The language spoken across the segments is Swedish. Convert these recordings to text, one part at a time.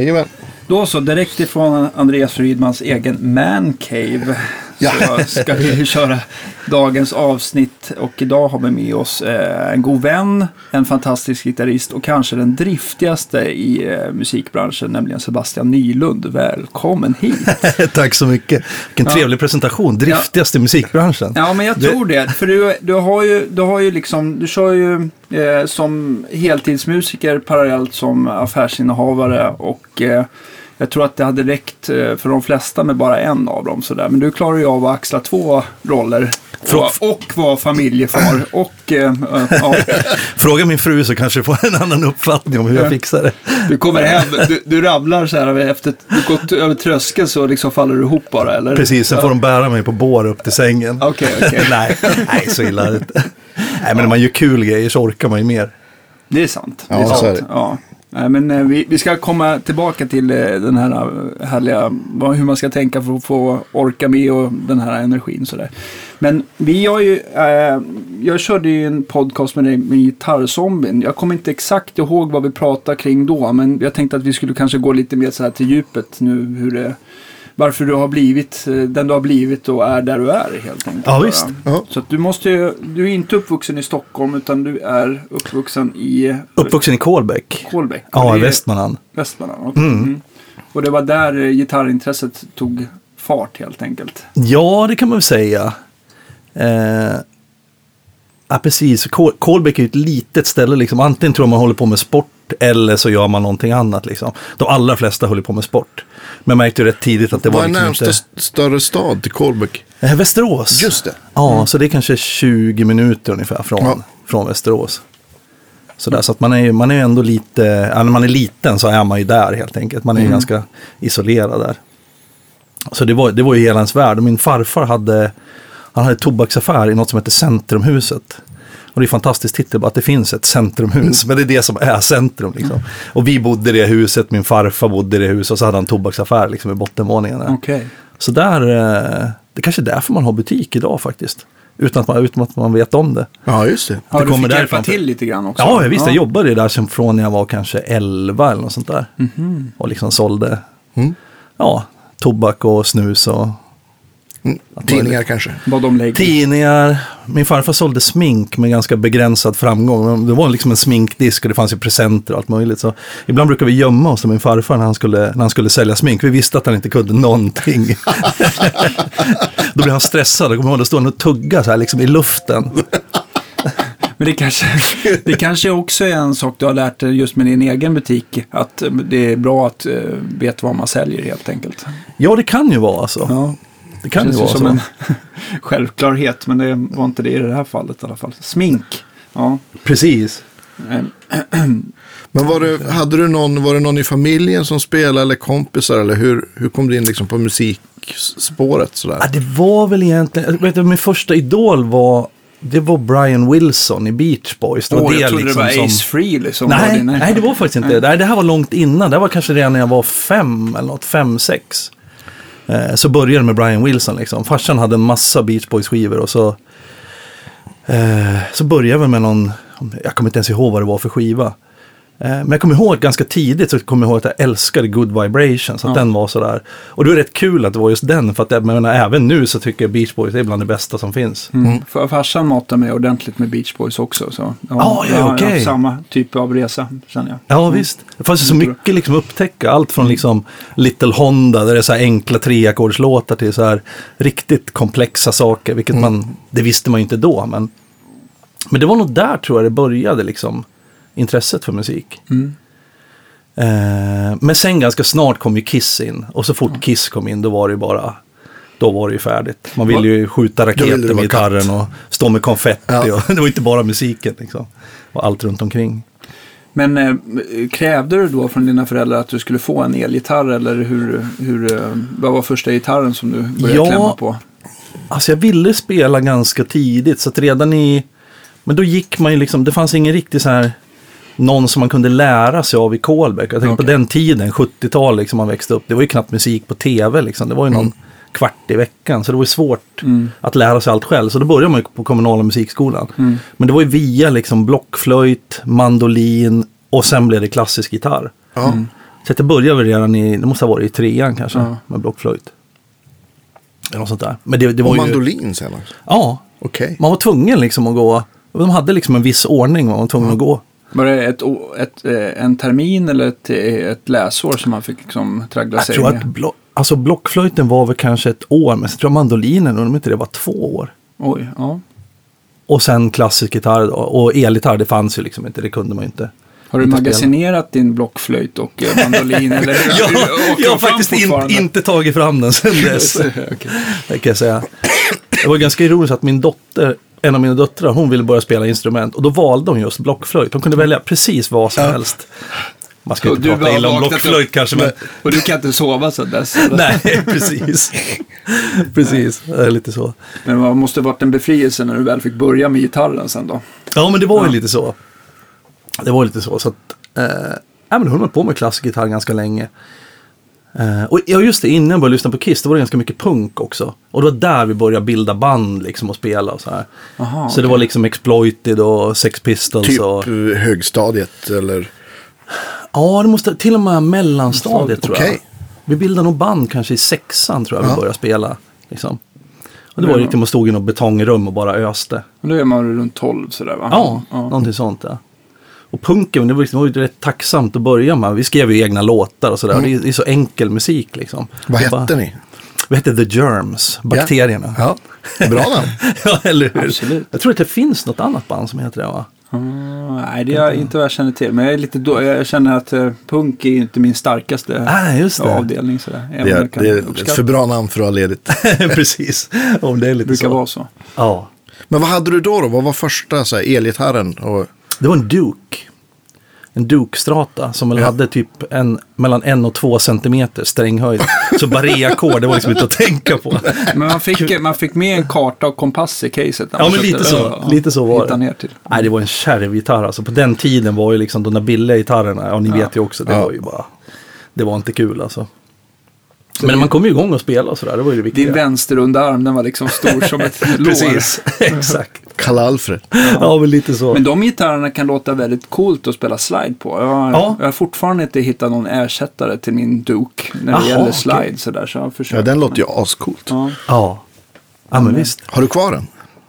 Jajamän. Då så, direkt ifrån Andreas Rydmans egen mancave. Ja. Så ska vi köra dagens avsnitt och idag har vi med oss eh, en god vän, en fantastisk gitarrist och kanske den driftigaste i eh, musikbranschen, nämligen Sebastian Nylund. Välkommen hit! Tack så mycket. Vilken Ja. trevlig presentation. Driftigaste i musikbranschen. Ja, men jag tror det. För du, du har ju, du har ju liksom, du kör ju eh, som heltidsmusiker parallellt som affärsinnehavare och eh, jag tror att det hade räckt eh, för de flesta med bara en av dem sådär. Men du klarar ju av att axla två roller. Frå- Och, och vara familjefar. Och eh, ja, Fråga min fru så kanske du får en annan uppfattning om hur Ja. jag fixar det. du kommer hem, du, du rabblar så här efter att du gått över tröskeln så liksom faller du ihop bara eller? Precis, sen får de bära mig på bår upp till sängen. Okej, okej. nej, nej, så illa är det inte. Nej, men när man gör kul grejer så orkar man ju mer. Det är sant. Ja, det är så sant. är det. Ja. Nej, men eh, vi, vi ska komma tillbaka till eh, den här eh, härliga, hur man ska tänka för att få orka med och den här energin sådär. Men vi har ju, eh, jag körde ju en podcast med dig med Gitarrzombien. Jag kommer inte exakt ihåg vad vi pratade kring då, men jag tänkte att vi skulle kanske gå lite mer så här till djupet nu, hur det, varför du har blivit eh, den du har blivit och är där du är helt enkelt. Ja, visst. Ja. Så du måste ju, du är inte uppvuxen i Stockholm utan du är uppvuxen i Uppvuxen i Kolbäck. Kolbäck. Ja, i Västmanland. Västmanland. okej. Mm. Och det var där eh, gitarrintresset tog fart helt enkelt. Ja, det kan man väl säga. Eh, ja, precis. Kol- Kolbäck är ett litet ställe. Liksom. Antingen tror jag man håller på med sport eller så gör man någonting annat. Liksom. De allra flesta håller på med sport. Men märkte ju rätt tidigt att det var Vad är liksom närmsta inte... st- större stad till Kolbäck? Eh, Västerås. Just det. Ja, så det är kanske 20 minuter ungefär från, Ja. från Västerås. Så, där, så att man är ju man är ändå lite, när man är liten så är man ju där helt enkelt. Man är ju ganska isolerad där. Så det var, det var ju hela ens värld. Min farfar hade, han hade tobaksaffär i något som heter Centrumhuset. Och det är fantastiskt titel att det finns ett centrumhus. Men det är det som är centrum. Liksom. Och vi bodde i det huset, min farfar bodde i det huset och så hade han tobaksaffär liksom, i bottenvåningen. där. Okej. Så där, eh, det kanske är därför man har butik idag faktiskt. Utan att man, utan att man vet om det. Ja, just det. Ja, Det du kommer fick därifrån. hjälpa till lite grann också. Ja, jag visst, jag jobbade där sen från när jag var kanske 11 eller något sånt där. Och liksom sålde Mm. ja, tobak och snus och Mm. Tidningar kanske. Vad de lägger. tidningar. Min farfar sålde smink med ganska begränsad framgång. Det var liksom en sminkdisk och det fanns ju presenter och allt möjligt. Så ibland brukade vi gömma oss med min farfar när han skulle, när han skulle sälja smink. Vi visste att han inte kunde någonting. Då blev han stressad. Jag kommer ihåg, då stod han och tuggade så här liksom i luften. Men det kanske, det kanske också är en sak du har lärt dig just med din egen butik. Att det är bra att uh, veta vad man säljer helt enkelt. Ja, det kan ju vara så. Ja, Det kan ju vara som så. en självklarhet. Men det var inte det i det här fallet i alla fall. Smink. Ja. Precis. Men var det, hade du någon, var det någon i familjen som spelade eller kompisar? Eller hur, hur kom du in liksom på musikspåret sådär? Ja, det var väl egentligen, vet du, min första idol var, det var Brian Wilson i Beach Boys. Det var Åh, det jag trodde liksom det var som... Ace Frehley som var Nej, din. nej, det var faktiskt inte det. Nej, det här var långt innan. Det var kanske redan när jag var fem eller något, fem, sex. Eh, så började det med Brian Wilson liksom. Farsan hade en massa Beach Boys-skivor och så, eh, så började vi med någon, jag kommer inte ens ihåg vad det var för skiva. Eh, Men jag kommer ihåg ganska tidigt så kommer jag ihåg att jag älskade Good Vibrations. Att Ja. den var sådär. Och det var rätt kul att det var just den. För att jag menar, även nu så tycker jag Beach Boys är bland det bästa som finns. Mm. För farsan matade mig ordentligt med Beach Boys också. Så, ja, Ah, ja, jag har okej. haft samma typ av resa känner jag. Ja visst. Det fanns ju så Jag tror- mycket liksom att upptäcka. Allt från liksom Little Honda där det är så här enkla treackordslåtar till så här riktigt komplexa saker. Vilket man, det visste man ju inte då. Men, men det var nog där tror jag det började liksom. Intresset för musik. Mm. Eh, men sen ganska snart kom ju Kiss in. Och så fort Kiss kom in då var det ju bara då var det ju färdigt. Man ville ju skjuta raketer med gitarren och stå med konfetti. Ja. Och, det var inte bara musiken liksom. Och allt runt omkring. Men eh, krävde du då från dina föräldrar att du skulle få en elgitarr eller hur, hur, eh, vad var första gitarren som du började Ja. klämma på? Alltså jag ville spela ganska tidigt så att redan i... Men då gick man ju liksom, det fanns ingen riktig så här... Någon som man kunde lära sig av i Kolbäck. Jag tänker på Okej. den tiden, 70-tal liksom man växte upp. Det var ju knappt musik på tv liksom. Det var ju någon kvart i veckan. Så det var ju svårt Mm. att lära sig allt själv. Så då började man ju på kommunala musikskolan. Mm. Men det var ju via liksom blockflöjt, mandolin och sen blev det klassisk gitarr. Ja. Så jag började väl redan i, det måste ha varit i trean kanske, med blockflöjt. Eller något sånt där. Men det, det var Och ju... mandolin sen också. Ja, Okej. man var tvungen liksom att gå. De hade liksom en viss ordning man var tvungen att gå. Var det ett, ett, eh, en termin eller ett, eh, ett läsår som man fick liksom traggla sig med? blo- alltså blockflöjten var väl kanske ett år, men sen tror jag mandolinen, om inte det var två år. Oj, ja. Och sen klassisk gitarr då. Och elgitarr, det fanns ju liksom inte, det kunde man ju inte. Har du magasinerat din blockflöjt och eh, mandolin? eller, Jag, jag har faktiskt in, inte tagit fram den sen dess. Okej. Det kan jag säga. Det var ganska ironiskt att min dotter, en av mina döttrar, hon ville börja spela instrument. Och då valde hon just blockflöjt. Hon kunde välja precis vad som helst. Man ska inte du prata illa om blockflöjt kanske, men Och du kan inte sova sedan dess? nej, precis. precis, det är lite så. Men det måste varit en befrielse när du väl fick börja med gitarren sen då? Ja, men det var ju lite så. Det var lite så. så att, eh, ja, men jag höll på med klassisk gitarr ganska länge. Eh, och ja, just det, innan jag började lyssna på Kiss, då var det ganska mycket punk också. Och det var där vi började bilda band liksom och spela och så här. Aha, så det var liksom Exploited och Sex Pistols Typ och... eh, högstadiet eller? Ja, det måste till och med mellanstadiet tror jag. Okej. Vi bildade nog band kanske i sexan tror jag Ja. vi började spela. Liksom. Och det var riktigt, man stod i något betongrum och bara öste. Och Då är man runt 12 sådär va? Ja, någonting sånt ja. Och punken, det var, liksom, det var ju rätt tacksamt att börja med. Vi skrev ju egna låtar och sådär. Mm. Det, är, det är så enkel musik liksom. Vad Det hette ni? Vi hette The Germs, bakterierna. Ja, bra namn. Ja, eller hur? Absolut. Jag tror att det finns något annat band som heter det va? Mm, nej, det är inte vad jag känner till. Men jag, är lite då, jag känner att eh, punk är inte min starkaste Nej, just det. avdelning. Sådär. Det är, det är ett för bra namn för att ha ledigt. Precis, om det är det lite brukar så. vara så. Ja. Men vad hade du då? då? Vad var första så här, elgitarren? Och, Det var en Duke. En Duke-strata som väl Ja. hade typ en, mellan en och två centimeter stränghöjd. Så barré-ackord, det var liksom inte att tänka på. Men man fick, man fick med en karta och kompass i caset. Ja, men lite så. Lite så var det. ner till. Nej, det var en kärvgitarr alltså. På den tiden var ju liksom de där billiga gitarrerna, ja ni Ja. vet ju också, det Ja. var ju bara, det var inte kul alltså. Men man kom ju igång och spela och sådär, det var ju det viktiga. Din vänsterunderarm, den var liksom stor som ett lår. Precis, exakt. Kalle Alfred. Ja, men lite så. Men de gitarrerna kan låta väldigt coolt att spela slide på. Jag har, Ja. jag har fortfarande inte hittat någon ersättare till min Duke när det Jaha, gäller slide. Sådär, så jag. Ja, den låter ju ascoolt. Ja. Ja. Ja, men visst. Har du kvar den?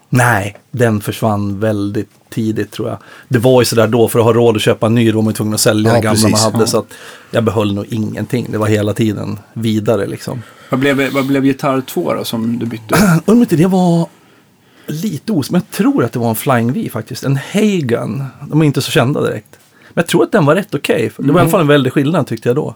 Nej, den försvann väldigt tidigt tror jag. Det var ju sådär då, för att ha råd att köpa en ny, då var man tvungen att sälja Ja, det gamla man precis. hade. Ja. Så att jag behöll nog ingenting. Det var hela tiden vidare liksom. Vad, blev, vad blev gitarr 2 då som du bytte? Undrar det var lite os, men jag tror att det var en Flying V faktiskt. En Hagan. De är inte så kända direkt. Men jag tror att den var rätt okej. Det var i alla fall en väldig skillnad tyckte jag då.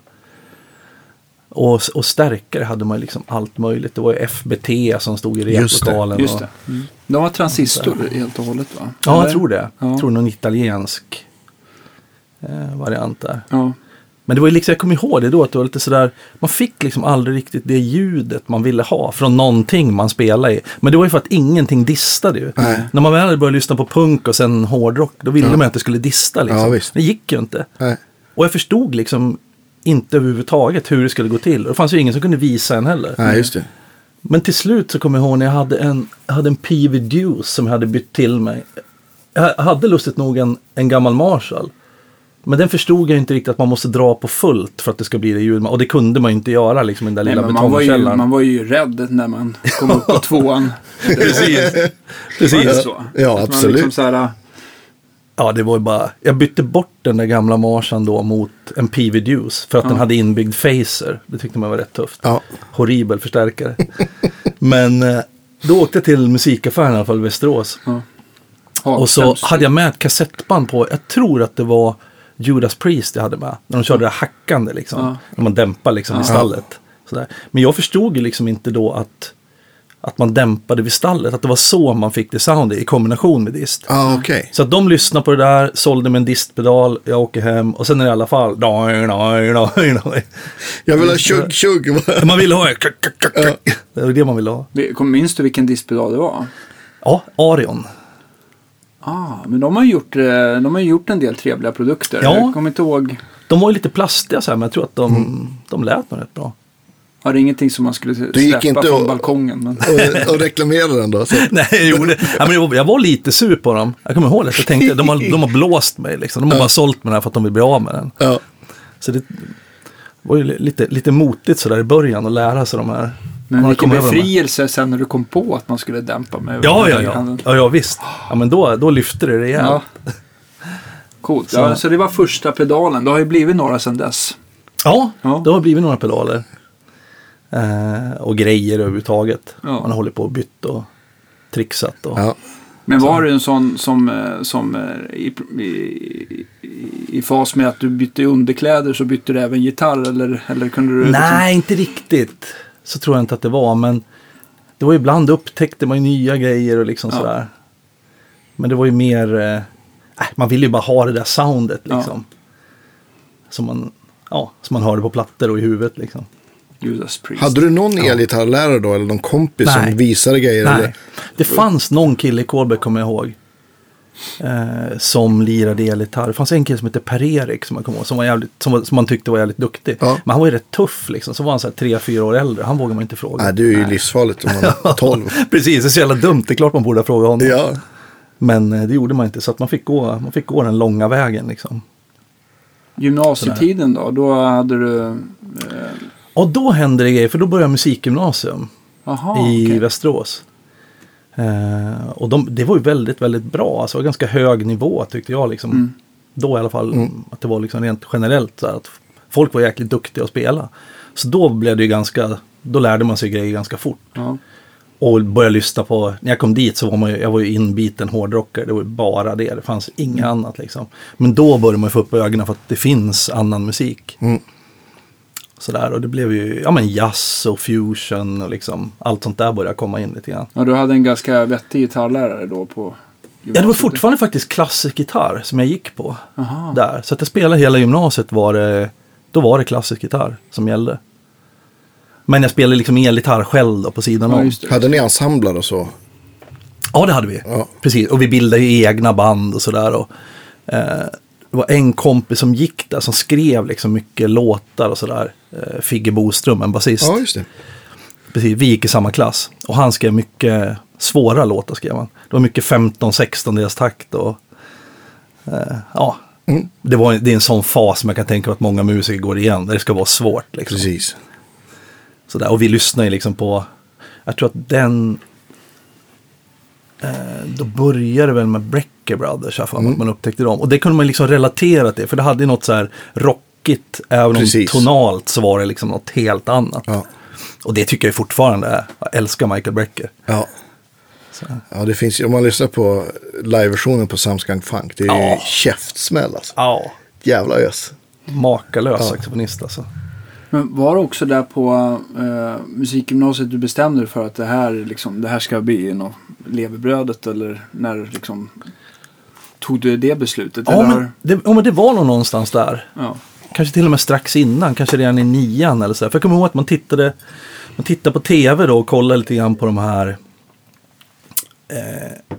Och, och stärkare hade man liksom allt möjligt. Det var ju FBT som stod i Just det, replokalen. Just och, det. Mm. De var transistor helt och hållet va? Ja, Eller? jag tror det. Ja. Jag tror någon italiensk eh, variant där. Ja. Men det var ju liksom, jag kommer ihåg det då, att det var lite sådär, man fick liksom aldrig riktigt det ljudet man ville ha från någonting man spelade i. Men det var ju för att ingenting distade ju. Nej. När man väl börjat lyssna på punk och sen hårdrock, då ville Ja. man att det skulle dista liksom. Ja, visst. Det gick ju inte. Nej. Och jag förstod liksom inte överhuvudtaget hur det skulle gå till. Och det fanns ju ingen som kunde visa en heller. Nej, just det. Men till slut så kommer jag ihåg när jag hade en, jag hade en PV Deuce som jag hade bytt till mig. Jag hade lustigt nog en, en gammal Marshall. Men den förstod jag inte riktigt att man måste dra på fullt för att det ska bli det ljud. Och det kunde man ju inte göra liksom i den där Nej, lilla men man, var ju, betongkällaren. man var ju rädd när man kom upp på tvåan. Precis. Precis. så? Ja, Att man absolut. Liksom så här, Ja, det var ju bara... Jag bytte bort den där gamla Marshallen då mot en PV Deuce. För att den Ja. hade inbyggd phaser. Det tyckte man var rätt tufft. Ja. Horribel förstärkare. Men eh, då åkte jag till musikaffären i alla fall Västerås. ja, Och så hade jag med ett kassettband på, jag tror att det var Judas Priest jag hade med. När de körde det hackande liksom. Ja. När man dämpar liksom i stallet. Sådär. Men jag förstod ju liksom inte då att, att man dämpade vid stallet. Att det var så man fick det soundet i kombination med dist. Ja, okej. Så att de lyssnade på det där, sålde med en distpedal, jag åker hem och sen är det i alla fall... Jag vill ha tjugg, tjugg. Man ville ha... Det var det man ville ha. Minns du vilken diskpedal det var? Ja, Arion. Ah, men de har, gjort, eh, de har gjort en del trevliga produkter. Ja. Jag kommer inte ihåg. De var ju lite plastiga så här, men jag tror att de, Mm. de lät nog rätt bra. Har det ingenting som man skulle Du gick släppa inte från och- balkongen. Men... Och, och reklamera den då. Så. Nej, jag gjorde ja, men jag, var, jag var lite sur på dem. Jag kommer ihåg det. Jag tänkte, de har, de har blåst mig liksom. De har bara sålt mig den här för att de vill bli av med den. Ja. Så det, var ju li- lite, lite motigt sådär i början att lära sig de här. Men vilken befrielse sen när du kom på att man skulle dämpa med Ja, ja, ja. Ja, ja visst. Ja, men då, då lyfte det rejält. Ja. Coolt. Så- Ja, så det var första pedalen. Det har ju blivit några sedan dess. Ja, Ja. det har blivit några pedaler. Eh, och grejer överhuvudtaget. Ja. Man har hållit på och bytt och trixat. Och... Ja. Men var du en sån som, eh, som eh, i, i, i, fas med att du bytte underkläder så bytte du även gitarr? Eller, eller kunde du liksom- Nej, inte riktigt. Så tror jag inte att det var. Men det var ju ibland upptäckte man ju nya grejer och liksom Ja. sådär. Men det var ju mer, eh, äh, man ville ju bara ha det där soundet Ja. liksom. Som man, ja, som man hörde på plattor och i huvudet liksom. Judas Priest? Hade du någon elgitarrlärare då eller någon kompis Nej. som visade grejer? Nej, Eller? det fanns någon kille i Kolbäck kommer jag ihåg. Eh, som lirade elgitarr. Det fanns en kille som hette Per-Erik som, ihåg, som, var jävligt, som, var, som man tyckte var jävligt duktig. Ja. Men han var ju rätt tuff liksom. Så var han så här tre, fyra år äldre. Han vågar man inte fråga. Nej, det är ju livsfarligt om man är 12. Precis, det är så jävla dumt. Det är klart man borde fråga honom. ja. Men eh, det gjorde man inte. Så att man fick gå, man fick gå den långa vägen liksom. Gymnasietiden då? Då hade du... Eh, Och då hände det grejer. För då började jag musikgymnasium. aha, i okej. Västerås. Eh, och de, det var ju väldigt, väldigt bra. Alltså det var ganska hög nivå tyckte jag. Liksom. Mm. Då i alla fall. Att det var liksom rent generellt så här, att folk var jäkligt duktiga att spela. Så då blev det ju ganska, då lärde man sig grejer ganska fort. Ja. Och började lyssna på, när jag kom dit så var man ju, jag var ju inbiten hårdrockare. Det var ju bara det, det fanns inget annat liksom. Men då började man ju få upp ögonen för att det finns annan musik. Mm. Sådär, och det blev ju, ja men jazz och fusion och liksom allt sånt där började komma in lite grann. ja, du hade en ganska vettig gitarrlärare då på Ja, det var gymnasiet. fortfarande faktiskt klassisk gitarr som jag gick på. Aha. Där. Så att jag spelade hela gymnasiet var det, då var det klassisk gitarr som gällde. Men jag spelade liksom elgitarr själv då på sidan Ja, om. Hade ni ensembler och så? Ja, det hade vi. Ja. Precis, och vi bildade ju egna band och sådär. Och, eh, det var en kompis som gick där som skrev liksom mycket låtar och sådär. Eh, Figge Boström, en basist. Ja, just det. Precis, vi gick i samma klass. Och han skrev mycket svåra låtar skrev han. Det var mycket 15-16 deras takt och eh, ja. Mm. Det, var, det är en sån fas som jag kan tänka mig att många musiker går igen. Där det ska vara svårt. Liksom. Precis. Sådär. Och vi lyssnar ju liksom på, jag tror att den, då började det väl med Brecker Brothers, jag Mm. att man upptäckte dem. Och det kunde man liksom relatera till, för det hade ju något så här rockigt, även Precis. om tonalt så var det liksom något helt annat. Ja. Och det tycker jag fortfarande är, jag älskar Michael Brecker. Ja. Så. ja, det finns om man lyssnar på liveversionen på Samskunk Funk, det är Ja. käftsmäll alltså. Ja, Jävla ös. makalös Ja. saxofonist alltså. Men var det också där på eh, musikgymnasiet du bestämde dig för att det här, liksom, det här ska bli något levebrödet eller när liksom tog du det beslutet? Ja eller? men, det, ja, men det var nog någonstans där. ja. Kanske till och med strax innan, kanske redan i nian eller så. För jag kommer ihåg att man tittade, man tittade på tv då och kollade lite grann på de här. Eh,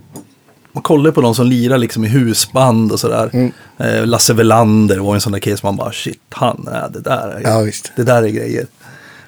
man kollade på de som lirar liksom i husband och sådär. Mm. Eh, Lasse Welander var en sån där kille man bara shit, han är det där. Är, Ja, visst. Det där är grejer.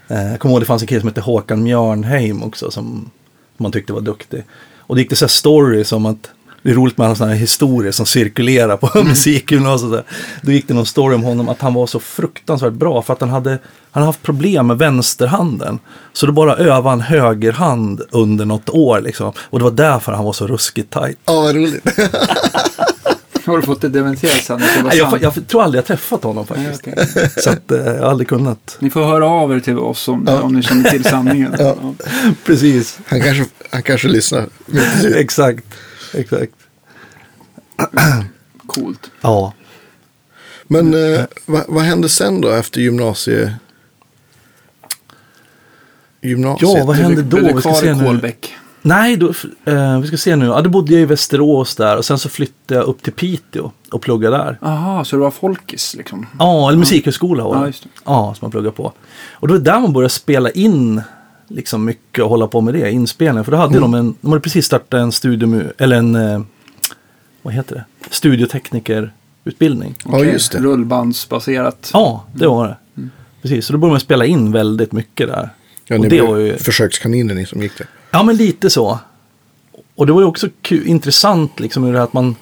Eh, jag kommer ihåg det fanns en kille som hette Håkan Mjörnheim också som man tyckte var duktig. Och det gick det så här stories om att det är roligt med alla sådana här historier som cirkulerar på musikgymnasiet. så där. Då gick det någon story om honom att han var så fruktansvärt bra för att han hade, han hade haft problem med vänsterhanden. Så då bara övade han högerhand under något år liksom. Och det var därför han var så ruskigt tajt. Ja, vad roligt. Har du fått det dementerat sen? det Jag, jag tror aldrig jag träffat honom faktiskt. Nej, okej. Så att, eh, jag har aldrig kunnat. Ni får höra av er till oss om, om ni känner till sanningen. Ja. Ja. Precis, Han kanske, han kanske lyssnar. exakt. Exakt. Coolt. Ja. Men eh, vad, vad hände sen då efter gymnasie... Gymnasiet? Ja, vad hände då? Blev du kvar i nu. Kolbäck? Nej, då, eh, vi ska se nu. Ja, då bodde jag i Västerås där och sen så flyttade jag upp till Piteå och pluggade där. Aha, så det var folkis liksom? Ja, eller musikhögskola var Ja, det. just det. Ja, som man pluggade på. Och då är det där man började spela in liksom mycket och hålla på med det, inspelning. För då hade de en, de hade precis startat en studio, eller en, eh, vad heter det, studioteknikerutbildning. Ja, Okej, just det. Rullbandsbaserat. Ja, det var det. Precis, så då började man spela in väldigt mycket där. Ja, och ni det var ju... försökskaniner ni som gick där. Ja, men lite så. Och det var ju också intressant liksom hur det här att man,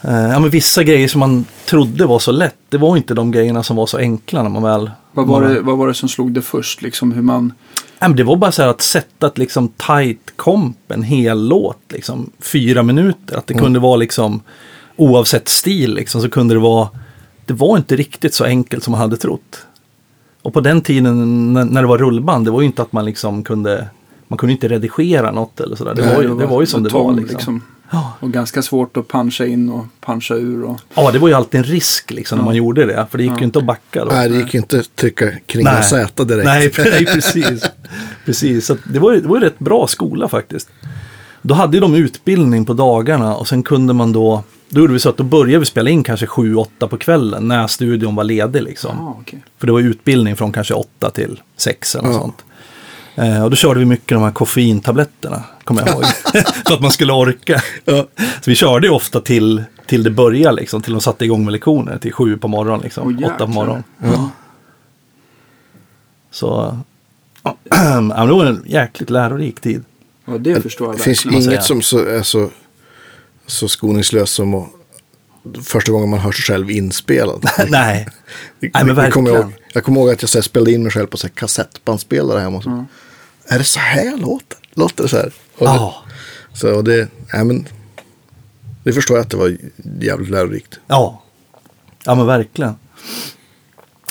Eh, ja, men vissa grejer som man trodde var så lätt, det var inte de grejerna som var så enkla när man väl... Vad var, man, det, vad var det som slog det först? Liksom hur man... Ja, men det var bara så här att sätta ett liksom tight komp, en hel låt, liksom fyra minuter. Att det kunde vara liksom, oavsett stil liksom, så kunde det vara, det var inte riktigt så enkelt som man hade trott. Och på den tiden när, när det var rullband, det var ju inte att man liksom kunde, man kunde inte redigera något eller sådär. Det, Nej, var, ju, det var ju som det var tång, liksom. Ja. Och ganska svårt att puncha in och puncha ur. Och... Ja, det var ju alltid en risk liksom när man gjorde det. För det gick Ja. ju inte att backa då. Nej, det gick inte att trycka kringa Nej. Z direkt. Nej, nej precis. precis. Så det var ju det var ju rätt bra skola faktiskt. Då hade ju de utbildning på dagarna och sen kunde man då, då gjorde vi så att då började vi spela in kanske 7-8 på kvällen när studion var ledig liksom. Ah, okej. För det var utbildning från kanske 8 till 6 eller något Ja. sånt. Eh, och då körde vi mycket de här koffeintabletterna, kommer jag ihåg. För att man skulle orka. Ja. Så vi körde ju ofta till, till det började, liksom, till de satte igång med lektioner, till sju på morgonen, liksom, Åh, åtta på morgonen. Ja. Så ja, det var en jäkligt lärorik tid. Ja, det förstår jag Det finns verkligen. säga. inget som så, är så, så skoningslöst som att, första gången man hör sig själv inspelad. Nej, Det- Nej, men kommer jag, verkligen. ihåg. jag kommer ihåg att jag så här, spelade in mig själv på så här, kassettbandspelare hemma. och Så. Är det så här låter? Låter det så här? Och ja, det, så det, nej, men, det förstår jag att det var jävligt lärorikt. ja, ja men verkligen.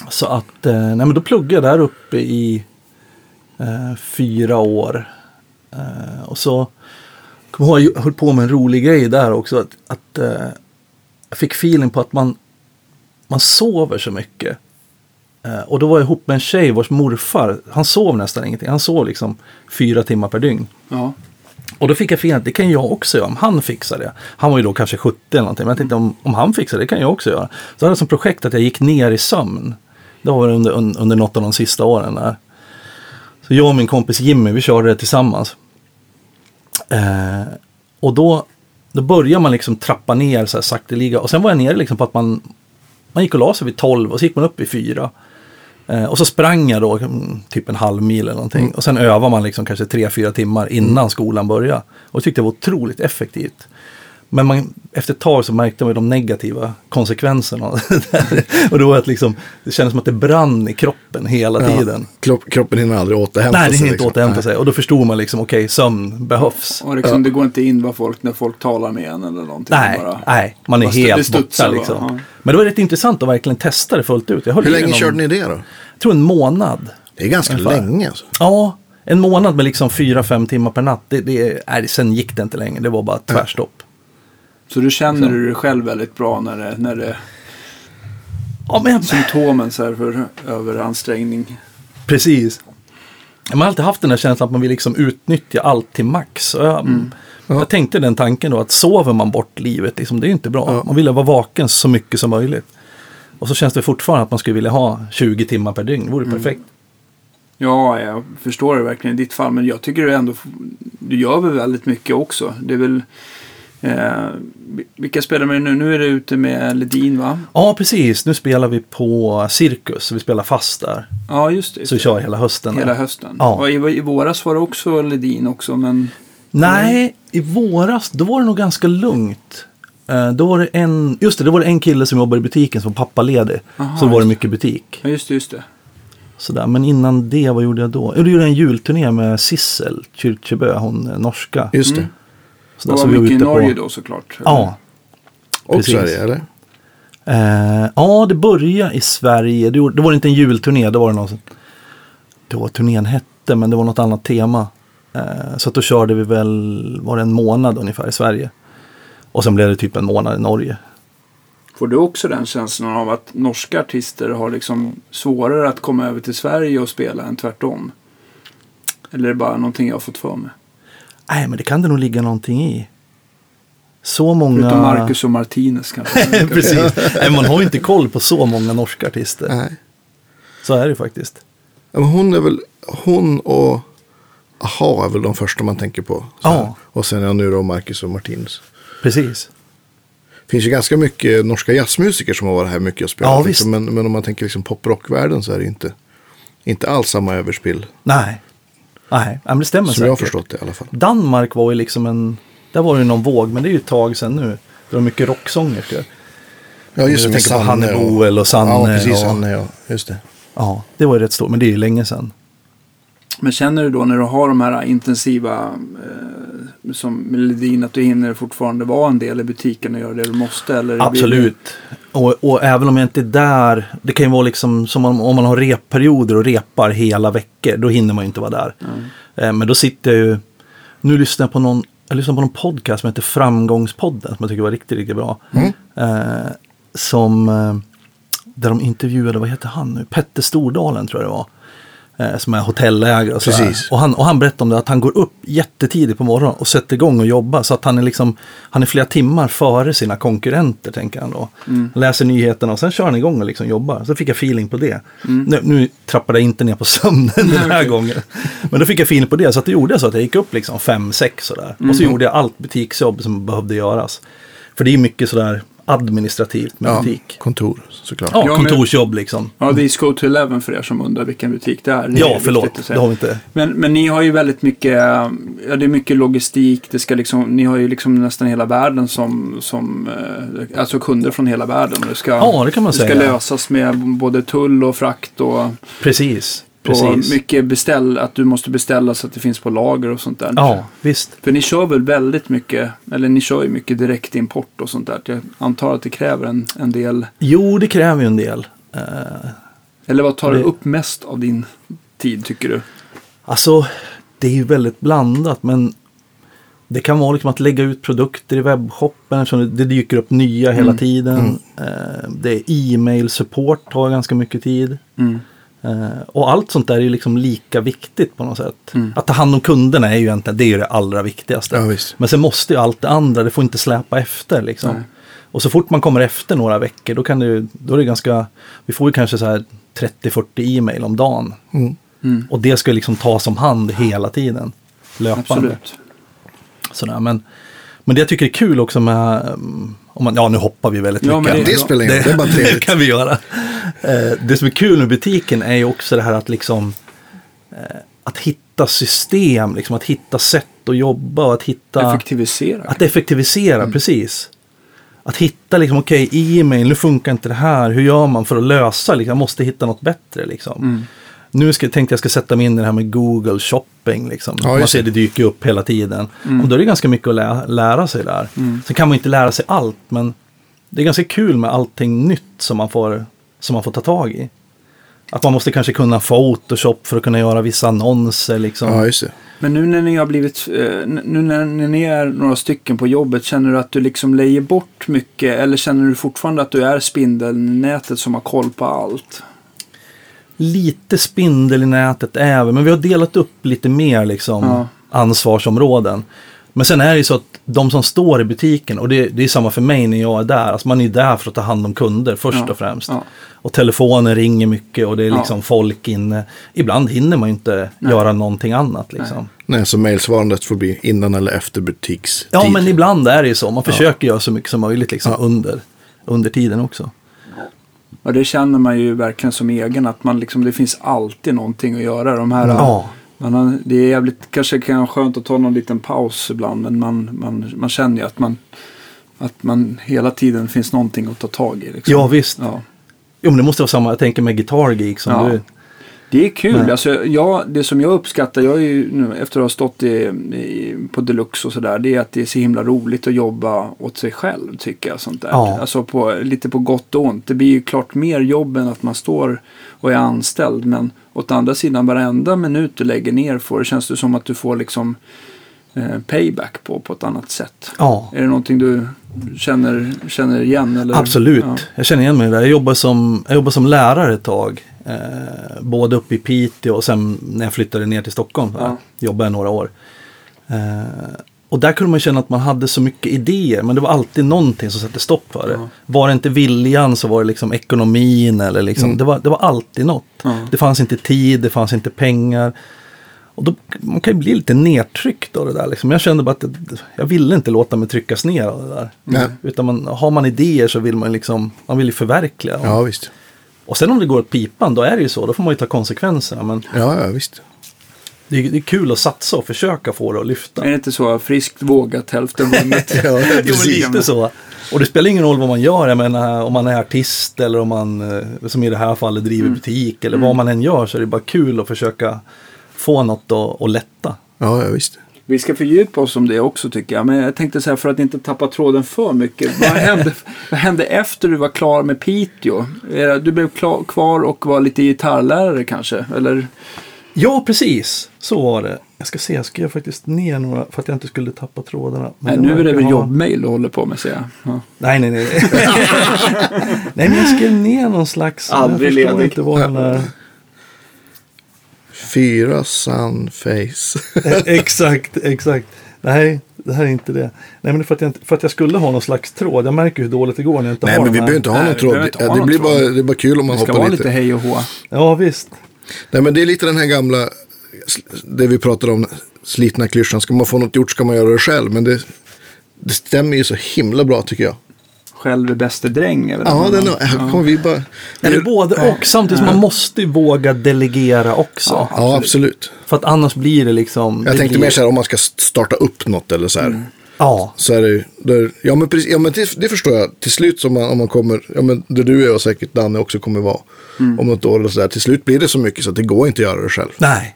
Så att, eh, nej men då pluggade jag där uppe i eh, fyra år. Eh, och så, jag ihåg, jag höll på med en rolig grej där också. Att, att eh, jag fick feeling på att man, man sover så mycket. Eh, och då var jag ihop med en tjej vars morfar, han sov nästan ingenting. Han sov liksom fyra timmar per dygn. Ja. Och då fick jag feeling att det kan jag också göra om han fixar det. Han var ju då kanske 70 eller någonting. Men jag tänkte om, om han fixar det, det kan jag också göra. Så hade jag som projekt att jag gick ner i sömn. Det var under, un- under något av de sista åren där. Så jag och min kompis Jimmy, vi körde det tillsammans. Eh, och då, då börjar man liksom trappa ner så här sakteliga. Och sen var jag nere liksom på att man, man gick och la sig vid 12 och så gick man upp i 4. Eh, och så sprang jag då mm, typ en halv mil eller någonting. Och sen övar man liksom kanske 3-4 timmar innan skolan börjar. Och tyckte det var otroligt effektivt. Men man, efter ett tag så märkte man ju de negativa konsekvenserna. det och det var att liksom, det kändes som att det brann i kroppen hela tiden. Kropp, kroppen hinner aldrig återhämta Nej, det sig. hinner inte liksom. återhämta Nej. sig. Och då förstod man liksom, okej, sömn behövs. Och liksom, det går inte in vad folk, när folk talar med en eller någonting. Nej, Bara, nej, man är det- det helt borta bara, liksom. ja. Men det var rätt intressant att verkligen testa det fullt ut. Hur det länge någon- körde ni det då? Jag tror en månad. Det är ganska Ungefär. länge alltså. Ja, en månad med liksom fyra, fem timmar per natt. Det, det, nej, sen gick det inte längre. Det var bara tvärstopp. Så du känner du dig själv väldigt bra när det, när det Ja, men symptomen så här för överansträngning. precis. Man har alltid haft den här känslan att man vill liksom utnyttja allt till max. Jag, Ja. jag tänkte den tanken då att sover man bort livet, liksom, det är ju inte bra. Ja. Man vill vara vaken så mycket som möjligt. Och så känns det fortfarande att man skulle vilja ha 20 timmar per dygn. Det vore perfekt. Ja, jag förstår det verkligen i ditt fall. Men jag tycker du ändå, du gör väl väldigt mycket också. Det är väl, eh, vilka spelar med nu? Nu är du ute med Ledin va? Ja, precis. Nu spelar vi på Cirkus. Vi spelar fast där. Ja, just det. Så vi kör hela hösten. Hela där. hösten. Ja. Och i, I våras var det också Ledin också, men Nej, i våras då var det nog ganska lugnt. Eh, då var det en, just det, då var det en kille som jobbade i butiken som var pappaledig. Aha, så då var det mycket butik. ja, just det. Just det. Sådär. Men innan det, vad gjorde jag då? Jo, då gjorde jag en julturné med Sissel Kyrkjebø, hon är norska. Just det. Mm. Sådär, Det så var mycket i Norge på... då såklart. Ja, Och Precis. Sverige, eller? Eh, ja, det började i Sverige. Det, det var inte en julturné, det var det något som- Det var turnén hette, men det var något annat tema. Eh, så att då körde vi väl, var det en månad ungefär i Sverige. Och sen blev det typ en månad i Norge. Får du också den känslan av att norska artister har liksom svårare att komma över till Sverige och spela än tvärtom? Eller är det bara någonting jag har fått för mig? Nej, men det kan det nog ligga någonting i. Så många... Förutom Marcus och Martinez kanske. Precis. Nej, man har ju inte koll på så många norska artister. Nej. Så är det faktiskt. Ja, men hon är väl, hon och Aha är väl de första man tänker på. Ja. Och sen ja, nu då Marcus och Martinus. Precis. Det finns ju ganska mycket norska jazzmusiker som har varit här mycket och spelat. Ja, liksom, men, men om man tänker liksom poprockvärlden så är det inte, inte alls samma överspill. Nej. Nej, men det stämmer Som jag har säkert. förstått det i alla fall. Danmark var ju liksom en... Där var det ju någon våg, men det är ju ett tag sedan nu. Det var mycket rocksångerskor. Ja, just det. Jag tänker på Hanne och- Boel och Sanne. Ja, precis. och- Sanne, ja. Just det. Ja, det var ju rätt stort, men det är ju länge sedan. Men känner du då när du har de här intensiva eh, som melodin att du hinner fortfarande vara en del i butiken och göra det du måste? Eller Absolut. Och, och även om jag inte är där, det kan ju vara liksom som om, om man har repperioder och repar hela veckor, då hinner man ju inte vara där. Eh, men då sitter jag ju, nu lyssnar jag på någon, jag lyssnar på någon podcast som heter Framgångspodden, som jag tycker var riktigt, riktigt bra. Eh, som, eh, där de intervjuade, vad heter han nu, Petter Stordalen tror jag det var. Eh, som är hotellägare och sådär. Och han, och han berättade om det att han går upp jättetidigt på morgonen och sätter igång och jobbar. Så att han är liksom, han är flera timmar före sina konkurrenter tänker han då. Läser nyheterna och sen kör han igång och liksom jobbar. Så fick jag feeling på det. Nu, nu trappade jag inte ner på sömnen den här gången. Men då fick jag feeling på det. Så att det gjorde jag så att jag gick upp liksom fem, sex sådär. Och så gjorde jag allt butiksjobb som behövde göras. För det är mycket sådär administrativt med Ja, butik. kontor såklart. Ja, Ja, men- kontorsjobb liksom. Ja, det är Go to Eleven för er som undrar vilken butik det är. Det är Ja, viktigt förlåt. att Det har vi inte. Men, men ni har ju väldigt mycket, ja det är mycket logistik, det ska liksom, ni har ju liksom nästan hela världen som, som eh, alltså kunder från hela världen. Det ska, Ja, det kan man det ska säga. lösas med både tull och frakt och, Precis. Och Precis. mycket beställ, att du måste beställa så att det finns på lager och sånt där. Ja, visst. För ni kör väl väldigt mycket, eller ni kör ju mycket direktimport och sånt där. Jag antar att det kräver en, en del, Jo, det kräver ju en del. Eh, eller vad tar Det- upp mest av din tid tycker du? Alltså, det är ju väldigt blandat men det kan vara liksom att lägga ut produkter i webbshoppen eftersom det- dyker upp nya hela Mm. tiden. Eh, det är e-mail support tar ganska mycket tid. Mm. Eh, och allt sånt där är ju liksom lika viktigt på något sätt. Mm. Att ta hand om kunderna är ju egentligen det, är ju det allra viktigaste. Ja, visst. Men sen måste ju allt det andra, det får inte släpa efter liksom. Nej. Och så fort man kommer efter några veckor då kan det ju, då är det ganska, vi får ju kanske så här 30-40 e-mail om dagen. Mm. Mm. Och det ska ju liksom tas om hand hela tiden. Löpande. Absolut. Sådär, men, men det jag tycker är kul också med, um, om man, ja nu hoppar vi väldigt Ja, mycket. men Det spelar ingen roll, det är bara det trevligt. kan vi göra. Eh, det som är kul med butiken är ju också det här att liksom eh, att hitta system, liksom att hitta sätt att jobba och att hitta... Effektivisera. Att effektivisera, Mm. precis. Att hitta liksom, okej, e-mail, nu funkar inte det här, hur gör man för att lösa, liksom, jag måste hitta något bättre liksom. Mm. Nu ska, tänkte jag ska sätta mig in i det här med Google shopping. Liksom. Ja, man ser det. dyker upp hela tiden. Mm. Och då är det ganska mycket att lä- lära sig där. Mm. Sen kan man inte lära sig allt, men det är ganska kul med allting nytt som man får, som man får ta tag i. Att man måste kanske kunna Photoshop för att kunna göra vissa annonser. Liksom. Ja, just det. Men nu när ni har blivit, eh, nu när när ni är några stycken på jobbet, känner du att du liksom lejer bort mycket? Eller känner du fortfarande att du är spindelnätet som har koll på allt? Lite spindel i nätet även, men vi har delat upp lite mer liksom, Ja. ansvarsområden. Men sen är det ju så att de som står i butiken, och det, det är samma för mig när jag är där, alltså man är där för att ta hand om kunder först Ja, och främst. ja. Och telefonen ringer mycket och det är Ja. liksom folk inne. Ibland hinner man ju inte Nej. göra någonting annat liksom. Nej, så mejlsvarandet får bli innan eller efter butikstid. Ja, men ibland är det ju så. Man försöker göra så mycket som möjligt liksom, under, under tiden också. Och det känner man ju verkligen som egen, att man liksom, det finns alltid någonting att göra. De här, Ja. man det är jävligt, kanske kan vara skönt att ta någon liten paus ibland, men man, man, man känner ju att man, att man hela tiden finns någonting att ta tag i. Liksom. Ja, visst. Ja. Jo, men det måste vara samma, jag tänker med Guitar Geek som Ja. du. Det är kul. Men- Alltså, jag, det som jag uppskattar, jag är ju nu, efter att ha stått i, i, på Deluxe och sådär, det är att det är så himla roligt att jobba åt sig själv tycker jag. Sånt där. Ja. Alltså på, lite på gott och ont. Det blir ju klart mer jobb än att man står och är anställd. Men åt andra sidan, varenda minut du lägger ner får det känns det som att du får liksom eh, payback på, på ett annat sätt. Ja. Är det någonting du känner, känner igen? Eller? Absolut, Ja. jag känner igen mig där. Jag jobbade som, jag jobbade som lärare ett tag. Eh, både uppe i Piteå och sen när jag flyttade ner till Stockholm. Ja. Jobbade jag några år. Eh, och där kunde man känna att man hade så mycket idéer. Men det var alltid någonting som satte stopp för det. Ja. Var det inte viljan så var det liksom ekonomin. Eller liksom, Mm. det, var, det var alltid något. Ja. Det fanns inte tid, det fanns inte pengar. Och då, man kan ju bli lite nedtryckt av det där. Liksom. Jag kände bara att det, jag ville inte låta mig tryckas ner av det där. Nej. Utan man, har man idéer så vill man liksom, man vill ju förverkliga dem. Ja, visst. Och sen om det går åt pipan, då är det ju så. Då får man ju ta konsekvenserna. Men Ja, ja, visst. det, är, det är kul att satsa och försöka få det att lyfta. Är det inte så friskt vågat hälften vunnet? Ja, precis. lite så. Och det spelar ingen roll vad man gör. Jag menar, om man är artist eller om man, eh, som i det här fallet, driver butik. Eller vad man än gör så är det bara kul att försöka få något att, att lätta. Ja, ja, visst. Vi ska fördjupa oss om det också tycker jag. Men jag tänkte så här för att inte tappa tråden för mycket. Vad hände, vad hände efter du var klar med Piteå? Du blev klar, kvar och var lite gitarrlärare kanske? Eller? Ja, precis. Så var det. Jag ska se, jag skrev faktiskt ner några för att jag inte skulle tappa trådarna. Men Nej, nu är det väl ha- jobbmail du håller på med säger jag. Ja. Nej, nej, nej. nej, men jag skrev ner någon slags... Aldrig ledig. inte vad den är. Fyra sun face. exakt, exakt. Nej, det här är inte det. Nej, men det för att, jag, inte- för att jag skulle ha någon slags tråd. Jag märker hur dåligt det går när jag inte Nej, har men vi behöver inte ha Nej, någon tråd. ha Ja, det, blir tråd. bara, det är bara kul om man Det ska hoppar vara lite. lite hej och hå. Ja, visst. Nej, men det är lite den här gamla, det vi pratade om, slitna klyschan. Ska man få något gjort ska man göra det själv. Men det, det stämmer ju så himla bra tycker jag. Själv är bäste dräng. Eller Ja, den, man- här kommer vi bara... Eller både och. Samtidigt som man måste ju våga delegera också. Ja, absolut. För att annars blir det liksom... Jag det tänkte blir, mer så här om man ska starta upp något eller så här. Ja, Så är det ju, där, ja men, precis, ja, men det, det förstår jag. Till slut så man, om man kommer, ja men det du är och säkert Danne också kommer vara om något år eller sådär. Till slut blir det så mycket så att det går inte att göra det själv. nej.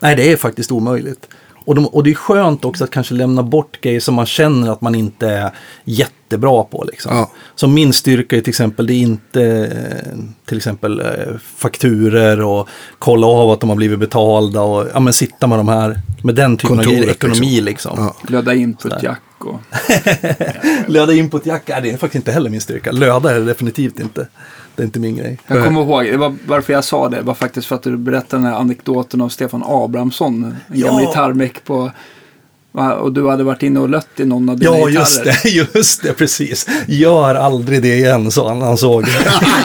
Nej, det är faktiskt omöjligt. Och, de, och det är skönt också att kanske lämna bort grejer som man känner att man inte är jättebra på. Liksom. Ja. Som min styrka är till exempel, det är inte eh, till exempel eh, fakturer och kolla av att de har blivit betalda och ja, men sitta med de här, med den typen av Kontoret, grejer, ekonomi liksom. liksom. Ja. Löda input-jack och... Löda input-jack, det är faktiskt inte heller min styrka. Löda är det definitivt inte. Det är inte min grej. Jag kommer ihåg, det var, varför jag sa det var faktiskt för att du berättade den här anekdoten av Stefan Abrahamsson. En Ja. gammal gitarrmeck på... Och du hade varit inne och lött i någon av dina Ja, gitarrer. just det, just det, precis. Gör aldrig det igen, sa han. Han såg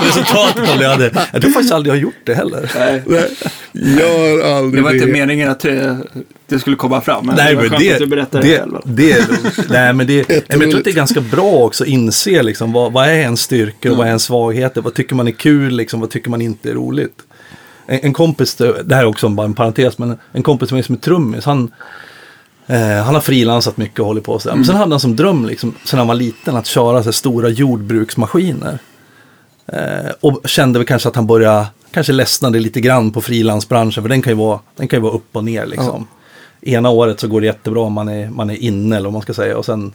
resultatet av det. Jag, hade, jag tror faktiskt aldrig jag har gjort det heller. Nej, Nej, gör aldrig det var inte det. meningen att det, skulle komma fram. Men Nej, det var men det, att du berättade det, det, själv. det är. Nej, men, det, nej, men jag tror att det är ganska bra också att inse liksom, vad, vad är ens styrkor och vad är ens svagheter. Vad tycker man är kul, liksom, vad tycker man inte är roligt. En, en kompis, det här är också bara en parentes, men en kompis med som är trummis, han, eh, han har frilansat mycket och hållit på sådär. Men sen hade han som dröm, liksom, sen han var liten, att köra så stora jordbruksmaskiner. Eh, och kände väl kanske att han började, kanske ledsnade lite grann på frilansbranschen, för den kan ju vara, den kan ju vara upp och ner liksom. Ena året så går det jättebra om man är, man är inne, eller vad man ska säga, och sen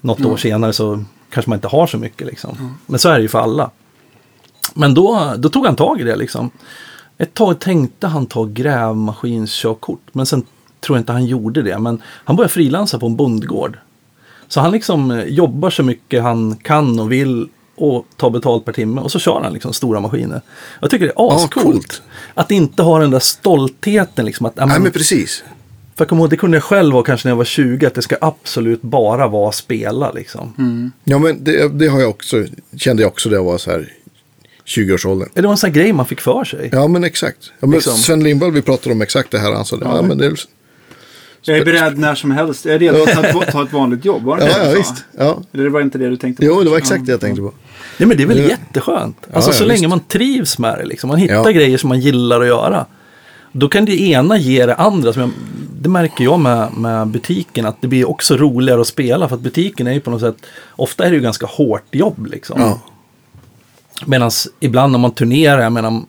något år senare så kanske man inte har så mycket liksom. Men så är det ju för alla. Men då, då tog han tag i det liksom. Ett tag tänkte han ta grävmaskinskörkort, men sen tror inte han gjorde det. Men han började frilansa på en bondgård. Så han liksom eh, jobbar så mycket han kan och vill och tar betalt per timme och så kör han liksom stora maskiner. Jag tycker det är ascoolt. coolt. Att inte ha den där stoltheten liksom. Att, ja, Nej men, precis. för jag kommer ihåg, det kunde jag själv vara kanske när jag var 20, att det ska absolut bara vara spela liksom. Ja men det, det har jag också, kände jag också när jag var så här 20-årsåldern. Det var en sån här grej man fick för sig. Ja men exakt. Ja, men Liksom. Sven Lindvall vi pratade om exakt det här. Han sa det. Ja, men det är, Jag är beredd när som helst. Jag är redo att ta, ta ett vanligt jobb. Var det ja, det ja visst. Ja. Eller det var inte det du tänkte på? Jo det var exakt det jag tänkte på. Nej, men det är väl Ja. jätteskönt. Alltså ja, så länge visst. man trivs med det. Liksom. Man hittar Ja. grejer som man gillar att göra. Då kan det ena ge det andra. Som jag, det märker jag med, med butiken. Att det blir också roligare att spela. För att butiken är ju på något sätt. Ofta är det ju ganska hårt jobb liksom. Ja. Medan ibland när man turnerar. Jag menar,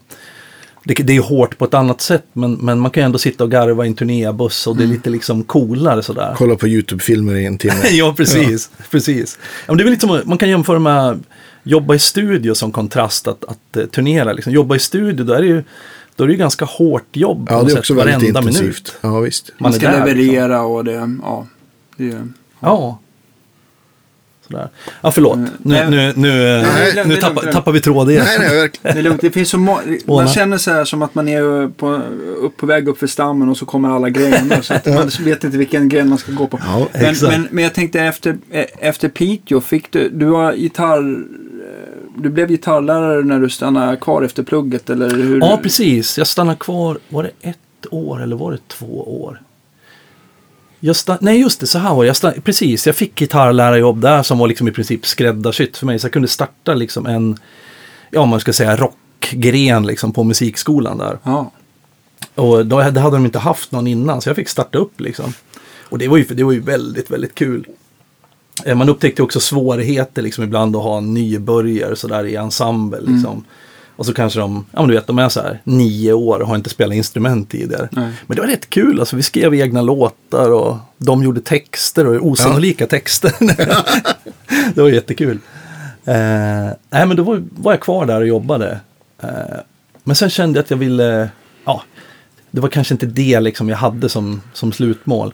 det, det är ju hårt på ett annat sätt. Men, men man kan ju ändå sitta och garva i en turnébuss. Och det är lite liksom coolare sådär. Kolla på YouTube-filmer i en timme. ja, precis. precis. Ja, men det är väl lite som, man kan jämföra med jobba i studio som kontrast att, att eh, turnera. Liksom. Jobba i studio, då är det ju, då är det ju ganska hårt jobb. Ja det är sätt, också väldigt varenda intensivt. minut. Ja visst. Man är ska där, liksom. leverera och det, ja. Det, Ja. Sådär. Ja, förlåt. Mm, Nu, nu, nu, Nej, det är lugnt, nu det är tappar, vi tråden igen. Nej nej verkligen. det är lugnt. Det finns så man känner så här som att man är på, upp på väg upp för stammen och så kommer alla grejerna. så att man vet inte vilken gren man ska gå på. Ja, men, men, men jag tänkte efter, efter Piteå, fick du, du var gitarr... Du blev gitarrlärare när du stannade kvar efter plugget eller hur? Ja, precis. Jag stannade kvar, var det ett år eller var det två år? Jag stann, nej, just det, så här var det. Jag stann, precis, jag fick gitarrlärarjobb där som var liksom i princip skräddarsytt för mig. Så jag kunde starta liksom en, ja man ska säga rockgren liksom på musikskolan där. Ja. Och då, det hade de inte haft någon innan, så jag fick starta upp liksom. Och det var ju, det var ju väldigt, väldigt kul. Eh, Man upptäckte också svårigheter liksom ibland att ha nybörjare sådär i ensemble. Liksom. Och så kanske de, ja men du vet, de är så här nio år och har inte spelat instrument tidigare. Nej. Men det var rätt kul, alltså vi skrev egna låtar och de gjorde texter och osannolika texter. det var jättekul. Eh, nej men då var, var jag kvar där och jobbade. Eh, men sen kände jag att jag ville, ja, det var kanske inte det liksom jag hade som, som slutmål.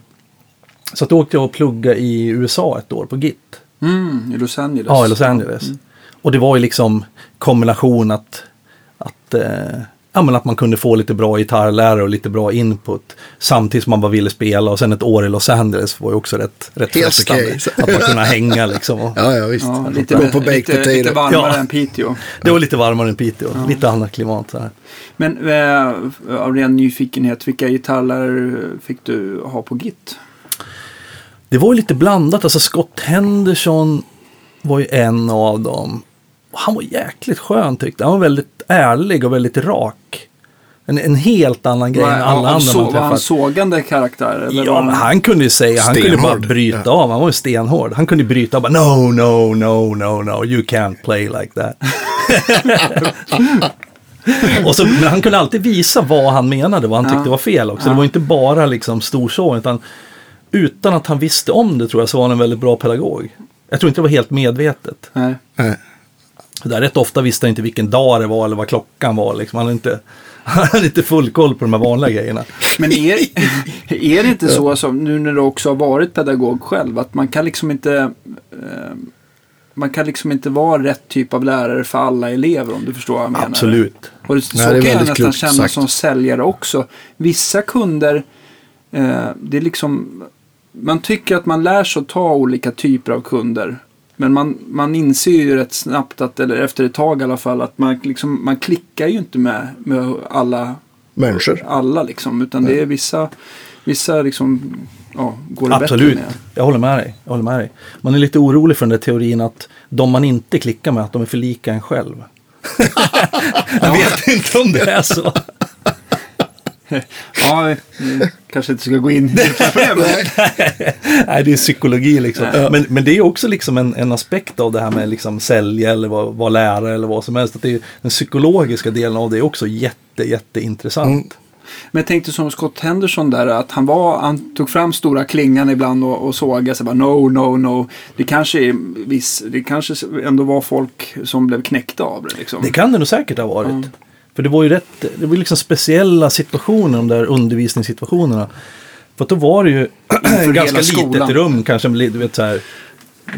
Så då åkte jag och pluggade i USA ett år på GIT. Mm, i Los Angeles. Ja, i Los Angeles. Och det var ju liksom kombination att, att, eh, ja, men att man kunde få lite bra gitarrlärare och lite bra input. Samtidigt som man bara ville spela och sen ett år i Los Angeles var ju också rätt, rätt Helt frestande. Att man kunde hänga liksom. Och, Ja, ja visst. Ja, Gå lite, på lite, lite varmare Ja. än Piteå. Det var lite varmare än Piteå, lite annat klimat. Så här. Men eh, av ren nyfikenhet, vilka gitarrlärare fick du ha på Git? Det var ju lite blandat, alltså Scott Henderson var ju en av dem. Och Han var jäkligt skön tyckte. Han var väldigt ärlig och väldigt rak. En, en helt annan grej Var, än alla han, andra så, man var han träffat. sågande karaktär? Ja, men han kunde ju säga, han kunde bara bryta av. Han var ju stenhård. Han kunde bryta av bara no, no, no, no, no, you can't play like that. och så, men han kunde alltid visa vad han menade, vad han Ja. tyckte var fel också. Ja. Det var inte bara liksom storsång, utan utan att han visste om det tror jag så var han en väldigt bra pedagog. Jag tror inte det var helt medvetet. Nej. Nej. Där rätt ofta visste han inte vilken dag det var eller vad klockan var. Liksom. Han hade inte, han hade inte full koll på de här vanliga grejerna. Men är, är det inte så, som nu när du också har varit pedagog själv, att man kan liksom inte eh, man kan liksom inte vara rätt typ av lärare för alla elever om du förstår vad jag menar. Absolut. Och det, så Nej, det är kan jag nästan klokt känna sagt. som säljare också. Vissa kunder, eh, det är liksom, man tycker att man lär sig att ta olika typer av kunder. Men man, man inser ju rätt snabbt, att, eller efter ett tag i alla fall, att man, liksom, man klickar ju inte med, med alla, Människor. alla liksom. Utan det är vissa, vissa liksom, ja, går det Absolut, bättre med. jag håller med dig. Jag håller med dig. Man är lite orolig för den där teorin att de man inte klickar med, att de är för lika en själv. jag vet inte om det är så. Ja, vi kanske inte ska gå in på det. Men, Nej, det är psykologi liksom. Men, men det är också liksom en, en aspekt av det här med liksom sälja eller vara vara lärare eller vad som helst. Att det är, den psykologiska delen av det är också jätte, jätteintressant. Mm. men jag tänkte som Scott Henderson där, att han, var, han tog fram stora klingan ibland och, och sågade sig bara no, no, no. Det kanske, är viss, det kanske ändå var folk som blev knäckta av det. Liksom. Det kan det nog säkert ha varit. För det var ju rätt, det var liksom speciella situationer, de där undervisningssituationerna. För då var det ju ganska litet skolan. rum, kanske du vet så här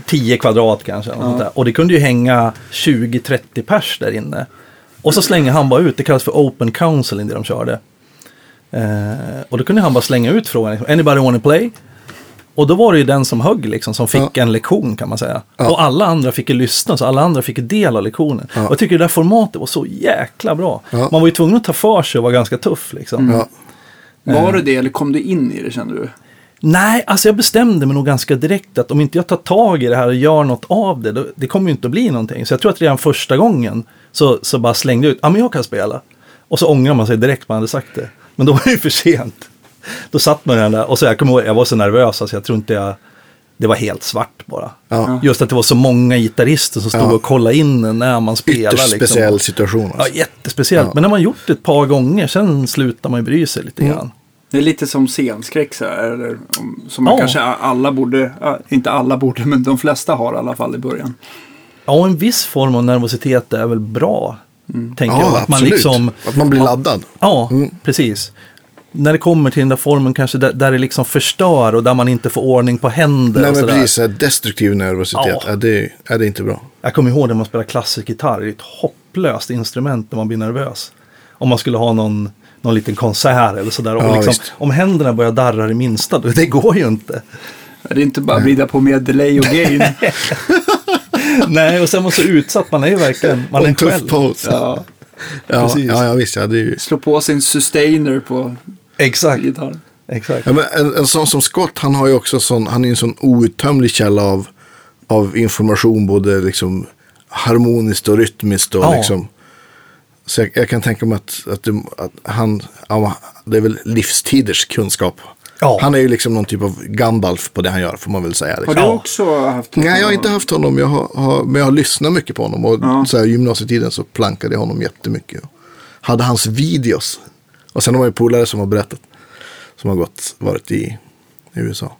10 kvadrat kanske. där. Och det kunde ju hänga 20-30 pers där inne. Och så slänger han bara ut, det kallas för open counseling det de körde. Eh, och då kunde han bara slänga ut frågan, liksom, anybody wanna play? Och då var det ju den som högg liksom, som fick Ja. en lektion kan man säga. Ja. Och alla andra fick ju lyssna, så alla andra fick ju del av lektionen. Ja. Och jag tycker det där formatet var så jäkla bra. Ja. Man var ju tvungen att ta för sig och vara ganska tuff liksom. Ja. Var det det eller kom du in i det kände du? Nej, alltså jag bestämde mig nog ganska direkt att om inte jag tar tag i det här och gör något av det, då, det kommer ju inte att bli någonting. Så jag tror att redan första gången så, så bara slängde jag ut, ja men jag kan spela. Och så ångrar man sig direkt man hade sagt det. Men då var det ju för sent. Då satt man där och så jag kommer ihåg, jag var så nervös, alltså jag tror inte jag, det var helt svart bara. Ja. Just att det var så många gitarrister som stod Ja. och kollade in när man spelade. Ytterst liksom. speciell situation. Ja, Alltså. jättespeciellt. Ja. Men när man gjort det ett par gånger, sen slutar man ju bry sig lite Mm. grann. Det är lite som scenskräck så här, eller om- som man Ja. kanske alla borde, ja, inte alla borde, men de flesta har i alla fall i början. Ja, en viss form av nervositet är väl bra. Tänker jag. Ja, Att man liksom, Att man blir laddad. ja, Mm. precis. När det kommer till den där formen kanske där, där det liksom förstör och där man inte får ordning på händer Nej och men precis, destruktiv nervositet. Ja. Ja. det, är det inte bra. Jag kommer ihåg när man spelar klassisk gitarr. Det är ett hopplöst instrument när man blir nervös. Om man skulle ha någon, någon liten konsert eller sådär. Ja, liksom, om händerna börjar darra det minsta, då- det går ju inte. Det är inte bara vrida på med delay och gain. Nej, och sen man så utsatt. Man är ju verkligen, man är en själv. pose. ja, Ja, precis. ja, ja, visst. Ja, det är ju... slå på sin sustainer på Exakt, gitarren. exakt. ja, men en, en sån som Scott, han har ju också sån, han är en sån outtömlig källa av, av information, både liksom harmoniskt och rytmiskt och Ja. liksom. Så jag, jag kan tänka mig att, att, du, att han, ja, det är väl livstiders kunskap. Ja. Han är ju liksom någon typ av Gandalf på det han gör, får man väl säga. Har Liksom. du Ja. också haft Nej, jag har inte haft honom, jag har, har, men jag har lyssnat mycket på honom. Och Ja. så här, i gymnasietiden så plankade jag honom jättemycket. Hade hans videos. Och sen har man ju polare som har berättat. Som har gått, varit i, i USA.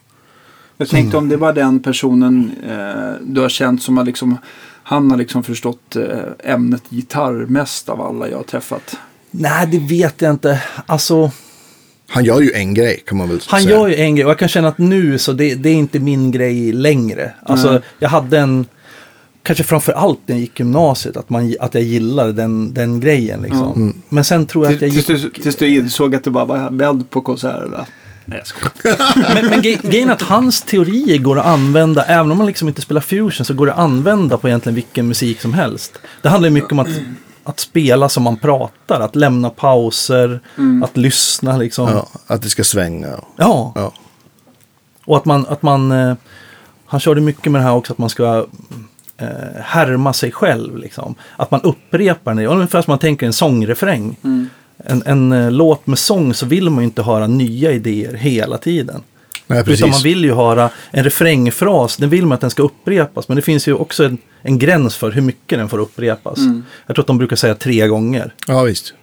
Jag tänkte om det var den personen eh, du har känt som har liksom, han har liksom förstått eh, ämnet gitarr mest av alla jag har träffat. Nej, det vet jag inte. Alltså, Han gör ju en grej kan man väl han säga. gör ju en grej och jag kan känna att nu så det, det är inte min grej längre. Alltså, Nej. jag hade en, kanske framför allt när jag gick gymnasiet, att, man, att jag gillade den, den grejen liksom. Ja. Men sen tror jag att jag Tills gick... du, tills du insåg att du bara var bädd på konserter. va? Nej, jag skojar. Men, men gre- grejen är att hans teorier går att använda, även om man liksom inte spelar fusion, så går det att använda på egentligen vilken musik som helst. Det handlar ju mycket om att, att spela som man pratar, att lämna pauser, att lyssna liksom. Ja, att det ska svänga. Ja, Ja. och att man, att man eh, han körde mycket med det här också att man ska eh, härma sig själv liksom. Att man upprepar det, ungefär som man tänker en sångrefräng. En, en eh, låt med sång så vill man ju inte höra nya idéer hela tiden. Nej, precis. Utan man vill ju höra en refrängfras, den vill man att den ska upprepas. Men det finns ju också en, en gräns för hur mycket den får upprepas. Jag tror att de brukar säga tre gånger. Ja, visst.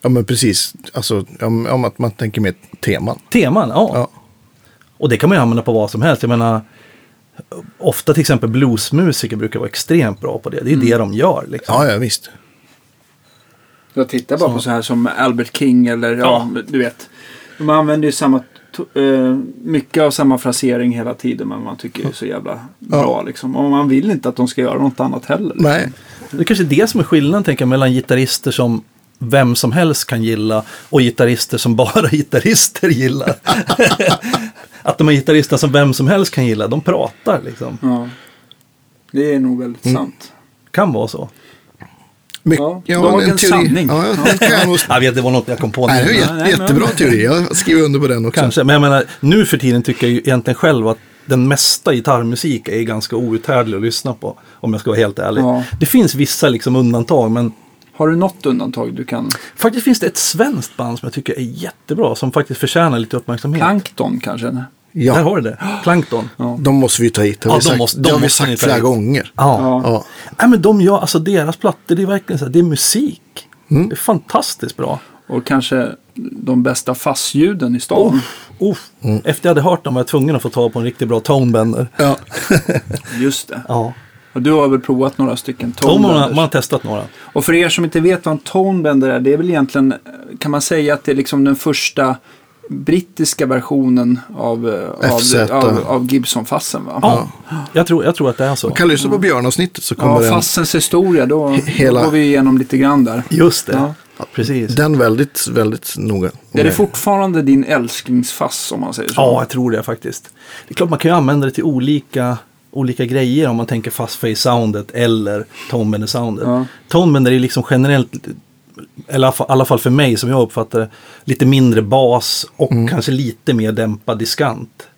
Ja, men precis. Alltså, om, om att man tänker med teman. Teman, ja. Ja. Och det kan man ju använda på vad som helst. Jag menar, ofta till exempel bluesmusiker brukar vara extremt bra på det. Det är ju det de gör. Liksom. Ja, ja, visst. Jag tittar bara Så. på så här som Albert King eller ja, du vet. De använder ju samma, eh, mycket av samma frasering hela tiden men man tycker det är så jävla bra liksom. Och man vill inte att de ska göra något annat heller. Liksom. Nej. Det är kanske är det som är skillnaden tänker jag, mellan gitarrister som vem som helst kan gilla och gitarrister som bara gitarrister gillar. att de här gitarristerna som vem som helst kan gilla, de pratar liksom. Ja. Det är nog väldigt sant. Kan vara så. My- Ja, ja, dagens en teori. sanning. Ja, jag. Jag vet, det var något jag kom på Nej, det är nu. jättebra teori. Jag skriver under på den också. Kanske, men jag menar, nu för tiden tycker jag ju egentligen själv att den mesta gitarrmusik är ganska outhärdlig att lyssna på. Om jag ska vara helt ärlig. Ja. Det finns vissa liksom undantag, men Har du något undantag du kan? faktiskt finns det ett svenskt band som jag tycker är jättebra, som faktiskt förtjänar lite uppmärksamhet. Plankton kanske? Där Ja, har du det. Plankton. Ja. de måste vi ta hit. Det har Ja, vi de sagt, måste- de har vi sagt flera hit. gånger. Ja. Ja. Ja. Nej, men de gör, alltså deras plattor, det är verkligen så här, det är musik. Det är fantastiskt bra. Och kanske de bästa fassljuden i stan. Oh, Efter jag hade hört dem var jag tvungen att få ta på en riktigt bra tonebender. Ja. Just det. Ja. Och du har väl provat några stycken Tom man, tonebenders? man har testat några. Och för er som inte vet vad en tonebender är, det är väl egentligen, kan man säga att det är liksom den första brittiska versionen av, eh, av, av, av Gibson-fassen va? Ja, jag, tror, jag tror att det är så. Kan lyssna på björnavsnittet så kommer Ja, den, fassens historia, då, Hela- då går vi igenom lite grann där. Just det. Ja. Precis. den väldigt, väldigt noga. Är det fortfarande din älsklingsfass om man säger så? Ja, jag tror det faktiskt. Det är klart man kan ju använda det till olika, olika grejer om man tänker fast face soundet eller tonebender soundet. Ja. Tonebender är liksom generellt, eller i alla fall för mig som jag uppfattar det, lite mindre bas och kanske lite mer dämpad diskant.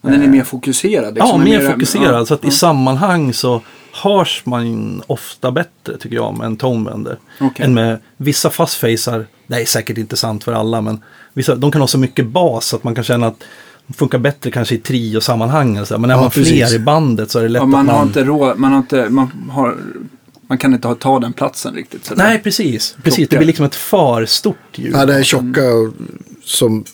Men den är mer fokuserad? Ja, liksom, mer är fokuserad. ja, så att ja. i sammanhang så hörs man ofta bättre tycker jag med en tonebender. Okej. Än med vissa fastfacer, det är säkert inte sant för alla, men vissa, de kan ha så mycket bas att man kan känna att det funkar bättre kanske i trio-sammanhang. Men när Ja, man precis. fler i bandet så är det lätt Ja, man att man... har inte råd, man har inte, man har, man kan inte ha, ta den platsen riktigt. Så Nej, precis. precis. Det blir liksom ett för stort ljud. Ja, det är tjocka som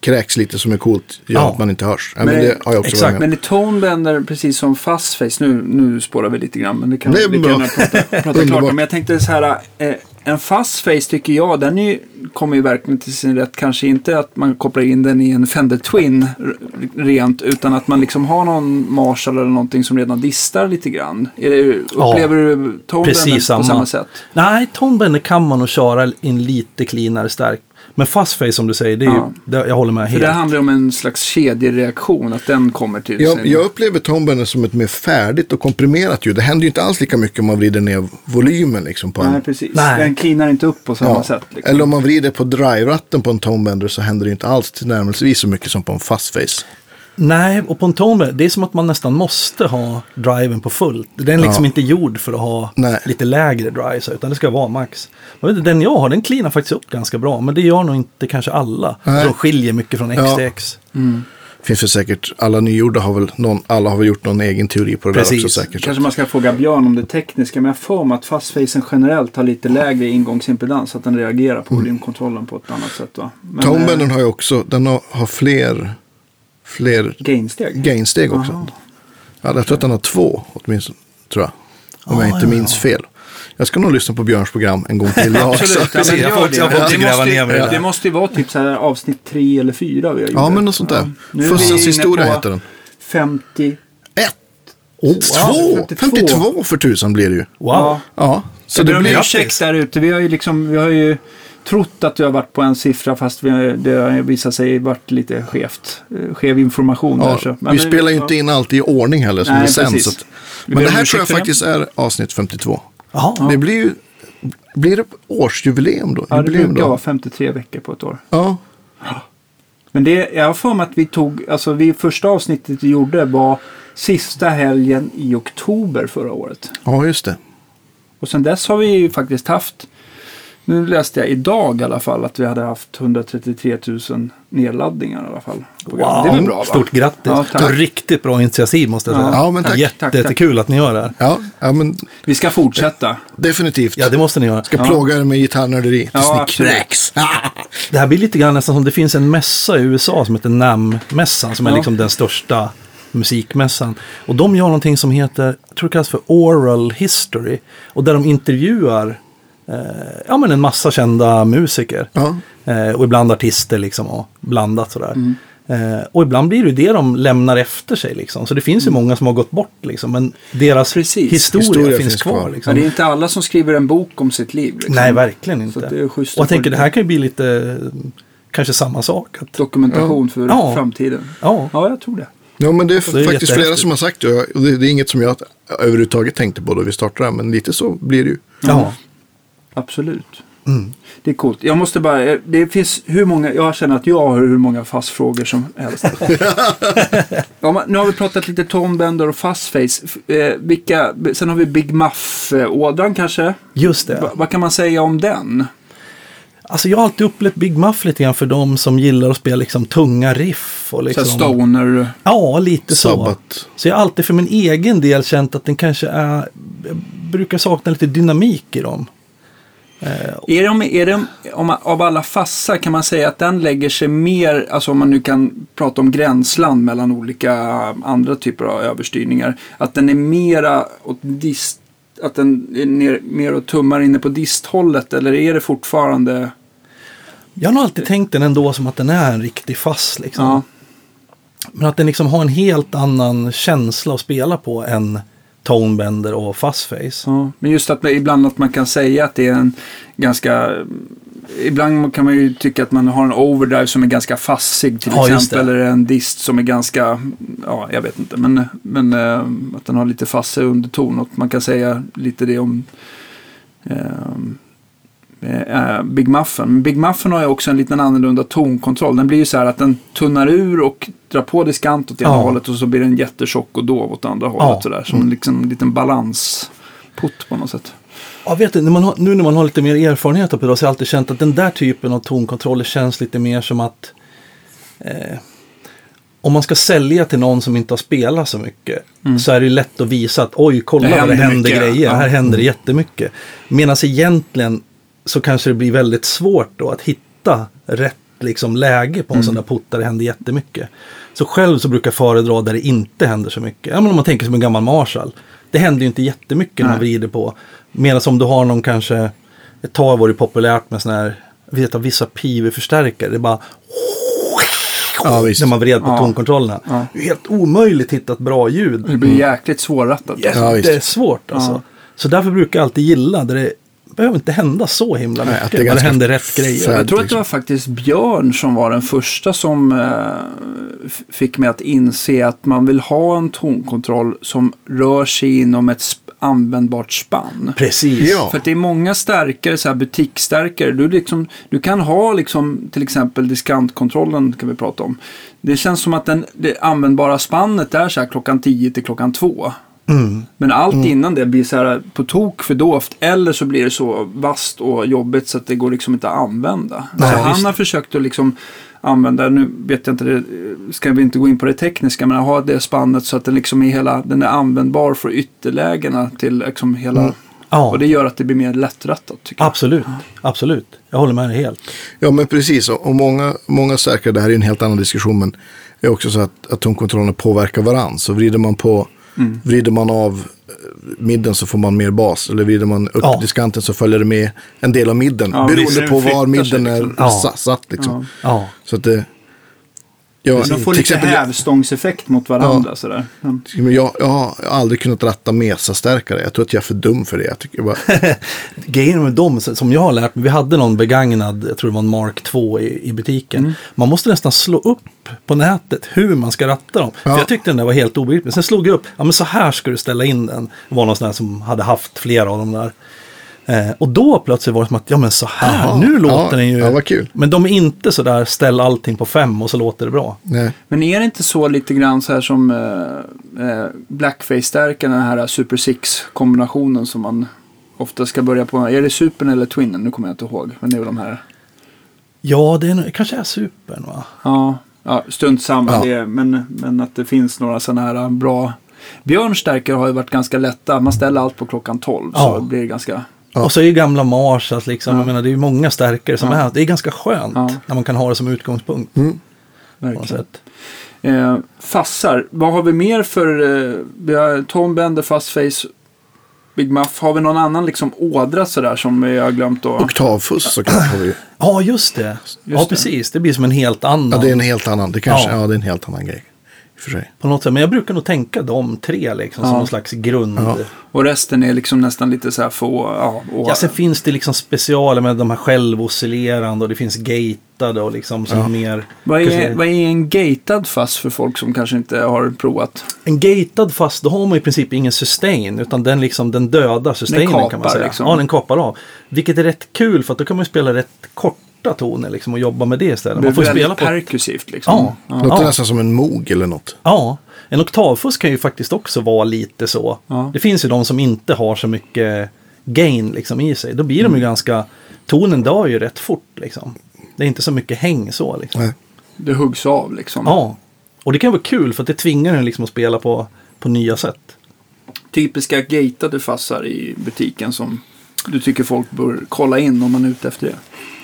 kräks lite som är coolt. Gör Ja. att man inte hörs. Ja, Men- men, det har jag också exakt, Men i Tonebender, precis som Fastface, nu, nu spårar vi lite grann, men det kan vi kan prata, prata klart om. Men jag tänkte så här, eh, en Fastface tycker jag, den är, ju- kommer ju verkligen till sin rätt. Kanske inte att man kopplar in den i en Fender Twin rent, utan att man liksom har någon Marshall eller någonting som redan distar lite grann. Det, Ja, upplever du Tonebender precis på samma. sätt? Nej, tonebender kan man nog köra in lite cleanare stark. Men fastface som du säger, det är Ja. ju, det, jag håller med För helt. det handlar om en slags kedjereaktion, att den kommer till Jag, sin... jag upplever Tombender som ett mer färdigt och komprimerat ljud. Det händer ju inte alls lika mycket om man vrider ner volymen liksom på en. Nej, precis. Nej. Den cleanar inte upp på samma Ja. sätt. Liksom. Eller om man vrider på drive-ratten på en Tombender så händer det inte alls tillnärmelsevis så mycket som på en fastface. Nej, och på en Tone, det är som att man nästan måste ha driven på fullt. Den är liksom Ja. inte gjord för att ha Nej. lite lägre drives, utan det ska vara max. Jag vet, inte, den jag har, den cleanar faktiskt upp ganska bra, men det gör nog inte kanske alla. Nej. De skiljer mycket från X Ja. till X. Finns väl säkert, alla nygjorda har väl någon, alla har väl gjort någon egen teori på det Precis. där också säkert. Kanske man ska fråga Björn om det tekniska, men jag får mig att fastfacen generellt har lite lägre ingångsimpedans, så att den reagerar på volymkontrollen på ett annat sätt. Va? Men, eh, har ju också, den har, har fler, fler Gainsteg. gainsteg också. Aha. Ja, jag tror att den har två åtminstone, tror jag. Om Ah, jag inte ja, minns fel. Jag ska nog lyssna på Björns program en gång till också. Ja, men jag får- det. gräva måste- ner mig i det Det där. måste ju vara typ så här avsnitt tre eller fyra vi har. Ja, men något sånt där. Vi Fussens historia heter den. 50. Ett! Oh, Två! 52. 52 för tusan blir det ju. Wow. Ja. Ja, så det det blir blir... ursäkt där ute. Vi har ju liksom, vi har ju trott att du har varit på en siffra fast vi har, det har visat sig varit lite skevt. eh, Skev information där. Ja, Så. vi Men- spelar ju ja. inte in allt i ordning heller som Nej, det sänds. precis. så att- Men det här tror jag faktiskt är avsnitt 52. Jaha. Det blir ju... Blir det årsjubileum då? Ja, det Jubileum brukar då? vara 53 veckor på ett år. Ja, Men det, jag har för mig att vi tog, alltså vi första avsnittet vi gjorde var sista helgen i oktober förra året. ja, just det. Och sen dess har vi ju faktiskt haft, nu läste jag idag i alla fall att vi hade haft 133 000 nedladdningar i alla fall. Wow, Det är väl bra va? stort grattis. Ja, tack. det var riktigt bra initiativ måste jag Ja. säga. Ja, men tack. Jätte, Tack, tack. Jättekul att ni gör det här. Ja, ja men Vi ska fortsätta. definitivt. Ja, det måste ni göra. Ska Ja. plåga er med gitarrnörderi tills Ja, kräks. Det här blir lite grann nästan som det finns en mässa i USA som heter NAM-mässan som är Ja. liksom den största musikmässan. Och de gör någonting som heter, jag tror det kallas för oral history. Och där de intervjuar ja, men en massa kända musiker. Ja. Eh, och ibland artister liksom och blandat sådär. Mm. Eh, och ibland blir det ju det de lämnar efter sig liksom. Så det finns ju många som har gått bort liksom. Men deras Mm. Precis. historia, Historia finns, finns kvar. kvar. Liksom. Men det är inte alla som skriver en bok om sitt liv. Liksom. Nej, verkligen inte. det och jag tänker det här kan ju bli lite, eh, kanske samma sak. Att, Dokumentation för Ja. framtiden. ja, Ja, jag tror det. Ja, men det är, är faktiskt flera som har sagt det. Det, det är inget som jag överhuvudtaget tänkte på då vi startade. Men lite så blir det ju. ja. Absolut. Mm. Det är coolt. Jag måste bara, eh, det finns hur många, jag känner att jag har hur många fastfrågor som helst. ja, nu har vi pratat lite Tom Bender och Fastface. Eh, vilka, sen har vi Big Muff-ådran kanske. Just det. Va, vad kan man säga om den? Alltså jag har alltid upplevt Big Muff lite grann för de som gillar att spela liksom tunga riff. Och Så liksom, här stoner. Ja, lite så. Sabbat. Så jag har alltid för min egen del känt att den kanske är, jag brukar sakna lite dynamik i dem. Är de, är de, om man, av alla fassar kan man säga att den lägger sig mer, alltså om man nu kan prata om gränsland mellan olika andra typer av överstyrningar, att den är mera åt dist, att den är ner, mer och tummar inne på disthållet eller är det fortfarande, Jag har nog alltid tänkt den ändå som att den är en riktig fass. Liksom. ja, Men att den liksom har en helt annan känsla att spela på än Tonebender och Fuzzface. ja. men just att ibland att man kan säga att det är en ganska Ibland kan man ju tycka att man har en overdrive som är ganska fassig till Ja, exempel. Eller en dist som är ganska, ja jag vet inte. Men, men eh, att den har lite fassig underton. Och man kan säga lite det om eh, eh, Big Muffen. Men Big Muffen har ju också en liten annorlunda tonkontroll. Den blir ju så här att den tunnar ur och drar på diskant åt ena Ja. hållet och så blir den jättetjock och dov åt andra hållet. Ja. Mm. Sådär, som en liksom, liten balanspunt på något sätt. Jag vet inte, man har, nu när man har lite mer erfarenhet av det så har jag alltid känt att den där typen av tonkontroller känns lite mer som att eh, om man ska sälja till någon som inte har spelat så mycket så är det lätt att visa att oj, kolla Det vad det händer händer mycket. grejer. Ja. Här händer det jättemycket. Medan egentligen så kanske det blir väldigt svårt då att hitta rätt liksom, läge på en sån där putt där det händer jättemycket. Så själv så brukar jag föredra där det inte händer så mycket. Ja, men om man tänker som en gammal Marshall. Det händer ju inte jättemycket när man Nej. vrider på. Medan om du har någon kanske, ett tag var det populärt med sådana här, jag vet att vissa PIV-förstärkare, det är bara Ja, när man vred på Ja. tonkontrollerna. Ja. Det är helt omöjligt att hitta ett bra ljud. Det blir jäkligt svårrattat. Ja, visst. det är svårt alltså. Ja. Så därför brukar jag alltid gilla där det behöver inte hända så himla Nej, mycket. att det ganska händer rätt grejer. Jag tror att det liksom. var faktiskt Björn som var den första som eh, fick mig att inse att man vill ha en tonkontroll som rör sig inom ett sp- användbart spann. Precis. Ja. För att det är många stärkare, så här butiksstärkare. Du, liksom, du kan ha liksom, till exempel diskantkontrollen kan vi prata om. Det känns som att den, det användbara spannet är så här klockan 10 till klockan 2. Mm. Men allt innan det blir så här på tok för dovt. Eller så blir det så vasst och jobbigt så att det går liksom inte att använda. Nej, så han har försökt att liksom använda, nu vet jag inte, det, ska vi inte gå in på det tekniska, men ha det spannet så att den liksom är hela, den är användbar för ytterlägena till liksom hela, Mm. Ja, och det gör att det blir mer lättrattat tycker jag. absolut. Absolut. Jag håller med dig helt. Ja, men precis. Och många, många stärkare, det här är en helt annan diskussion, men det är också så att, att tonkontrollerna påverkar varandra. Så vrider man på, Mm. vrider man av eh, midden så får man mer bas. Eller vrider man upp Ja. diskanten så följer det med en del av midden. Ja, beroende på var midden är liksom. Ja. sa- satt. Liksom. Ja. Så att det... Ja, De får till lite hävstångseffekt mot varandra sådär. Ja. men jag, jag har aldrig kunnat ratta mesastärkare. Jag tror att jag är för dum för det. Jag tycker bara, Grejen med dem, som jag har lärt mig, vi hade någon begagnad, jag tror det var en Mark 2 i, i butiken. Mm. Man måste nästan slå upp på nätet hur man ska ratta dem. Ja. För jag tyckte den där var helt obegriplig. Sen slog jag upp, ja men så här ska du ställa in den. Det var någon sån här som hade haft flera av dem där. Eh, och då plötsligt var det som att, ja men så här, Jaha. nu låter Ja, den ju. ja, vad kul. Men de är inte så där, ställ allting på fem och så låter det bra. nej. Men är det inte så lite grann så här som eh, eh, Blackface-stärken, den här Super Six-kombinationen som man ofta ska börja på. Är det Supern eller Twinnen? Nu kommer jag inte ihåg. Men det är väl de här. Ja, det är, kanske är supern va? Ja, ja strunt samma. Ja. Det, men, men att det finns några sådana här bra. Björns stärkare har ju varit ganska lätta. Man ställer allt på klockan 12. Ja. Så blir det ganska... Ja. Och så är ju gamla Marshalls liksom, Ja. jag menar det är ju många stärkare som Ja. är, det är ganska skönt Ja. när man kan ha det som utgångspunkt. Mm. På något Verkligen. sätt. Eh, fassar. Vad har vi mer för... Eh, vi har Tom Bender, Fastface, Big Muff. Har vi någon annan liksom ådra sådär som vi har glömt att... Oktavfuss såklart har vi. Ja, just det. ja, det. precis. Det blir som en helt annan. Ja, det är en helt annan. Det kanske, Ja. ja. det är en helt annan grej. För sig. På något sätt. Men jag brukar nog tänka de tre liksom, som Ja. någon slags grund. Ja. Och resten är liksom nästan lite så här få... Ja, och, Ja, sen finns det liksom specialer med de här självoscillerande och det finns gatade och liksom som Ja. mer... vad, är, kanske- vad är en gatad fass för folk som kanske inte har provat? En gatad fast, då har man i princip ingen sustain. Utan den liksom, den dödar sustainen kan kapar man säga. liksom. Ja, den kapar av. Vilket är rätt kul för att då kan man ju spela rätt korta toner liksom och jobba med det istället. Man får spela på... perkussivt liksom. Ja. ja. Låter Ja. nästan som en mog eller något. Ja, en oktavfuss kan ju faktiskt också vara lite så. Ja. Det finns ju de som inte har så mycket gain liksom i sig. Då blir de ju ganska, tonen dör ju rätt fort liksom. Det är inte så mycket häng så liksom. Nej. Det huggs av liksom. Ja, och det kan vara kul för att det tvingar en liksom att spela på, på nya sätt. Typiska gatade fassar i butiken som du tycker folk bör kolla in om man är ute efter det.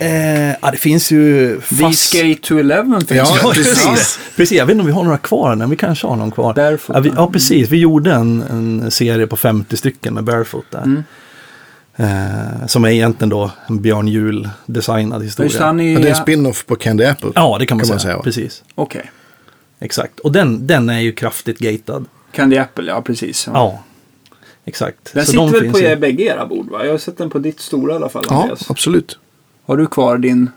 Eh, ja, det finns ju fast... V-Skate to Eleven finns Ja, det. precis. Precis, jag vet inte om vi har några kvar, men vi kanske har någon kvar. Barefoot. Ja, vi, ja precis. Vi gjorde en, en serie på 50 stycken med Barefoot där. Mm. Eh, som är egentligen då en Björn Juhl designad historia. Är... Ja, det är en spin-off på Candy Apple. Ja, det kan man, Kan man säga. Precis, Okej. exakt. Och den, den är ju kraftigt gatad. Candy Apple, ja precis. Ja, exakt. Den Så sitter de väl finns på er bägge era bord va? Jag har sett den på ditt stora i alla fall Ja, Andreas. absolut. Har du kvar din?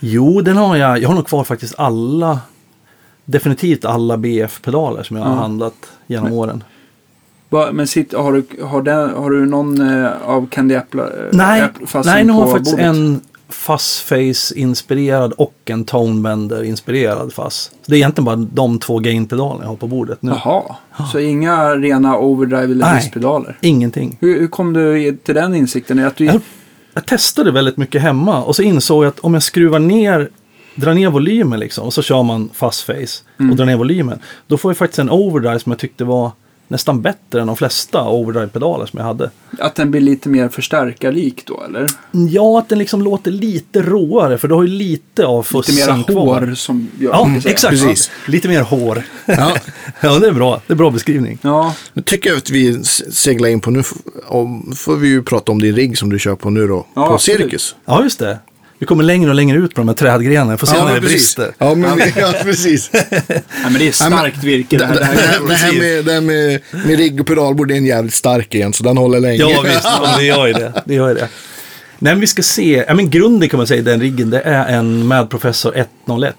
Jo, den har jag. Jag har nog kvar faktiskt alla, definitivt alla BF-pedaler som jag har Ja. handlat genom åren. Va, men sitt, har, du, har, den, har du någon eh, av Candy Apple? eh, Nej, nej nu har på jag faktiskt bordet? en Fuzzface-inspirerad och en Tonebender-inspirerad Fuzz. Det är egentligen bara de två gain-pedalerna jag har på bordet nu. Jaha, så inga rena overdrive eller Nej. diskpedaler? Ingenting. Hur, hur kom du till den insikten? Att du, Jag, jag testade väldigt mycket hemma och så insåg jag att om jag skruvar ner, drar ner volymen liksom och så kör man Fuzzface Mm. och drar ner volymen. Då får jag faktiskt en overdrive som jag tyckte var nästan bättre än de flesta overdrive-pedaler som jag hade. Att den blir lite mer förstärkarlik då eller? Ja, att den liksom låter lite råare för du har ju lite av Lite fussen mera kvar. hår som gör Ja, exakt. Precis. Lite mer hår. Ja. ja, det är bra. Det är bra beskrivning. Ja, Nu tycker jag att vi seglar in på, nu får vi ju prata om din rigg som du kör på nu då, Ja, på absolut. Cirkus. Ja, just det. Vi kommer längre och längre ut på de här trädgrenarna. Får se när det precis. brister. Ja, men, ja, precis. Nej, men det är starkt virke det här. det, här det här med, det här med, med rigg och pedalbord är en jävligt stark igen, så den håller länge. Ja, visst. Ja, det gör ju det. det, gör det. Nej, men vi ska se. Ja, men grunden kan man säga i den riggen, det är en Mad Professor 101.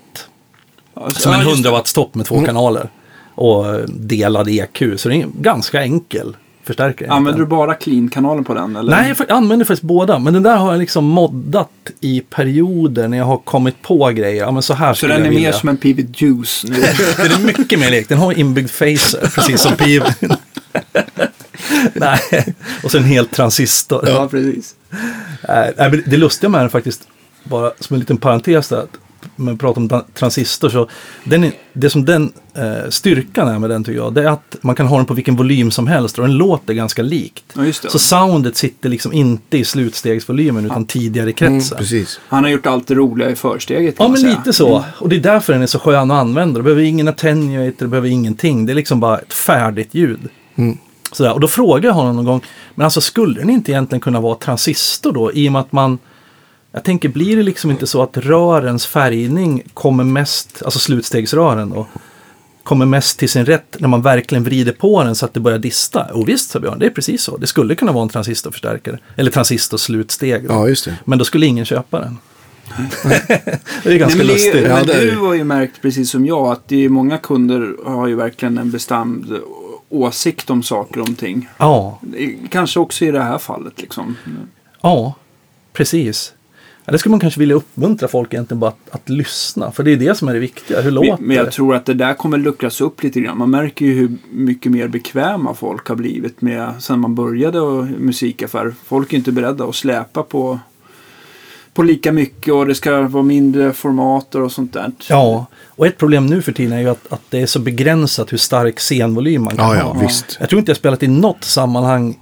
Som en 100 watts topp med två kanaler. Och delad EQ. Så det är ganska enkel förstärkare. Använder du bara clean-kanalen på den? Eller? Nej, jag använder faktiskt båda. Men den där har jag liksom moddat i perioder när jag har kommit på grejer. Ja, men så här Så den är mer som en Pivot Juice nu? Den är mycket mer lek. Den har inbyggd phaser, precis som PIV. Nej, och sen en hel transistor. ja, precis. Nej, det lustiga med den faktiskt, bara som en liten parentes där, att man pratar om tra- transistor, så den är, det som den eh, styrkan är med den tycker jag, det är att man kan ha den på vilken volym som helst och den låter ganska likt. Ja, just det. Så soundet sitter liksom inte i slutstegsvolymen utan tidigare i Mm. Han har gjort allt det roliga i försteget kan Ja, man men säga. lite så. Och det är därför den är så skön att använda. Du behöver ingen attenuator, du behöver ingenting. Det är liksom bara ett färdigt ljud. Mm. Sådär. Och då frågade jag honom någon gång, men alltså skulle den inte egentligen kunna vara transistor då? I och med att man, jag tänker, blir det liksom inte så att rörens färgning kommer mest, alltså slutstegsrören då, kommer mest till sin rätt när man verkligen vrider på den så att det börjar dista? Och visst, sa Björn, det är precis så. Det skulle kunna vara en transistorförstärkare. Eller transistorslutsteg. Då. Ja, just det. Men då skulle ingen köpa den. det är ganska Nej, men det lustigt. men det är du har ju märkt precis som jag att det är många kunder har ju verkligen en bestämd åsikt om saker och ting. Ja, Kanske också i det här fallet liksom. ja, precis. Ja, det skulle man kanske vilja uppmuntra folk egentligen bara att, att lyssna. För det är det som är det viktiga. Hur låter Men men jag det? tror att det där kommer luckras upp lite grann. Man märker ju hur mycket mer bekväma folk har blivit med sen man började och musikaffär. Folk är inte beredda att släpa på, på lika mycket och det ska vara mindre formater och sånt där. Ja, och ett problem nu för tiden är ju att, att det är så begränsat hur stark scenvolym man kan Ja, ja, ha. visst. Jag tror inte jag spelat i något sammanhang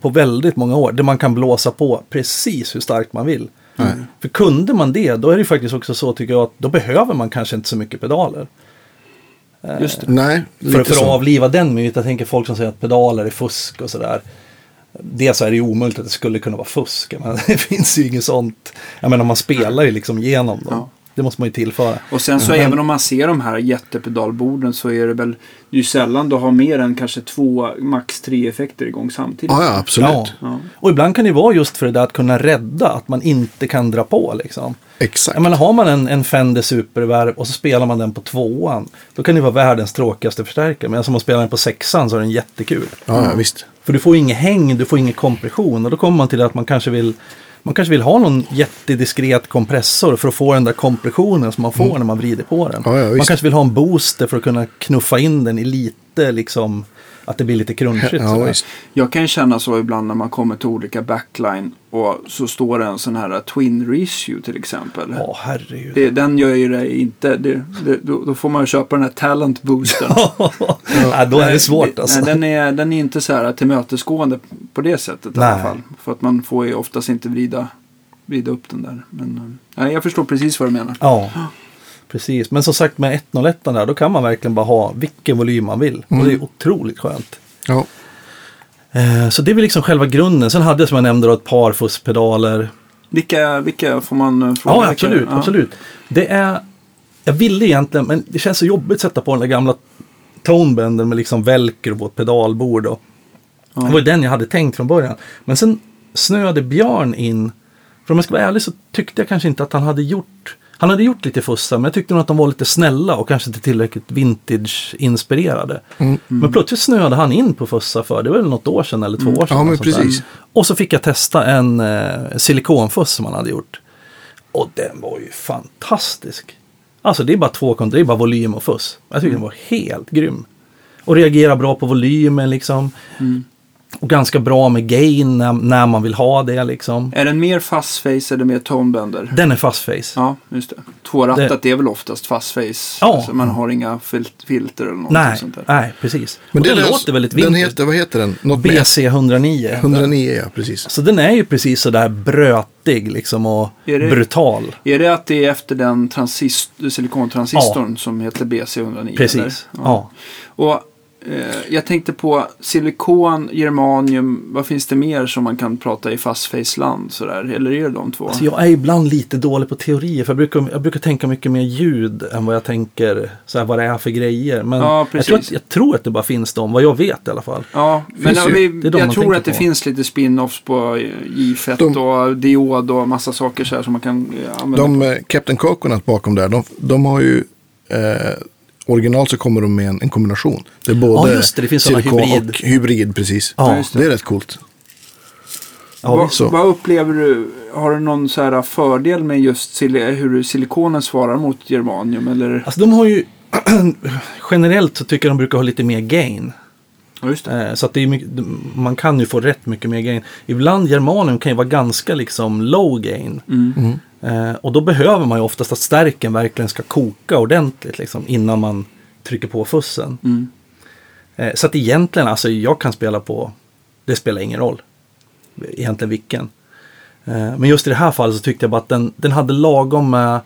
på väldigt många år där man kan blåsa på precis hur starkt man vill. Nej. För kunde man det, då är det faktiskt också så tycker jag att då behöver man kanske inte så mycket pedaler. Just det. Nej, För, för att så. avliva den myten, jag tänker folk som säger att pedaler är fusk och sådär. Dels så är det ju omöjligt att det skulle kunna vara fusk. Men det finns ju inget sånt. Jag menar man spelar ju liksom genom dem. Ja. Det måste man ju tillföra. Och sen så även om man ser de här jättepedalborden så är det väl det är ju sällan du har mer än kanske två, max tre effekter igång samtidigt. Ja, ja, absolut. Ja. Ja. Och ibland kan det vara just för det där att kunna rädda, att man inte kan dra på liksom. Exakt. Jag menar, har man en, en Fender Superverb och så spelar man den på tvåan, då kan det vara världens tråkigaste förstärkare. Men om man spelar den på sexan så är den jättekul. Ja, ja, visst. För du får inget häng, du får ingen kompression och då kommer man till att man kanske vill man kanske vill ha någon jättediskret kompressor för att få den där kompressionen som man får när man vrider på den. Mm. Ja, ja, man kanske vill ha en booster för att kunna knuffa in den i lite, liksom, att det blir lite crunchigt. Ja. Jag kan känna så ibland när man kommer till olika backline och så står det en sån här Twin Reissue till exempel. Ja, herregud. Det, den gör ju det inte. Det, det, då, då får man ju köpa den här Talent Boostern. ja, då är det svårt alltså. Nej, den, är, den är inte så här tillmötesgående på det sättet i alla Nej. fall. För att man får ju oftast inte vrida, vrida upp den där. Men eh, nej, jag förstår precis vad du menar. Ja, precis. Men som sagt med 101 där, då kan man verkligen bara ha vilken volym man vill. Och det är otroligt skönt. Ja. Eh, Så det är väl liksom själva grunden. Sen hade jag som jag nämnde då ett par fusspedaler. Vilka, vilka får man fråga? Ja, absolut. ja. absolut. Det är, jag ville egentligen, men det känns så jobbigt att sätta på den där gamla tonebänden med liksom velcro på ett pedalbord. Och, Ja. Det var ju den jag hade tänkt från början. Men sen snöade Björn in. För om jag ska vara ärlig så tyckte jag kanske inte att han hade gjort han hade gjort lite fussar, men jag tyckte nog att de var lite snälla och kanske inte tillräckligt vintage-inspirerade. Mm. Men plötsligt snöade han in på fussar för, det var väl något år sedan eller två år sedan. Ja, sånt där. precis. Och så fick jag testa en eh, silikonfuss som han hade gjort. Och den var ju fantastisk. Alltså det är bara två det är bara volym och fuss. Jag tycker den var helt grym. Och reagerar bra på volymen liksom. Och ganska bra med gain när, när man vill ha det liksom. Är den mer fast face eller mer tonebender? Den är fast face. Ja, just det. Tvårattat är väl oftast fast face. Ja. Alltså man har inga fil- filter eller någonting nej, sånt där. nej, precis. Men och den låter väldigt Den vintage. heter, vad heter den? Något BC 109. 109, ja precis. Så den är ju precis sådär brötig liksom och Är det- brutal. Är det att det är efter den transist- silikontransistoren som heter BC109? Precis. Eller? Ja. Och eh, jag tänkte på silikon, germanium, vad finns det mer som man kan prata i fastface-land sådär? Eller är det de två? Alltså jag är ibland lite dålig på teorier för jag brukar, jag brukar tänka mycket mer ljud än vad jag tänker så här, vad det är för grejer. Men Ja, jag, tror att, precis. jag tror att det bara finns de, vad jag vet i alla fall. Ja, men ju. vi, jag tror att det på. finns lite spin-offs på eh, J-fett De- och diod och massa saker så här som man kan eh, använda. De, eh, Captain Coconut bakom där, de, de har ju eh, original så kommer de med en, en kombination. Det är både Ja, just det. Det finns silikon hybrid. och hybrid, precis. Ja, just det är rätt coolt. Ja, vad, så. vad upplever du? Har du någon så här fördel med just sil- hur silikonen svarar mot germanium? Eller? Alltså de har ju, generellt så tycker jag de brukar ha lite mer gain. Ja, just det. Eh, Så att det är mycket, man kan ju få rätt mycket mer gain. Ibland germanium kan ju vara ganska liksom low gain. Mm. Eh, och då behöver man ju oftast att stärken verkligen ska koka ordentligt liksom, innan man trycker på fussen. Mm. Eh, så att egentligen, alltså jag kan spela på, det spelar ingen roll. Egentligen vilken. Eh, men just i det här fallet så tyckte jag bara att den, den hade lagom med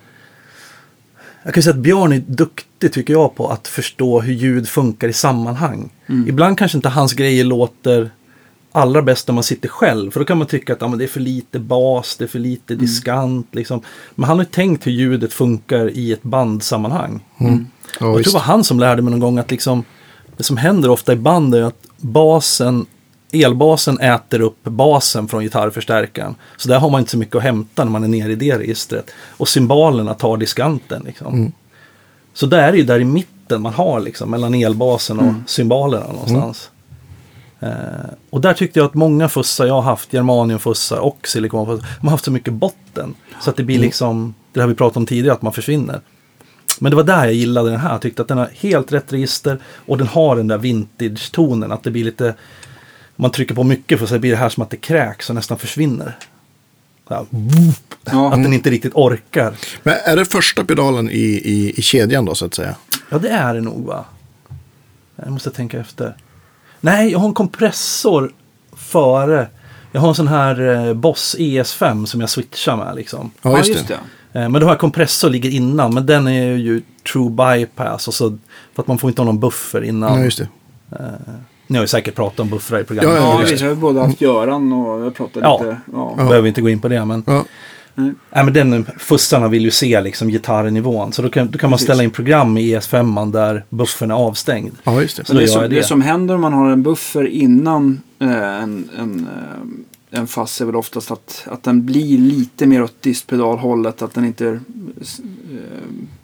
jag kan säga att Björn är duktig tycker jag på att förstå hur ljud funkar i sammanhang. Ibland kanske inte hans grejer låter allra bäst när man sitter själv. För då kan man tycka att men det är för lite bas, det är för lite diskant. Liksom. Men han har ju tänkt hur ljudet funkar i ett bandsammanhang. Ja, jag tror det var han som lärde mig någon gång att liksom, det som händer ofta i band är att basen, elbasen äter upp basen från gitarrförstärkaren. Så där har man inte så mycket att hämta när man är nere i det registret. Och cymbalerna tar diskanten. Liksom. Så där är det ju där i mitten man har liksom, mellan elbasen och cymbalerna någonstans. Eh, och där tyckte jag att många fussar jag har haft, germaniumfussar och silikonfussar, de har haft så mycket botten. Så att det blir liksom, det har vi pratat om tidigare, att man försvinner. Men det var där jag gillade den här. Jag tyckte att den har helt rätt register och den har den där vintage-tonen. Att det blir lite, om man trycker på mycket för så blir det här som att det kräks och nästan försvinner. Här, Ja. Att den inte riktigt orkar. Men är det första pedalen i, i, i kedjan då så att säga? Ja, det är det nog va? Jag måste tänka efter. Nej, jag har en kompressor före. Jag har en sån här eh, Boss ES5 som jag switchar med liksom. Ja, just, det. det. Eh, Men då har jag kompressor ligger innan, men den är ju true bypass. Och så, för att man får inte ha någon buffer innan. Ja, just det. Ni har ju säkert pratat om buffrar i programmet. Ja, ja, Ja. Jag har både haft Göran och jag pratat Ja. lite. Ja. Ja. Behöver inte gå in på det, men, Ja. nej, men den fussarna vill ju se liksom gitarrnivån. Så då kan, då kan man Precis. ställa in program i ES5 där buffern är avstängd. ja, just det. Så det, som, det. det. som händer om man har en buffer innan eh, en, en, eh, en fass är väl oftast att, att den blir lite mer åt distpedalhållet. Att den inte eh,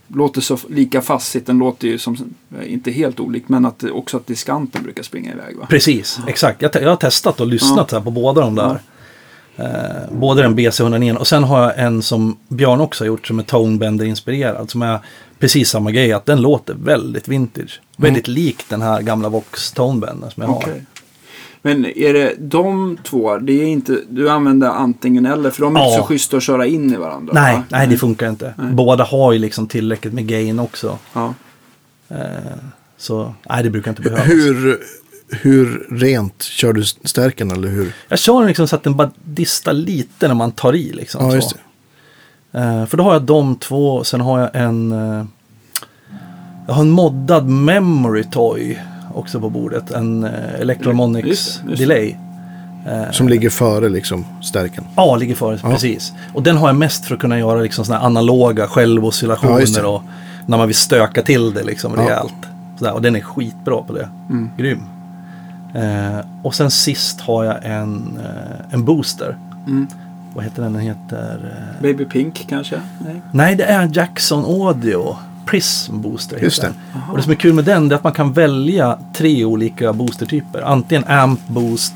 låter så lika fassigt. Den låter ju som, eh, inte helt olik men att också att diskanten brukar springa iväg. Va? Precis, exakt. Jag, jag har testat och lyssnat här på båda de där. Eh, både den BC109 och sen har jag en som Björn också har gjort som är Tonebender-inspirerad. Som är precis samma grej, att den låter väldigt vintage. Väldigt lik den här gamla Vox Tonebender som jag har. Okej. Men är det de två, det är inte, du använder antingen eller för de är Ja. inte så schyssta att köra in i varandra? Nej, va? nej, det funkar inte. Båda har ju liksom tillräckligt med gain också. Ja. Eh, så nej, det brukar inte behövas. Hur, hur rent kör du stärken eller hur? Jag kör den liksom så att den bara distar lite när man tar i. Liksom, Ja, så. just det. Eh, för då har jag de två, sen har jag en... eh, jag har en moddad memory toy också på bordet. En uh, Electromonics Just det, just det. delay. Som ligger före liksom stärken. Ja, ligger före, precis. Och den har jag mest för att kunna göra liksom såna här analoga självoscillationer Ja, och när man vill stöka till det liksom Ja. rejält. Sådär, och den är skitbra på det. Mm. Grym. Eh, och sen sist har jag en, eh, en booster. Mm. Vad heter den? Den heter... eh, Baby Pink kanske? Nej. Nej, det är Jackson Audio. Prism Booster heter Just det. den. Och det som är kul med den är att man kan välja tre olika boostertyper. Antingen amp boost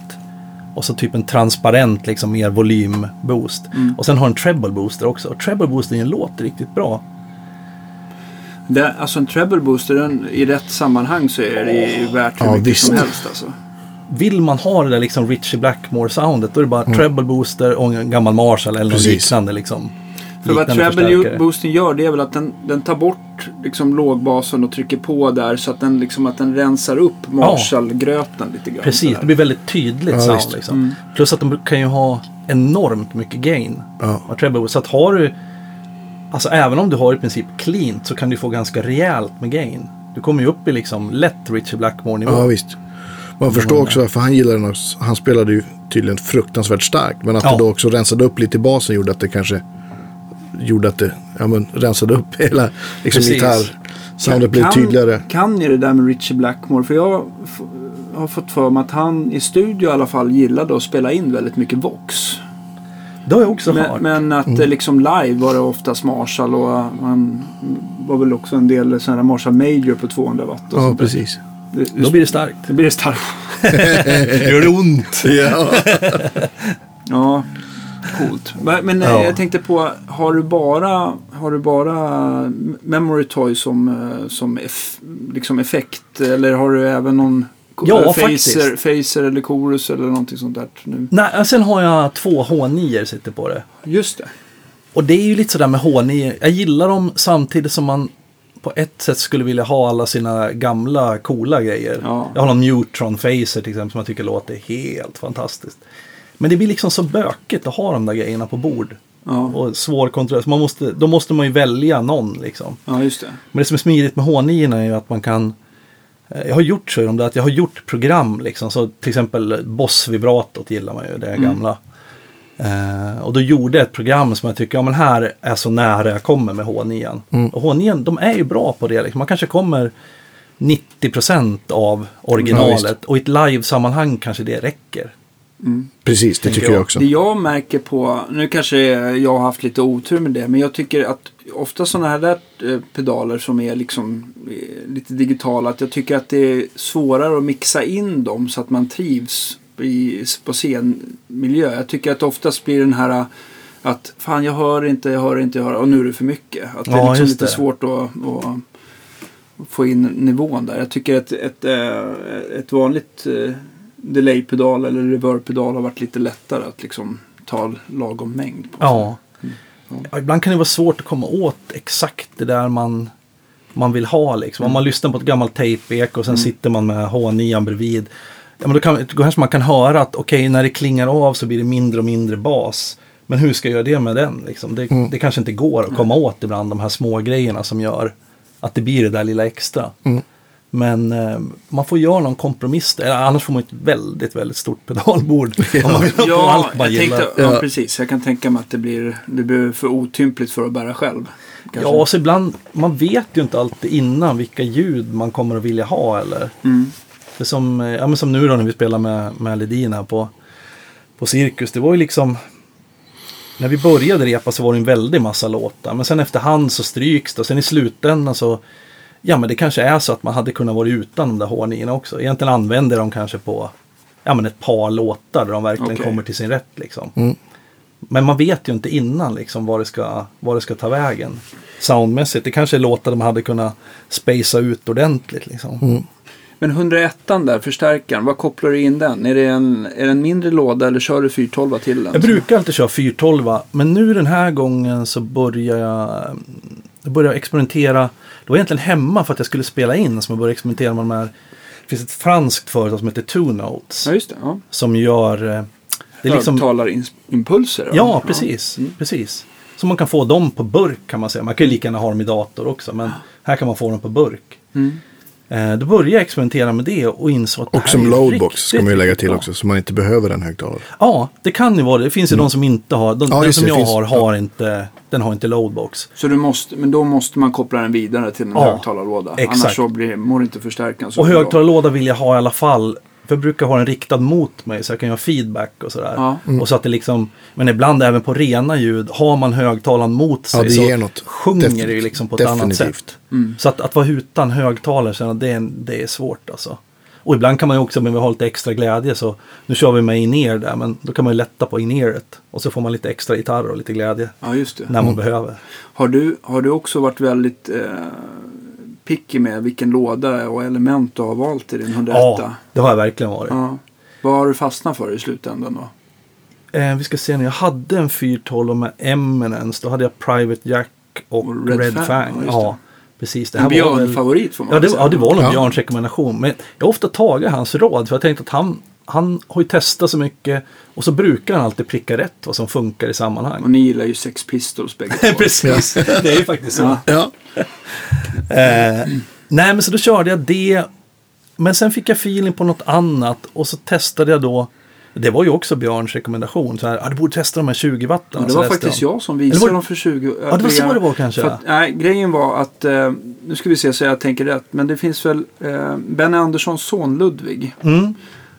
och så typ en transparent liksom mer volym boost. Mm. Och sen har den treble booster också. Och treble boosteringen låter riktigt bra. Det, alltså en treble booster den, i rätt sammanhang så är det ju värt hur Ja, mycket visst. som helst. Alltså. Vill man ha det där liksom Richie Blackmore soundet då är det bara treble booster och en gammal Marshall eller något Precis. liknande liksom. För vad treble boosten gör det är väl att den, den tar bort liksom lågbasen och trycker på där så att den, liksom, att den rensar upp Marshall-gröten lite grann. Precis, sådär. det blir väldigt tydligt Ja, sound. Liksom. Mm. Plus att de kan ju ha enormt mycket gain. Ja. av treble. Så att har du, alltså även om du har i princip cleant så kan du få ganska rejält med gain. Du kommer ju upp i liksom lätt Richie Blackmore nivå. Ja, visst. Man förstår också varför han gillade den. också. Han spelade ju tydligen fruktansvärt starkt. Men att Ja. det då också rensade upp lite i basen gjorde att det kanske gjorde att det ja, men, rensade upp hela liksom, Precis. gitarrsoundet blev tydligare. Kan ni det där med Richie Blackmore? För jag har fått för mig att han i studio i alla fall gillade att spela in väldigt mycket Vox. Det har jag också Men, hört. men att mm. liksom live var det oftast Marshall och man var väl också en del sådana här Marshall Major på 200 watt. Och Ja, sånt där. Det, Då blir det starkt. det blir starkt. Gör det ont? Ja. Ja, coolt. Men eh, Ja. jag tänkte på, har du bara, har du bara Memory Toy som, eh, som eff, liksom effekt? Eller har du även någon Ja, eh. Phaser, Phaser eller Chorus eller någonting sånt där nu? Nej, sen har jag två H9 sitter på det. Just det. Och det är ju lite sådär med H9. Jag gillar dem samtidigt som man på ett sätt skulle vilja ha alla sina gamla coola grejer. Ja. Jag har någon Neutron Phaser till exempel som jag tycker låter helt fantastiskt. Men det blir liksom så bökigt att ha de där grejerna på bord. Ja, Och svårkontrollerat. Så man måste, då måste man ju välja någon liksom. ja just det. Men det som är smidigt med H9 är ju att man kan eh, jag har gjort så i de där att jag har gjort program liksom. Så till exempel Boss-vibratot gillar man ju, det gamla. Eh, och då gjorde jag ett program som jag tycker, ja men här är så nära jag kommer med H9. Och H9, de är ju bra på det. Liksom. Man kanske kommer 90% av Ja, originalet. och i ett live-sammanhang kanske det räcker. Precis, det tycker jag jag. också. Det jag märker på, nu kanske jag har haft lite otur med det, men jag tycker att ofta sådana här där eh, pedaler som är liksom eh, lite digitala, att jag tycker att det är svårare att mixa in dem så att man trivs i, på scenmiljö. Jag tycker att oftast blir den här eh, att fan jag hör inte, jag hör inte, jag hör och nu är det för mycket. Att det är Ja, liksom just lite det. svårt att, att få in nivån där. Jag tycker att ett, eh, ett vanligt eh, delay-pedal eller reverb-pedal har varit lite lättare att liksom ta lagom mängd på. Ja. Ja. ja. Ibland kan det vara svårt att komma åt exakt det där man, man vill ha. Liksom. Om man lyssnar på ett gammalt tejpek och sen sitter man med H9 bredvid. Ja, men då, kan, då kanske man kan höra att okej, när det klingar av så blir det mindre och mindre bas. Men hur ska jag göra det med den? Liksom? Det, det kanske inte går att komma åt ibland de här små grejerna som gör att det blir det där lilla extra. Mm. Men eh, man får göra någon kompromiss där. Annars får man ett väldigt, väldigt stort pedalbord. Om man Ja, allt man jag tänkte, ja, Ja. precis. Jag kan tänka mig att det blir, det blir för otympligt för att bära själv. kanske. Ja, så ibland, man vet ju inte alltid innan vilka ljud man kommer att vilja ha eller. Mm. För som, eh, ja, men som nu då när vi spelar med, med Ledin här på, på Cirkus. Det var ju liksom, när vi började repa så var det en väldig massa låtar. Men sen efterhand så stryks det och sen i slutändan så, ja men det kanske är så att man hade kunnat vara utan de där h också. Egentligen använder de kanske på, ja men ett par låtar där de verkligen Okej. kommer till sin rätt liksom. Mm. Men man vet ju inte innan liksom vad det ska, vad det ska ta vägen. Soundmässigt, det kanske är låtar de hade kunnat spacea ut ordentligt liksom. Mm. Men 101 där, förstärkaren, vad kopplar du in den? Är det en, är det en mindre låda eller kör du 412 till den? Jag brukar alltid köra 412 men nu den här gången så börjar jag, jag börjar experimentera. Det var egentligen hemma för att jag skulle spela in som jag började experimentera med de här. Det finns ett franskt företag som heter Two Notes. Ja, det. Ja. Som gör... eh, Det är liksom, Högtalarimpulser? ja, precis. Mm. precis. Så man kan få dem på burk kan man säga. Man kan ju lika gärna ha dem i dator också. Men här kan man få dem på burk. Mm. Eh, då började jag experimentera med det och insåg att det Och här som är loadbox ska man ju riktigt lägga till bra. också. Så man inte behöver den högtalaren. Ja, det kan ju vara det. Det finns ju de som inte har. De, Ja, den som det, jag finns- har, ja. har inte, den har inte loadbox. Så du måste, men då måste man koppla den vidare till en Ja, högtalarlåda. exakt. Annars så blir, mår inte förstärkaren så Och högtalarlåda vill jag ha i alla fall. För jag brukar ha den riktad mot mig så jag kan göra feedback och sådär. Ja. Och så att det liksom, men ibland även på rena ljud, har man högtalaren mot sig Ja, det så något. sjunger Definitivt. det liksom på ett annat Definitivt. sätt. Mm. Så att, att vara utan högtalare, så det, är- det är svårt alltså. Och ibland kan man ju också, men vi har lite extra glädje så nu kör vi med in-ear där, men då kan man ju lätta på in-earet. Och så får man lite extra gitarr och lite glädje Ja, just det. när man behöver. Har, du, har du också varit väldigt eh, picky med vilken låda och element du har valt i din 101? Ja, det har jag verkligen varit. Ja. Vad har du fastnat för i slutändan då? Eh, vi ska se nu, jag hade en 412 med Eminence. Då hade jag Private Jack och, Och Red Red, Fang, Fang. ja, precis. Det En här var väl... björnfavorit får man Ja det, väl ja, det var nog Ja. Björns rekommendation. Men jag har ofta tagit hans råd. För jag tänkte att han, han har ju testat så mycket. Och så brukar han alltid pricka rätt vad som funkar i sammanhang. Och ni gillar ju Sex Pistols bägge två. Precis, det är ju faktiskt så. Ja. Eh, nej men så då körde jag det. Men sen fick jag feeling på något annat. Och så testade jag då. Det var ju också Björns rekommendation. Så här, ah, du borde testa de här 20 watten. Ja, det var faktiskt jag som visade var dem för 20. Ja, det var så det var kanske. Att, nej, grejen var att, eh, nu ska vi se så jag tänker rätt, men det finns väl eh, Benny Anderssons son Ludvig. Mm.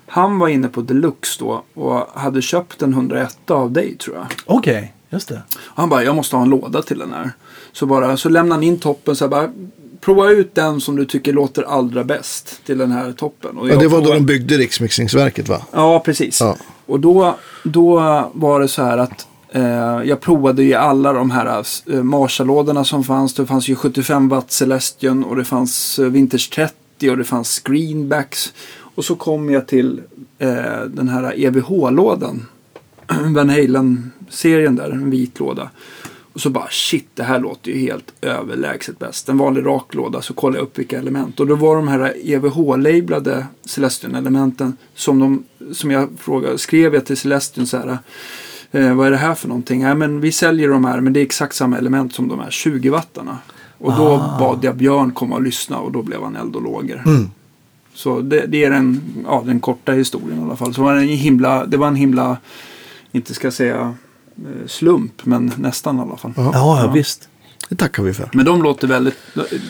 Han var inne på Deluxe då och hade köpt en 101 av dig tror jag. Okej, just det. Och han bara, jag måste ha en låda till den här. Så, bara, så lämnade han in toppen så här bara, prova ut den som du tycker låter allra bäst till den här toppen. Och Ja, det var då de byggde Riksmixningsverket va? Ja, precis. Ja. Och då, då var det så här att eh, jag provade ju alla de här eh, Marshall-lådorna som fanns. Det fanns ju 75 watt Celestion och det fanns eh, Vintage 30 och det fanns Greenbacks. Och så kom jag till eh, den här EVH-lådan. Van Halen-serien där, en vit låda. Och så bara shit, det här låter ju helt överlägset bäst. En vanlig rak låda så kollade jag upp vilka element. Och då var de här EVH-labelade Celestion-elementen som, de, som jag frågade, skrev jag till Celestion så här. Eh, vad är det här för någonting? Nej men vi säljer de här men det är exakt samma element som de här 20 wattarna. Och då Ah. bad jag Björn komma och lyssna och då blev han eld och lågor. Mm. Så det, det är den, ja, den korta historien i alla fall. Så var det, en himla, det var en himla, inte ska säga slump, men nästan i alla fall. Ja. Ja, ja, visst. Det tackar vi för. Men de låter väldigt,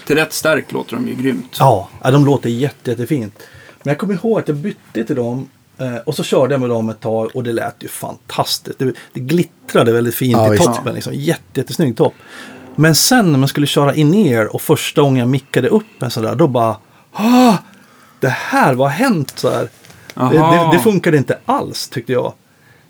till rätt stark låter de ju grymt. Ja, ja, de låter jätte, jättefint. Men jag kommer ihåg att jag bytte till dem eh, och så körde jag med dem ett tag och det lät ju fantastiskt. Det, det glittrade väldigt fint Ja, i toppen. Liksom. Jätte, jättesnygg topp. Men sen när man skulle köra in-ear och första gången jag mickade upp en sådär, då bara ah, Det här, vad har hänt? Så här. Det, det, det funkade inte alls tyckte jag.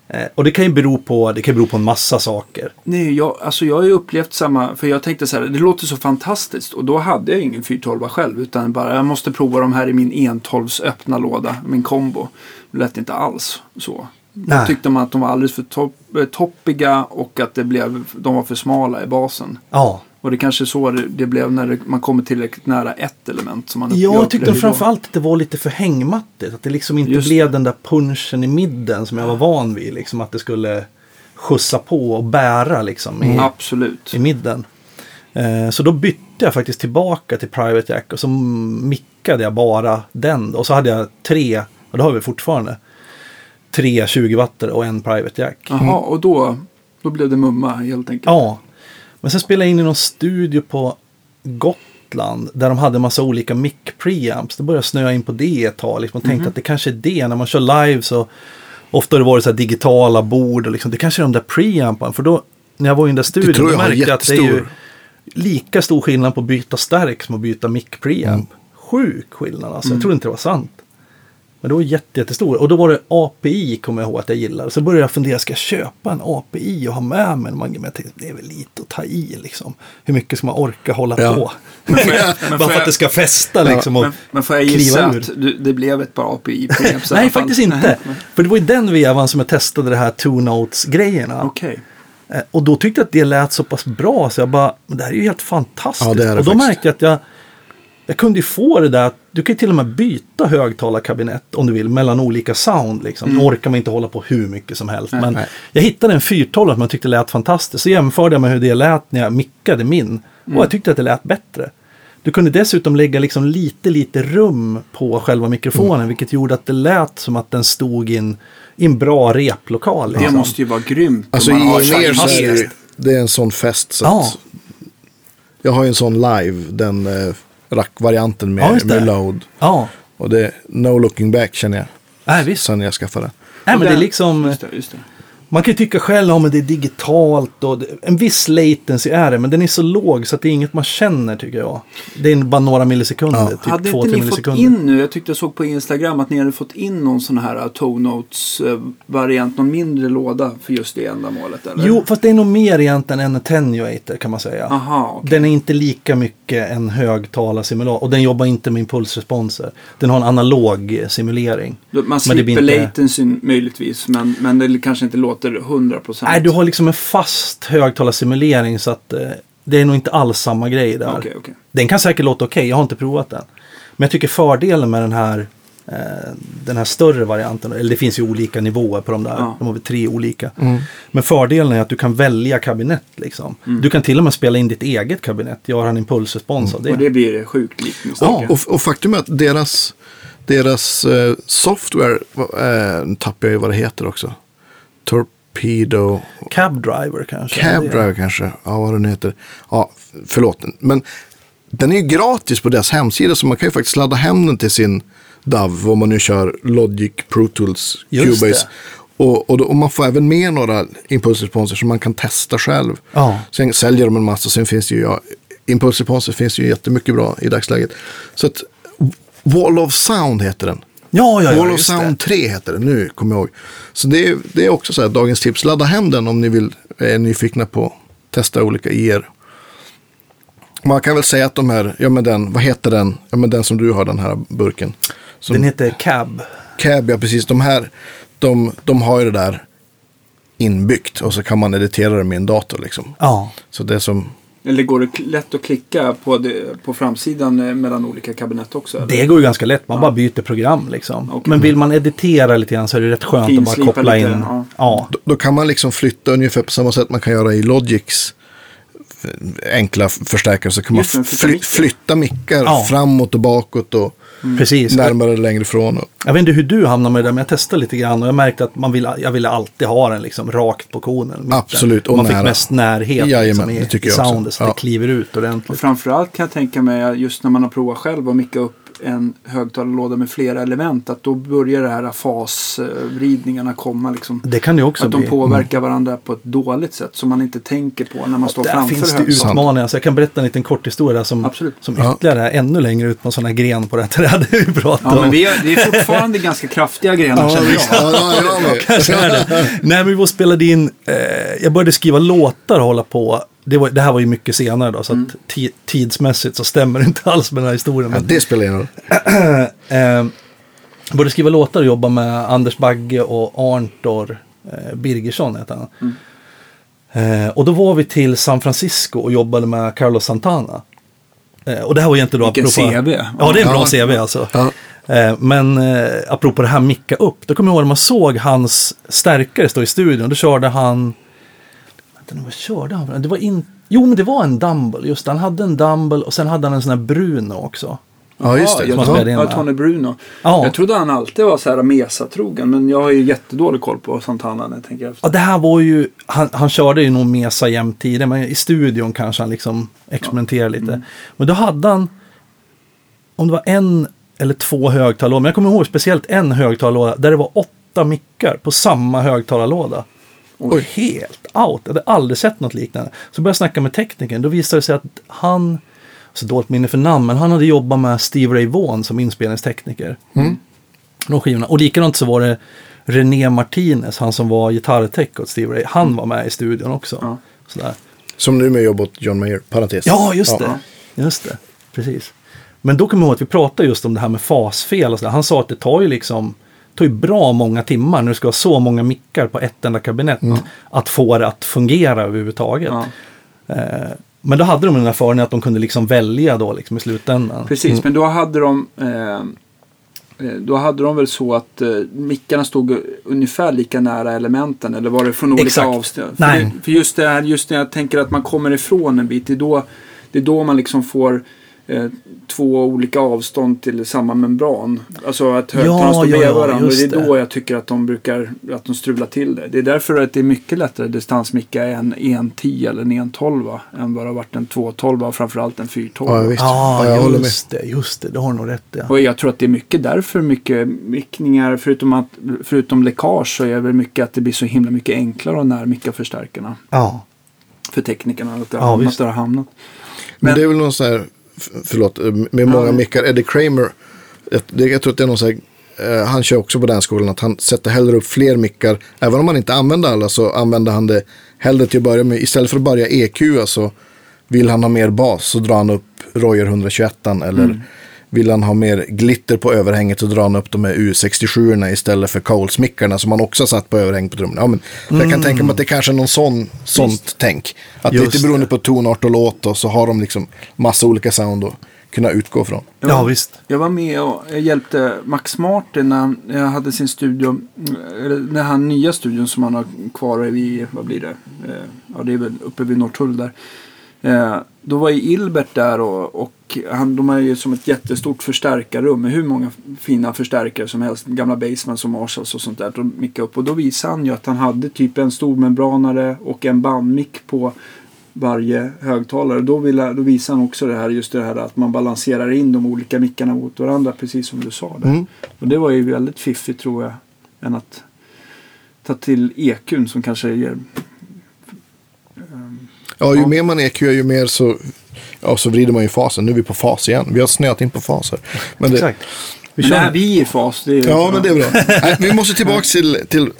Eh, och det kan ju bero på, det kan bero på en massa saker. Nej, jag, alltså jag har ju upplevt samma, för jag tänkte så här, det låter så fantastiskt och då hade jag ingen 412 själv utan bara jag måste prova de här i min 112 öppna låda, min kombo. Det lät inte alls så. Nej. Jag tyckte man att de var alldeles för topp, eh, toppiga och att det blev, de var för smala i basen. Ja, Och det kanske är så det, blev när man kommer tillräckligt nära ett element. Som man Ja, jag tyckte framförallt att det var lite för hängmattigt. Att det liksom inte Just blev den där punchen i midden som jag var van vid. Liksom att det skulle skjutsa på och bära liksom i, Absolut. i midden. Eh, så då bytte jag faktiskt tillbaka till Private Jack och så mickade jag bara den. Och så hade jag tre, och det har vi fortfarande, tre 20 watter och en Private Jack. Jaha, och då, då blev det mumma helt enkelt. Ja. Men sen spelade jag in i någon studio på Gotland. Där de hade en massa olika mic preamps. Då började jag snöa in på det ett tag. Liksom, och tänkte Mhm. att det kanske är det. När man kör live så ofta har det varit så här digitala bord. Och liksom, det kanske är de där preampen. För då när jag var i den där studion tror då jag märkte jag att det är ju lika stor skillnad på att byta stärk som att byta mic preamp. Mm. Sjuk skillnad alltså. Jag trodde inte det var sant. Men det var jätte, jättestor. Och då var det API kommer jag ihåg att jag gillade. Så började jag fundera, ska jag köpa en API och ha med mig? Men jag tänkte, det är väl lite att ta i liksom. Hur mycket ska man orka hålla Ja. på? men får Bara för jag- att det ska fästa liksom. Och Men, men får jag gissa att du, det blev ett par API preamps i alla Nej, fall? faktiskt inte. För det var i den vevan som jag testade det här two notes-grejerna. Okej. Eh, Och då tyckte jag att det lät så pass bra så jag bara, men det här är ju helt fantastiskt. Ja, det det och då faktiskt. märkte jag att jag, jag kunde ju få det där, att du kan ju till och med byta högtalarkabinett om du vill mellan olika sound. Liksom. Nu orkar man inte hålla på hur mycket som helst. men Mm. Nej. jag hittade en 412 som jag tyckte lät fantastiskt. Så jämförde jag med hur det lät när jag mickade min. Mm. Och jag tyckte att det lät bättre. Du kunde dessutom lägga liksom lite, lite rum på själva mikrofonen. Mm. Vilket gjorde att det lät som att den stod i en, i en bra replokal. Det liksom. måste ju vara grymt. Alltså i man har mer så är det, det är en sån fest. Så Ja. att, jag har ju en sån live, den eh, rack-varianten med, Ja, med load. Ja, Och det är no looking back känner jag. Nej, visst. Sen jag skaffade den. Nej, men det är liksom, Just det, just det. Man kan ju tycka själv om det är digitalt och en viss latency är det, men den är så låg så att det är inget man känner tycker jag. Det är bara några millisekunder, Ja. typ hade två, inte tre ni fått in nu, jag tyckte jag såg på Instagram att ni hade fått in någon sån här uh, Toe Notes uh, variant, någon mindre låda för just det ändamålet eller? Jo, fast det är nog mer egentligen än en attenuator kan man säga. Aha, okej. Den är inte lika mycket en högtalarsimulator och den jobbar inte med impulsresponser. Den har en analog simulering. Man Men det blir slipper inte- lacenzyn möjligtvis, men, men det kanske inte låter 100%. Nej, du har liksom en fast högtalarsimulering så att eh, det är nog inte alls samma grej där. Okej, okej. Den kan säkert låta okej, jag har inte provat den. Men jag tycker fördelen med den här, eh, den här större varianten, eller det finns ju olika nivåer på de där, Ja. de har väl tre olika. Men fördelen är att du kan välja kabinett liksom. Mm. Du kan till och med spela in ditt eget kabinett, göra en impulsrespons av det. Och det blir sjukt likt Ja. Och, och faktum är att deras, deras eh, software, eh, tappar jag ju vad det heter också. Torpedo, Cab driver kanske. Cab Det- Drive kanske, ja vad den heter. Ja, förlåt. Men den är ju gratis på deras hemsida så man kan ju faktiskt ladda hem den till sin DAV, vad man nu kör, Logic, Pro Tools, Just Cubase. Och, och, då, och man får även med några impulsresponser som man kan testa själv. Ja. Sen säljer de en massa, sen finns det ju, ja, impulsresponser finns ju jättemycket bra i dagsläget. Så att Wall of Sound heter den. Ja, ja, ja. Wall of Sound det. 3 heter den, nu kommer jag ihåg. Så det är, det är också så här, dagens tips. Ladda hem den om ni vill, är nyfikna på att testa olika IR. Man kan väl säga att de här, ja men den, vad heter den, ja men den som du har den här burken. Som, Den heter Cab. Cab, ja precis. De här, de, de har ju det där inbyggt och så kan man editera det med en dator liksom. Ja. Så det som, Eller går det lätt att klicka på, det, på framsidan eh, mellan olika kabinett också? Eller? Det går ju ganska lätt, man bara byter program liksom. Okej. Men vill man editera lite grann så är det rätt skönt att bara koppla lite, in. ja. Ja. då, då kan man liksom flytta ungefär på samma sätt man kan göra i Logics f- enkla förstärkare. Så kan Just man flytta fly, flytta mickar Ja. framåt och bakåt och precis. närmare och längre ifrån. Och, Jag vet inte hur du hamnade med det där, men jag testade lite grann och jag märkte att man vill, jag ville alltid ha den liksom rakt på konen. Absolut, och man fick nära. mest närhet Jajamän, liksom, i, det tycker i jag också. soundet så Ja. det kliver ut Och ordentligt. framförallt kan jag tänka mig just när man har provat själv att micka upp en högtalarlåda med flera element. Att då börjar det här fasvridningarna komma. Liksom. Det kan det också Att de bli. påverkar varandra på ett dåligt sätt som man inte tänker på när man står Där framför finns det högtalaren. utmaningar. Så jag kan berätta en liten kort historia som, Absolut. som Ja. ytterligare är ännu längre ut på en sån här gren på det här trädet vi pratade Ja, om. men vi är, det är fortfarande ganska kraftiga grenar ja, känner jag. ja, ja, med. Kanske är det. Nej, men vi var spelade in, eh, jag började skriva låtar och hålla på. Det, var, det här var ju mycket senare då, så Mm. tidsmässigt så stämmer det inte alls med den här historien. Ja, det spelar ingen roll. eh, började skriva låtar och jobba med Anders Bagge och Arntor eh, Birgersson heter han. Mm. Eh, och då var vi till San Francisco och jobbade med Carlos Santana. Eh, och det här var egentligen då Vilken apropå- CV. Ja, det är en bra Ja. CV alltså. Ja. Eh, Men eh, apropå det här micka upp, då kommer jag ihåg när man såg hans stärkare stå i studion. Då körde han... Vänta nu, vad körde han? Det var in... Jo, men det var en Dumble. Just han hade en Dumble och sen hade han en sån här Bruno också. Ja, just det. jag in ja. Tony Bruno. Ja. Jag trodde han alltid var så här Mesa-trogen. Men jag har ju jättedålig koll på Santana när jag tänker efter. Ja, det här var ju... Han, han körde ju nog Mesa jämt tidigare, men i studion kanske han liksom experimenterade lite. Men då hade han... Om det var en eller två högtalarlådor, men jag kommer ihåg speciellt en högtalarlåda där det var åtta mickar på samma högtalarlåda. Och helt out. Jag hade aldrig sett något liknande. Så började jag snacka med teknikern. Då visade det sig att han, så dåligt minne för namn, men han hade jobbat med Steve Ray Vaughan som inspelningstekniker. De skivorna. Och likadant så var det René Martinez, han som var gitarrtech åt Steve Ray. Han var med i studion också. Ja. Sådär. Som nu med jobb åt John Mayer, parentes. Ja, just Ja. det. Just det. Precis. Men då kommer jag ihåg att vi pratade just om det här med fasfel och sådär. Han sa att det tar ju liksom tar ju bra många timmar när du ska ha så många mickar på ett enda kabinett. Att få det att fungera överhuvudtaget. Ja, Eh, men då hade de den här fördelen att de kunde liksom välja då liksom i slutändan. precis, men då hade de eh, eh, då hade de väl så att eh, mickarna stod ungefär lika nära elementen eller var det från olika Exakt. avstånd? För, Nej. det, för just det här, just när jag tänker att man kommer ifrån en bit, det är då, det är då man liksom får två olika avstånd till samma membran. Alltså att högtalarna Ja, står bredvid ja, varandra. Det är då jag tycker att de brukar att de strular till det. Det är därför att det är mycket lättare distansmicka en 1.10 eller en 1.12 än vad det har varit en 2.12 och framförallt en 4.12. Ja, visst. Ja, Ja, jag håller med. just det, just det. Det har nog rätt. Ja. Och jag tror att det är mycket därför mycket mickningar, förutom, att, förutom läckage så är det väl mycket att det blir så himla mycket enklare att närmicka förstärkarna. ja. För teknikerna, att det har Ja, hamnat visst. där det har hamnat. Men, Men- det är väl någon sån här, förlåt, eh, med många Ja. mickar, Eddie Kramer, jag, jag tror att det är någon sån här, eh, han kör också på den skolan att han sätter hellre upp fler mickar, även om han inte använder alla så använder han det hellre till att börja med, istället för att börja EQ så vill han ha mer bas så drar han upp Royer 121 eller vill han ha mer glitter på överhänget så drar han upp de här U67 istället för Coles-mickarna som han också har satt på överhänget på trummorna. Ja, men Jag kan tänka mig att det är kanske är någon sån, sånt tänk. Att Just lite beroende på tonart och låt och så har de liksom massa olika sound att kunna utgå från. Ja, var- visst. Jag var med och jag hjälpte Max Martin när han jag hade sin studio, mm, eller den här nya studion som han har kvar vid, vad blir det? Eh, Ja, det är väl uppe vid Norrtull där. Eh, Då var ju Ilbert där och, och han, de har ju som ett jättestort förstärkarrum med hur många fina förstärkare som helst. Gamla Baseman som Marshalls och sånt där. De mickade upp och då visade han ju att han hade typ en stormembranare och en bandmick på varje högtalare. Då, vill, då visar han också det här, just det här att man balanserar in de olika mickarna mot varandra, precis som du sa. Där. Mm. Och det var ju väldigt fiffigt tror jag, än att ta till EQn som kanske ger... Ja, ju Ja. mer man EQ ju mer så, ja, så vrider man ju fasen. Nu är vi på fas igen. Vi har snöat in på faser. Men det, Exakt. Vi kör. är vi i fas? Det är, Ja, men det är bra. Nej, vi måste tillbaka till, till,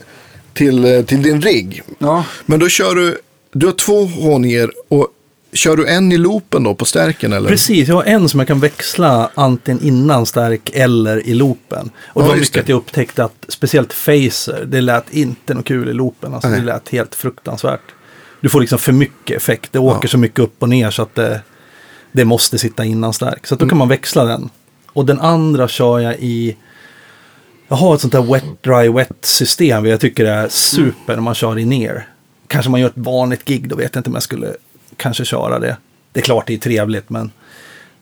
till, eh, till din rigg. Ja, Men då kör du, du har två håningar och kör du en i loopen då på stärken eller? Precis, jag har en som jag kan växla antingen innan stärk eller i loopen. Och Ja, mycket att jag upptäckte att speciellt Phaser, det lät inte något kul i loopen. Alltså, Nej. det lät helt fruktansvärt. Du får liksom för mycket effekt. Det åker Ja. så mycket upp och ner så att det, det måste sitta innan stärk. Så då Mm. kan man växla den. Och den andra kör jag i... Jag har ett sånt där wet, dry, wet system. Jag tycker det är super när man kör i ner. Kanske man gör ett vanligt gig, då vet jag inte om jag skulle kanske köra det. Det är klart det är trevligt, men...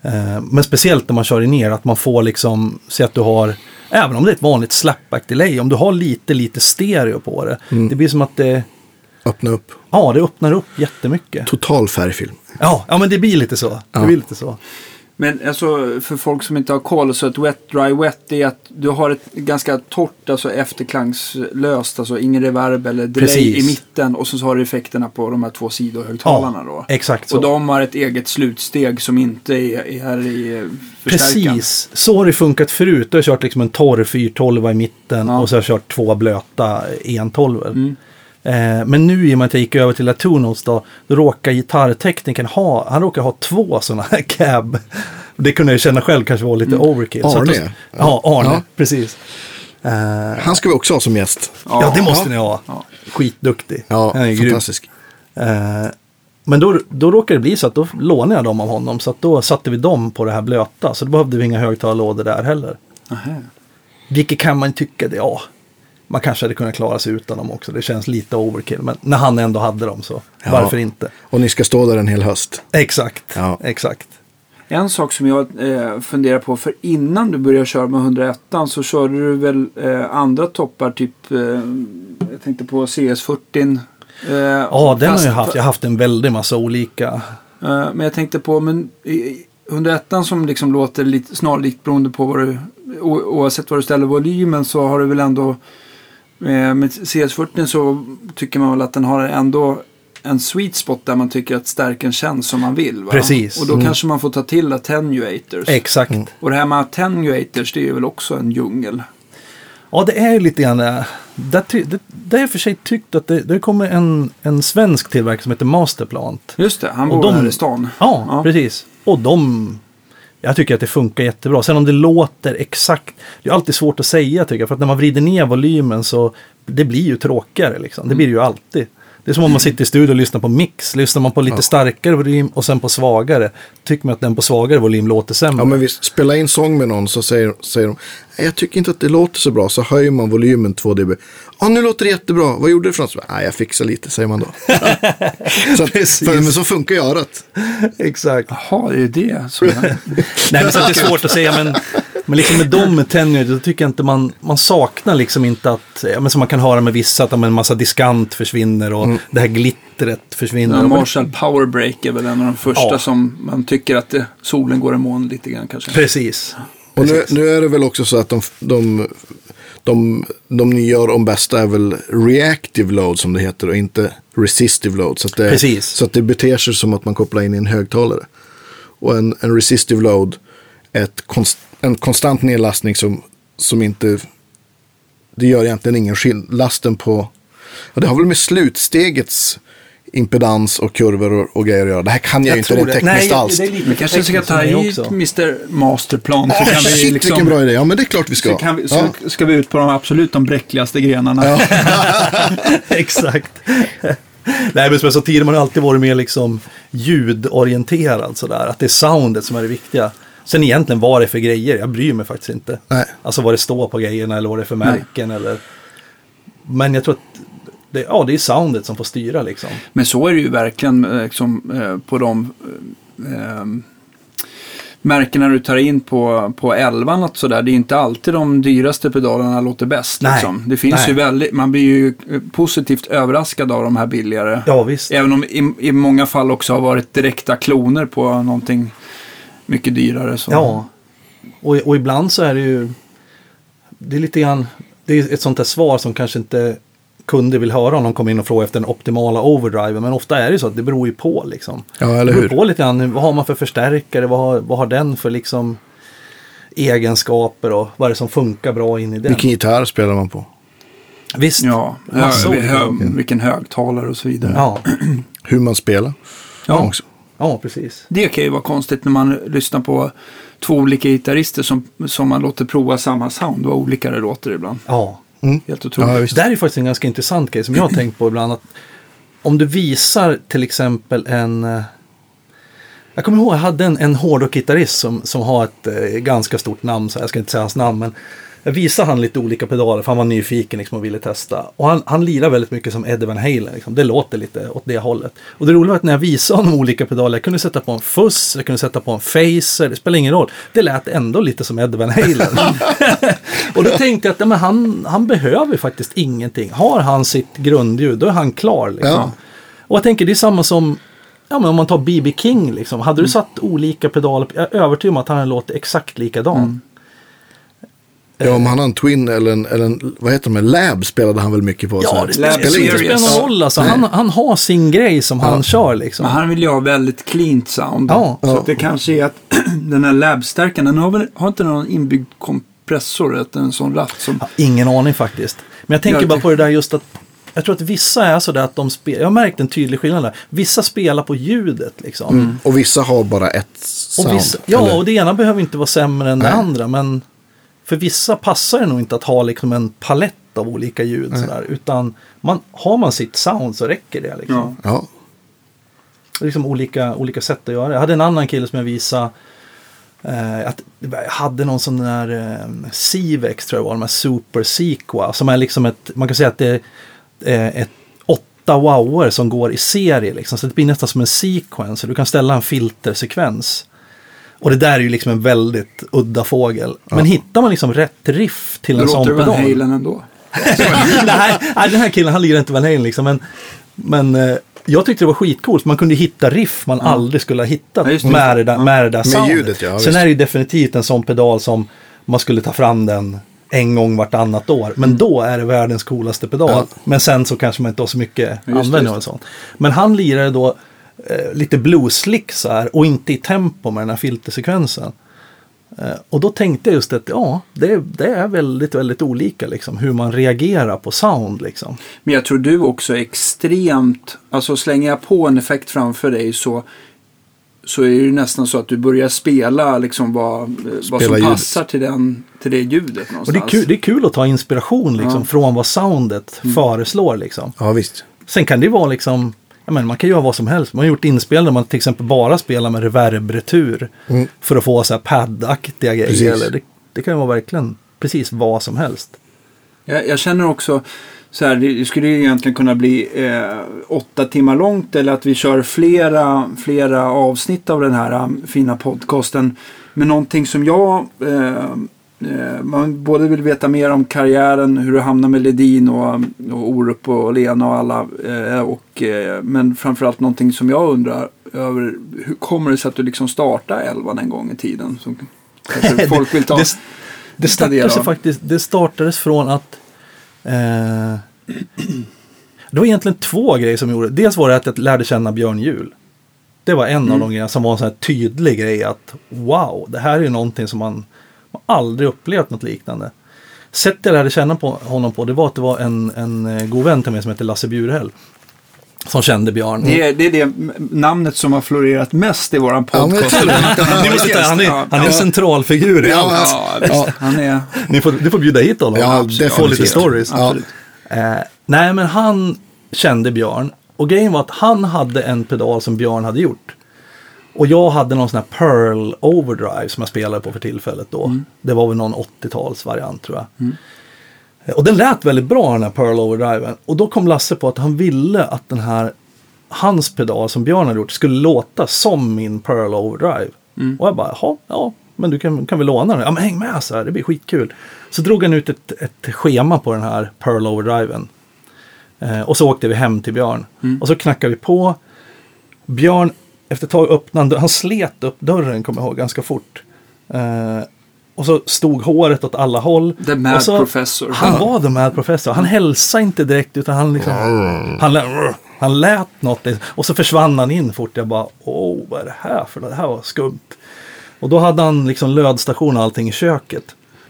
Eh, men speciellt när man kör i ner, att man får liksom, se att du har, även om det är ett vanligt slapback delay, om du har lite, lite stereo på det. Det blir som att det, Öppna upp. ja, det öppnar upp jättemycket. Total färgfilm. Ja, ja men det blir lite så. Det Ja. blir lite så. men alltså för folk som inte har koll så ett wet, dry, wet det är att du har ett ganska torrt, alltså efterklangslöst, alltså ingen reverb eller delay Precis. i mitten och så har du effekterna på de här två sidohögtalarna då. Exakt så. Och de har ett eget slutsteg som inte är, är här i förstärkaren. Precis, så har det funkat förut. Du har kört liksom en torr 412 i mitten Ja. och så har jag kört två blöta 112. Mm. Eh, men nu i och med att jag gick över till Latunos då, då råkar gitarrteknikern ha, han råkar ha två sådana här cab. Det kunde jag känna själv kanske var lite overkill. Så att Arne. då- Ja, Arne, Ja. precis. Eh, Han ska vi också ha som gäst. ja, det måste Ja. ni ha. Ja. Skitduktig. Ja, Han är grym. fantastisk. Eh, men då, då råkade det bli så att då lånade jag dem av honom. Så att då satte vi dem på det här blöta. Så då behövde vi inga högtalarlådor där heller. Nähä. Vilket kan man tycka, det, ja. Man kanske hade kunnat klara sig utan dem också. Det känns lite overkill. Men när han ändå hade dem så Ja. varför inte? Och ni ska stå där en hel höst. Exakt, Ja. exakt. En sak som jag eh, funderar på, för innan du började köra med 101 så körde du väl eh, andra toppar, typ eh, jag tänkte på CS40. Eh, Ja, den har fast- jag haft. Jag har haft en väldig massa olika. Eh, men jag tänkte på, men i- i 101 som liksom låter lite snarlikt beroende på vad du, o, oavsett vad du ställer volymen så har du väl ändå, med CS40 så tycker man väl att den har ändå en sweet spot där man tycker att stärken känns som man vill. Va? Precis. Och då Mm. kanske man får ta till attenuators. Exakt. Och det här med attenuators det är ju väl också en djungel. Ja, det är ju lite grann det. Där, ty- det, där har jag för sig tyckt att det, det kommer en, en svensk tillverkare som heter Masterplant. Just det, han Och bor de- här i stan. Ja, Ja. precis. Och de... Jag tycker att det funkar jättebra. Sen om det låter exakt... Det är alltid svårt att säga tycker jag. För att när man vrider ner volymen så... Det blir ju tråkigare liksom. Det blir det ju alltid. Det är som om man sitter i studion och lyssnar på mix. Lyssnar man på lite starkare volym och sen på svagare. Tycker man att den på svagare volym låter sämre. Ja, men vi spelar in sång med någon så säger, säger de, "Nej, jag tycker inte att det låter så bra. Så höjer man volymen 2 dB. Ja, nu låter det jättebra. Vad gjorde du för något? Nej, jag fixar lite, säger man då. så, att, Precis. för, men så funkar ju örat. Exakt. Jaha, det är ju det. Så, Nej, men så att det är svårt att säga. Men, men liksom med dem med Tenure, då tycker jag inte man, man saknar liksom inte att, ja, men som man kan höra med vissa, att en massa diskant försvinner och det här glittret försvinner. Ja, Och- Marshall Powerbreak är väl en av de första Ja. som man tycker att det, solen går i moln lite grann kanske. Precis. Och nu, nu är det väl också så att de, de, de, de nya gör om bästa är väl reactive load som det heter och inte resistive load. Så att det, Precis. Så att det beter sig som att man kopplar in i en högtalare. Och en, en resistive load är ett konst, en konstant nedlastning som, som inte... Det gör egentligen ingen skillnad. Lasten på... Och det har väl med slutstegets impedans och kurvor och, och grejer att göra. Det här kan jag, Jag ju inte det. tekniskt Nej, alls. det är lite Vi kanske ska ta hit. Mr Masterplan så Åh, kan vi shit, liksom... vilken bra idé. Ja, men det är klart vi ska. Så, kan vi, så ja. ska vi ut på de absolut de bräckligaste grenarna. Ja. Exakt. Nej, men som jag sa tidigare, man har alltid varit mer liksom ljudorienterad sådär. Att det är soundet som är det viktiga. Sen egentligen vad det är för grejer, jag bryr mig faktiskt inte. Nej. Alltså vad det står på grejerna eller vad det är för märken eller... Men jag tror att det, ja, det är soundet som får styra liksom. Men så är det ju verkligen eh, liksom, eh, på de... eh, eh, märker när du tar in på, på 11 att sådär, det är inte alltid de dyraste pedalerna låter bäst. Nej. Liksom. Det finns Nej. ju väldigt, man blir ju positivt överraskad av de här billigare. Ja, visst. Även om i, i många fall också har varit direkta kloner på någonting mycket dyrare. Så. Ja, och, och ibland så är det ju, det är lite grann, det är ett sånt där svar som kanske inte kunder vill höra om de kommer in och frågar efter den optimala overdriven. Men ofta är det ju så att det beror ju på liksom. Ja, Det eller beror hur? på lite grann, vad har man för förstärkare, vad har, vad har den för liksom egenskaper och vad är det som funkar bra in i den. Vilken gitarr spelar man på? Visst, Ja, Massa hö, vilken högtalare och så vidare. ja, Hur man spelar? Ja. Också. Ja, precis. Det kan ju vara konstigt när man lyssnar på två olika gitarrister som, som man låter prova samma sound. Vad olika det låter ibland. Ja. Helt otroligt. Ja. Det där är faktiskt en ganska intressant grej som jag har tänkt på ibland. Att om du visar till exempel en... eh, Jag kommer ihåg, jag hade en, en hårdrockgitarrist som, som har ett eh, ganska stort namn, så jag ska inte säga hans namn. Men jag visade han lite olika pedaler för han var nyfiken liksom, och ville testa. Och han, han lirar väldigt mycket som Eddie Van Halen. Liksom. Det låter lite åt det hållet. Och det roliga var att när jag visade honom olika pedaler, jag kunde sätta på en fuss, jag kunde sätta på en phaser, det spelar ingen roll. Det lät ändå lite som Eddie Van Halen. och då tänkte jag att ja, men han, han behöver faktiskt ingenting. Har han sitt grundljud, då är han klar. Liksom. Ja. Och jag tänker det är samma som Ja, men om man tar B.B. King, liksom. hade du satt olika pedaler, jag är övertygad om att han hade låtit exakt likadan. Ja, om han har en Twin eller en, eller en vad heter de, en Lab spelade han väl mycket på. så Ja, det spelar, det någon roll alltså. Nej. Han, han har sin grej som han kör liksom. Men han vill ju ha väldigt cleant sound. Ja. så Ja. att det kanske är att den här labstärkaren, den har, väl, har inte någon inbyggd kompressor, att en sån ratt som... Ja, ingen aning faktiskt. Men jag tänker Jag bara på det där just att jag tror att vissa är sådär att de spelar, jag har märkt en tydlig skillnad där. Vissa spelar på ljudet liksom. Mm. Och vissa har bara ett Och sound. vissa, ja, eller? och det ena behöver inte vara sämre än det Nej. andra. Men för vissa passar det nog inte att ha liksom en palett av olika ljud. Sådär, utan man, har man sitt sound så räcker det. Liksom. Ja. Ja. Det är liksom olika, olika sätt att göra det. Jag hade en annan kille som jag visade. Eh, att jag hade någon sån där eh, Civex tror jag var, de här Super Sequa. Som är liksom ett, man kan säga att det är eh, ett åtta wower som går i serie. Liksom. Så det blir nästan som en sequence. Du kan ställa en filtersekvens. Och det där är ju liksom en väldigt udda fågel. Men hittar man liksom rätt riff till Då en sån låter det Van pedal. Halen ändå. nej, nej, den här killen han lirar inte Van Halen liksom. Men, men eh, jag tyckte det var skitcoolt. Man kunde hitta riff man aldrig skulle ha hittat Ja, det. med, det där, med det där soundet. ljudet, ja, Sen är det ju definitivt en sån pedal som man skulle ta fram den en gång vartannat år. Men då är det världens coolaste pedal. Ja. Men sen så kanske man inte har så mycket användning av en sån. Men han lirade då eh, lite blueslick så här och inte i tempo med den här filtersekvensen. Eh, och då tänkte jag just att ja, det, det är väldigt, väldigt olika liksom hur man reagerar på sound liksom. Men jag tror du också är extremt, alltså slänger jag på en effekt framför dig så så är det nästan så att du börjar spela liksom vad, vad som ljudet. passar till, den, till det ljudet Och någonstans. det är, kul, det är kul att ta inspiration liksom, Ja. från vad soundet föreslår. Liksom. ja, visst. Sen kan det ju vara liksom, menar, man kan göra vad som helst. Man har gjort inspel där man till exempel bara spelar med reverbretur. Mm. För att få så här paddaktiga grejer. Det, det kan ju vara verkligen precis vad som helst. Jag, jag känner också så här, det skulle ju egentligen kunna bli eh, åtta timmar långt eller att vi kör flera, flera avsnitt av den här um, fina podcasten. Men någonting som jag, eh, eh, man både vill veta mer om karriären, hur du hamnar med Ledin och, och Orup och Lena och alla. Eh, och, eh, men framförallt någonting som jag undrar över, hur kommer det sig att du liksom startade Elvan en gång i tiden? Som kanske folk vill ta. Det, det, startades faktiskt, det startades från att eh, det var egentligen två grejer som gjorde det. Dels var det att jag lärde känna Björn Juhl. Det var en Mm. av de grejerna som var en sån här tydlig grej att wow, det här är ju någonting som man, man aldrig upplevt något liknande. Sättet jag lärde känna på honom på det var att det var en, en eh, god vän till mig som heter Lasse Bjurhäll. Som kände Björn. Det är, det är det namnet som har florerat mest i våran Ja, men podcast. Ni måste, han är, han är en Ja. centralfigur i Ja. Ja. Han är... Ni får, du får bjuda hit honom. Ja, Få lite stories. Ja. Eh, nej, men han kände Björn. Och grejen var att han hade en pedal som Björn hade gjort. Och jag hade någon sån här Pearl Overdrive som jag spelade på för tillfället då. Det var väl någon 80-talsvariant tror jag. Eh, Och den lät väldigt bra den här Pearl Overdriven. Och då kom Lasse på att han ville att den här hans pedal som Björn hade gjort skulle låta som min Pearl Overdrive. Mm. Och jag bara, jaha, ja, men du kan, kan väl låna den? Ja, men häng med så här, det blir skitkul. Så drog han ut ett, ett schema på den här Pearl Overdriven. Eh, och så åkte vi hem till Björn. Mm. Och så knackade vi på. Björn, efter ett tag öppnade han, han slet upp dörren, kommer jag ihåg, ganska fort. Eh, och så stod håret åt alla håll. The Mad så, Professor. Han var the mad professor. Han hälsade inte direkt utan han liksom... Han, lät, han lät något. Och så försvann han in fort. Jag bara, åh vad är det här för? Det här var skumt. Och då hade han liksom lödstation och allting i köket.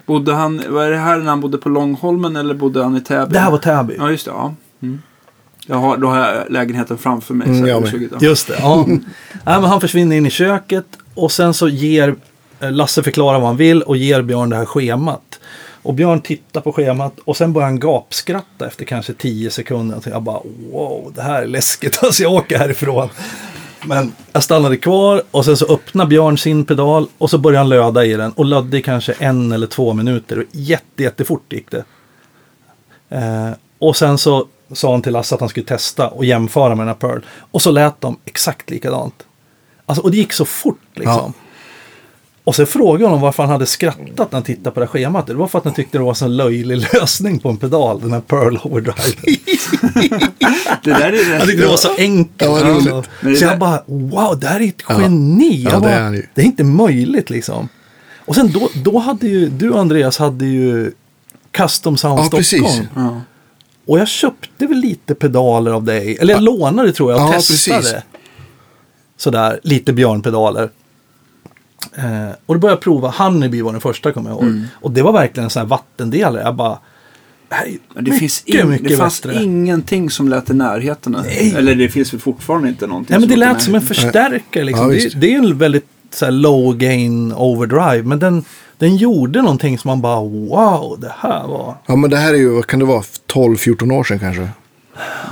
Bodde han, var det här när han bodde på Långholmen eller bodde han i Täby? Det här var Täby. Ja, just det. Ja. Mm. Jag har, då har jag lägenheten framför mig. Mm, så jag jag med. Just det. Ja. Nej, men han försvinner in i köket och sen så ger eh, Lasse förklarar vad han vill och ger Björn det här schemat. Och Björn tittar på schemat och sen börjar han gapskratta efter kanske 10 sekunder. Så jag bara wow, det här är läskigt. Alltså jag åker härifrån. Men jag stannade kvar och sen så öppnar Björn sin pedal och så börjar han löda i den. Och lödde i kanske en eller två minuter. Och jätte, jättefort gick det. Eh, och sen så sa han till Lasse att han skulle testa och jämföra med den här Pearl. Och så lät de exakt likadant. Alltså, och det gick så fort liksom. Och så frågade jag honom varför han hade skrattat när han tittade på det här schemat. Det var för att han tyckte det var en löjlig lösning på en pedal, den här Pearl Overdrive. Det där är Jag tyckte det var så enkelt. Ja, alltså. det Så där- jag bara, wow, det här är ett Ja. geni. Ja, Jag det är ju. det är inte möjligt liksom. Och sen då, då hade ju, du Andreas hade ju Custom Sound Ja, precis. Stockholm. Ja. Och jag köpte väl lite pedaler av dig. Eller jag lånade tror jag och Ja, testade. precis. Sådär, lite björnpedaler. Eh, och då började jag prova Honeybee var den första kommer jag ihåg. Mm. Och det var verkligen en sån här vattendelare. Jag bara, Men det, mycket, finns in, mycket det fanns bättre. ingenting som lät i närheten. Nej. Eller det finns väl fortfarande inte någonting Nej men det lät som en förstärkare liksom. Ja, det, det är en väldigt så här, low gain overdrive. Men den, den gjorde någonting som man bara wow, det här var... Ja, men det här är ju, vad kan det vara, 12-14 år sedan kanske?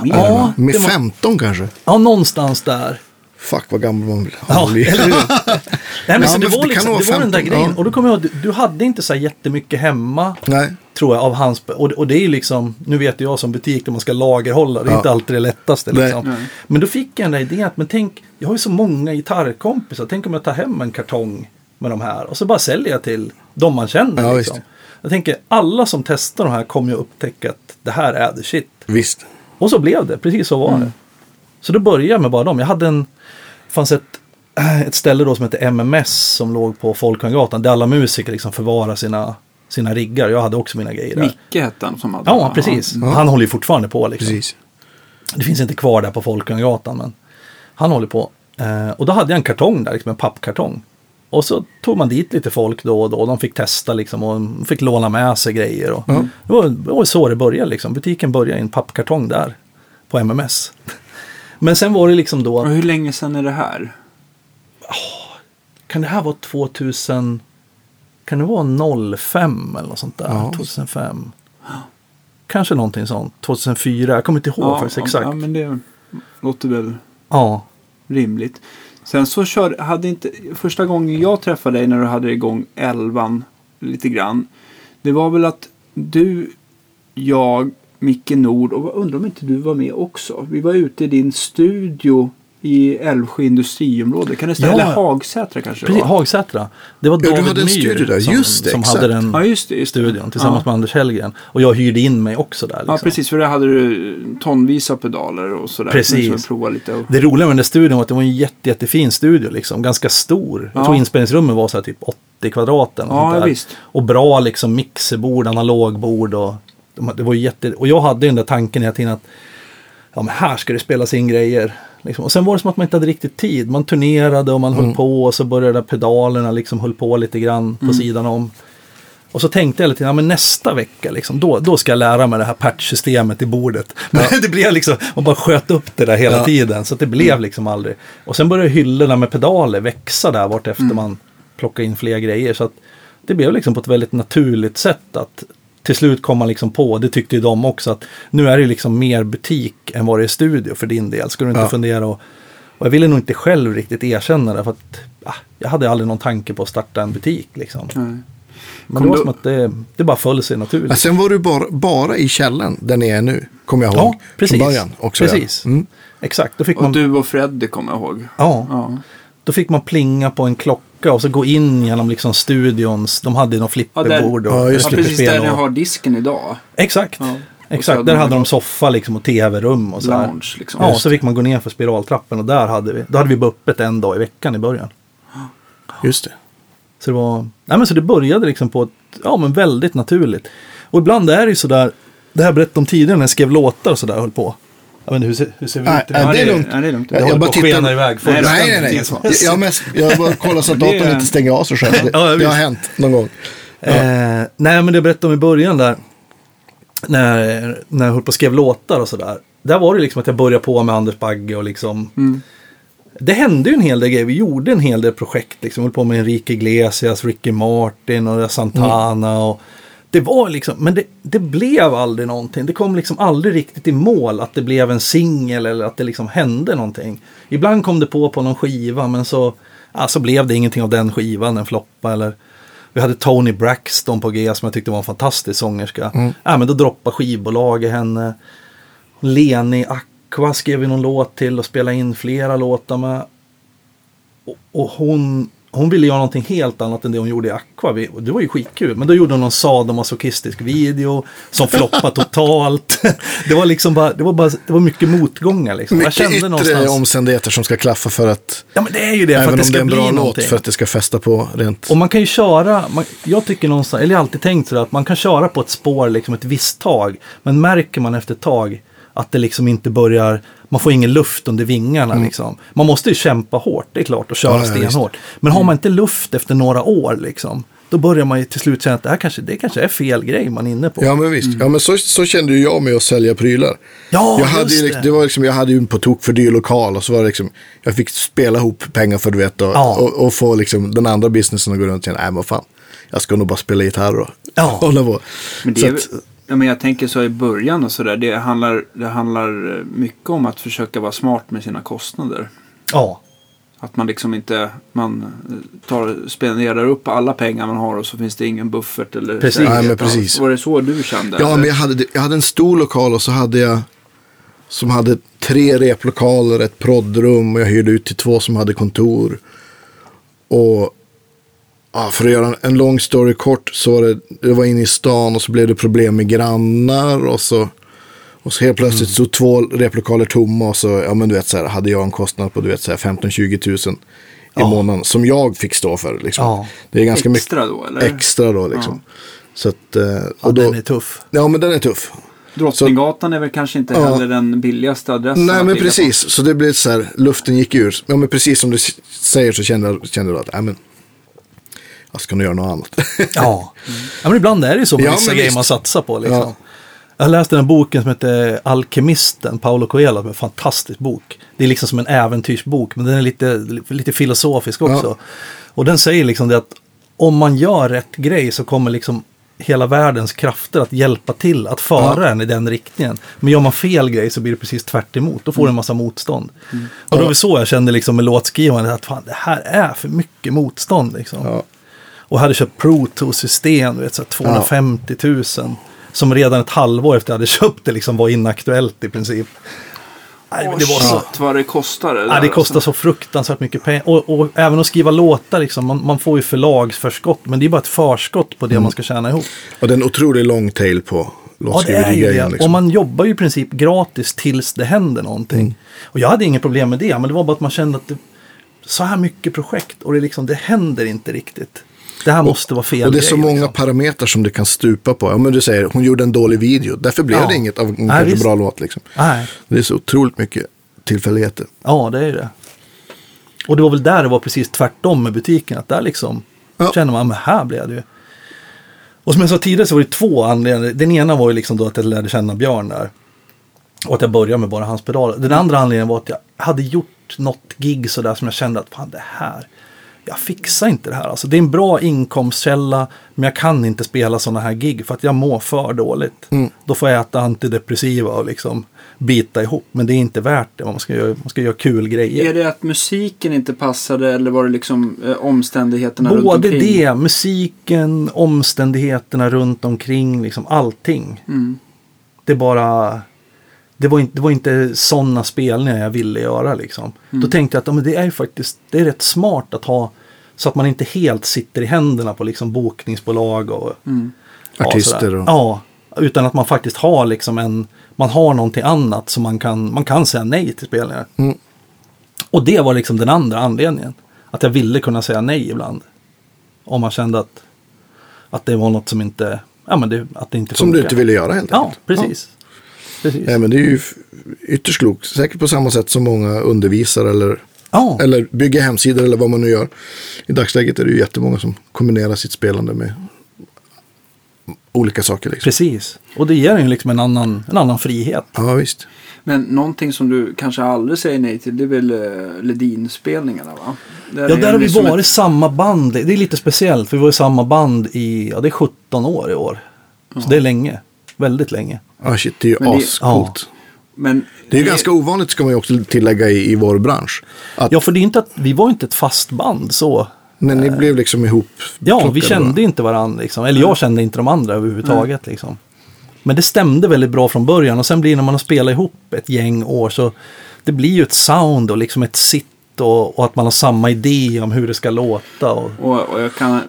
Ja, Med det var- 15 kanske? Ja, någonstans där. Fuck vad gammal man blir. Ja, eller? Nej, men Ja, så det men var, det liksom, det var den där 15, grejen. ja. Och då kommer jag du, du hade inte så här jättemycket hemma. Nej. Tror jag av hans, och, och det är ju liksom, nu vet jag som butik där man ska lagerhålla, det är Ja. inte alltid det lättaste liksom. Nej. Men då fick jag den där idén att, men tänk, jag har ju så många gitarrkompisar, tänk om jag tar hem en kartong med de här och så bara säljer jag till de man känner. Ja, liksom. Jag tänker, alla som testar de här kommer ju upptäcka att det här är the shit. Visst. Och så blev det, precis så var Mm. det. Så då började jag med bara dem. Jag hade en, fanns ett, ett ställe då som hette MMS som låg på Folkungagatan där alla musiker liksom förvarar sina, sina riggar. Jag hade också mina grejer där. Micke hette han som hade Ja, precis. Ja. Han håller ju fortfarande på liksom. Precis. Det finns inte kvar där på Folkungagatan men han håller på. Eh, och då hade jag en kartong där, liksom en pappkartong. Och så tog man dit lite folk då och då. De fick testa liksom och de fick låna med sig grejer. Och Ja. det, var, det var så det började liksom. Butiken började i en pappkartong där på MMS. Men sen var det liksom då, Och hur länge sedan är det här? kan det här vara 2000, kan det vara 05 eller något sånt där? Ja. 2005. Kanske någonting sånt. 2004, jag kommer inte ihåg faktiskt exakt. Ja, men det låter väl Ja, rimligt. Sen så kör, hade inte, första gången jag träffade dig när du hade igång elvan lite grann. Det var väl att du, jag, Micke Nord och undrar om inte du var med också. Vi var ute i din studio i Älvsjö industriområde. Kan det stämma? Ja. Eller Hagsätra kanske precis. Hagsätra. Det var Ja, du David Myhr där. som, Just det, som exakt. hade den Ja, just det. Just det. studion tillsammans ja. med Anders Hellgren. Och jag hyrde in mig också där. Liksom. Ja, precis. För där hade du tonvis av pedaler och sådär. Precis. Så lite. Och... Det roliga med den där studion var att det var en jätte, jättefin studio. Liksom. Ganska stor. Jag Ja. tror inspelningsrummet var så här typ 80 kvadrat. eller något Ja, sånt där. visst. Och bra liksom mixerbord, analogbord. Och, de- det var jätte... och jag hade den där tanken hela tiden att ja, men här ska det spelas in grejer. Liksom. Och sen var det som att man inte hade riktigt tid. Man turnerade och man höll på och så började pedalerna liksom höll på lite grann på sidan om. Och så tänkte jag lite, ja men nästa vecka liksom, då, då ska jag lära mig det här patchsystemet i bordet. Men det blev liksom, man bara sköt upp det där hela Ja. tiden. Så det blev liksom aldrig. Och sen började hyllorna med pedaler växa där vart efter man plockade in fler grejer. Så att det blev liksom på ett väldigt naturligt sätt att till slut kom man liksom på, det tyckte ju de också, att nu är det liksom mer butik än vad det är studio för din del. Ska du inte Ja. fundera och, och jag ville nog inte själv riktigt erkänna det för att ah, jag hade aldrig någon tanke på att starta en butik liksom. Nej. Men Kom det var du- som att det, det bara föll sig naturligt. Ja, sen var du bara, bara i källan där ni är nu. Kommer jag ihåg. ja, precis. Från början också. precis. Ja. Mm. Exakt, då fick Och man, du och Freddy kommer jag ihåg. ja, Ja. då fick man plinga på en klocka och så gå in genom liksom studions. De hade någon flipperbord. och Ja, Ja, precis där ni och- har disken idag. Exakt. Ja. Exakt, där hade de något soffa liksom och tv-rum och så. Lounge liksom. Ja, så fick man gå ner för spiraltrappen och där hade vi, då hade vi bara öppet en dag i veckan i början. Just det. Så det var, nej men så det började liksom på ett, ja men väldigt naturligt. Och ibland är det ju sådär, det här jag berättade om tidigare när jag skrev låtar och sådär höll på. Jag vet inte, hur ser, hur ser vi Nej, ut? nej, idag? det är det- lugnt. ja, det är lugnt. Det Jag, håller jag bara på att skena tittar. iväg. Nej. Nej, nej, nej. Jag, jag, mest, jag bara kollar så att Det datorn inte stänger av sig själv. Det, Ja, det har hänt någon gång. Eh, nej, men det jag berättade om i början där. När, när jag höll på och skrev låtar och sådär. Där var det liksom att jag började på med Anders Bagge och liksom. Mm. Det hände ju en hel del grejer. Vi gjorde en hel del projekt. Liksom. Vi höll på med Enrique Iglesias, Ricky Martin och Santana. Och det var liksom, men det, det blev aldrig någonting. Det kom liksom aldrig riktigt i mål att det blev en singel eller att det liksom hände någonting. Ibland kom det på på någon skiva men så, ja, så blev det ingenting av den skivan, en floppa eller vi hade Tony Braxton på G som jag tyckte var en fantastisk sångerska. Ja, men då droppade skivbolaget henne. Leni Aqua skrev vi någon låt till och spelade in flera låtar med. Och, och hon, hon ville göra någonting helt annat än det hon gjorde i Aqua. Det var ju skitkul. Men då gjorde hon någon sadomasochistisk video som floppade totalt. det var liksom bara, det var bara, det var mycket motgångar liksom. jag Mycket kände yttre omständigheter som ska klaffa för att, Ja men det är ju det, för även att det om det ska är en bra låt, någonting. för att det ska fästa på rent. Och man kan ju köra, man, jag tycker någonstans, eller jag har alltid tänkt sådär, att man kan köra på ett spår liksom ett visst tag. Men märker man efter ett tag att det liksom inte börjar, man får ingen luft under vingarna liksom. Man måste ju kämpa hårt, det är klart, och köra Mm. Ja, ja, stenhårt. Men har man inte luft efter några år liksom, då börjar man ju till slut känna att det här kanske, det kanske är fel grej man är inne på. Ja men visst, ja, men så, så kände ju jag med att sälja prylar. Ja, jag hade, just ju, det. liksom, det var liksom, jag hade ju en på tok för dyr lokal och så var det liksom, jag fick spela ihop pengar för du vet och, Ja. och, och få liksom den andra businessen att gå runt och känna, nej men fan, jag ska nog bara spela gitarr och Ja. hålla på. Men det Så är, att, ja, men jag tänker så i början och sådär. Det handlar, det handlar eh, mycket om att försöka vara smart med sina kostnader. Ja, Att man liksom inte man eh, tar, spenderar upp alla pengar man har och så finns det ingen buffert eller Precis. Nej, men precis. Var det så du kände? ja eller? men jag hade, jag hade en stor lokal och så hade jag som hade tre replokaler, ett proddrum och jag hyrde ut till två som hade kontor. Och ja, för att göra en, lång story kort så var det, det var inne i stan och så blev det problem med grannar och så, och så helt plötsligt stod två replokaler tomma och så, ja men du vet så här, hade jag en kostnad på du vet så här 15-20 tusen i Ja. månaden som jag fick stå för. Liksom. Ja. Det är ganska mycket Extra då eller? extra då liksom. Så att, eh, ja och då, den är tuff. ja men den är tuff. Drottninggatan är väl kanske inte Ja. heller den billigaste adressen Nej men precis, så det blev så här, luften gick ur. Ja men precis som du säger så kände jag, kände jag att, nej men, jag ska nog göra något annat. Ja. ja, men ibland är det ju så med Ja, vissa grejer man satsar på. Liksom. Ja. Jag läste den boken som heter Alkemisten, Paolo Coelho, en fantastisk bok. Det är liksom som en äventyrsbok, men den är lite, lite filosofisk också. Ja. Och den säger liksom det att om man gör rätt grej så kommer liksom hela världens krafter att hjälpa till att föra Ja. en i den riktningen. Men gör man fel grej så blir det precis tvärt emot. Då får du en massa motstånd. Och det var så jag kände liksom med låtskrivandet, att fan, det här är för mycket motstånd. Liksom. Ja. Och hade köpt Pro Tools-system, du vet, så här 250 000. Som redan ett halvår efter jag hade köpt det liksom var inaktuellt i princip. Nej, men det var så... Shit vad det kostar. Det, Ja, det kostar alltså. så fruktansvärt mycket pengar. Och, och även att skriva låtar, liksom, man, man får ju förlagsförskott. Men det är bara ett förskott på det man ska tjäna ihop. och det är en otrolig long tail på Ja, det är ju det. Liksom. Och man jobbar ju i princip gratis tills det händer någonting. Mm. Och jag hade inget problem med det, men det var bara att man kände att det, så här mycket projekt och det, liksom, det händer inte riktigt. Det här måste vara fel och det är så grej, många liksom. parametrar som det kan stupa på. Ja, men du säger, hon gjorde en dålig video. Därför blev Ja. det inget av en Nej, kanske bra låt. Liksom. Nej. Det är så otroligt mycket tillfälligheter. Ja, det är det. Och det var väl där det var precis tvärtom med butiken. Att där liksom Ja. känner man, men här blev det ju. Och som jag sa tidigare så var det två anledningar. Den ena var ju liksom då att jag lärde känna Björn där. Och att jag började med bara hans pedaler. Den andra anledningen var att jag hade gjort något gig sådär som jag kände att fan det här. Jag fixar inte det här. Alltså, det är en bra inkomstkälla men jag kan inte spela sådana här gig för att jag mår för dåligt. Då får jag äta antidepressiva och liksom bita ihop. Men det är inte värt det. Man ska göra, man ska göra kul grejer. Är det att musiken inte passade eller var det liksom eh, omständigheterna runt Både omkring? det, musiken, omständigheterna runt omkring, liksom allting. Mm. Det bara... Det var inte, det var inte sådana spelningar jag ville göra liksom. Mm. Då tänkte jag att ja, men det är faktiskt det är rätt smart att ha Så att man inte helt sitter i händerna på liksom bokningsbolag och ja, Artister och- Ja, utan att man faktiskt har liksom en, man har någonting annat som man kan, man kan säga nej till spelningar. Mm. Och det var liksom den andra anledningen. Att jag ville kunna säga nej ibland. Om man kände att, att det var något som inte, ja men det, att det inte Som du inte ville göra helt Ja, enkelt. precis. Precis. Ja, men det är ju ytterst klokt. Säkert på samma sätt som många undervisar eller, Ja, eller bygger hemsidor eller vad man nu gör. I dagsläget är det ju jättemånga som kombinerar sitt spelande med olika saker. Liksom. precis. Och det ger ju liksom en annan, en annan frihet. Ja, visst. Men någonting som du kanske aldrig säger nej till det är väl uh, Ledin-spelningarna va? Ja, där har vi liksom varit ett- samma band. Det är lite speciellt, för vi var i samma band i, ja det är 17 år i år. Så det är länge. Väldigt länge. Ja, shit, det är ju Men det- ascoolt. Men Det är ju ganska ovanligt ska man ju också tillägga i, i vår bransch. Att Ja, för det är inte att, vi var inte ett fast band så. när ni blev liksom ihop. Ja, vi kände bara. inte varandra liksom. Eller jag kände inte de andra överhuvudtaget liksom. Men det stämde väldigt bra från början och sen blir det när man har spelat ihop ett gäng år så det blir ju ett sound och liksom ett sitt och, och att man har samma idé om hur det ska låta. Och, Och, och jag kan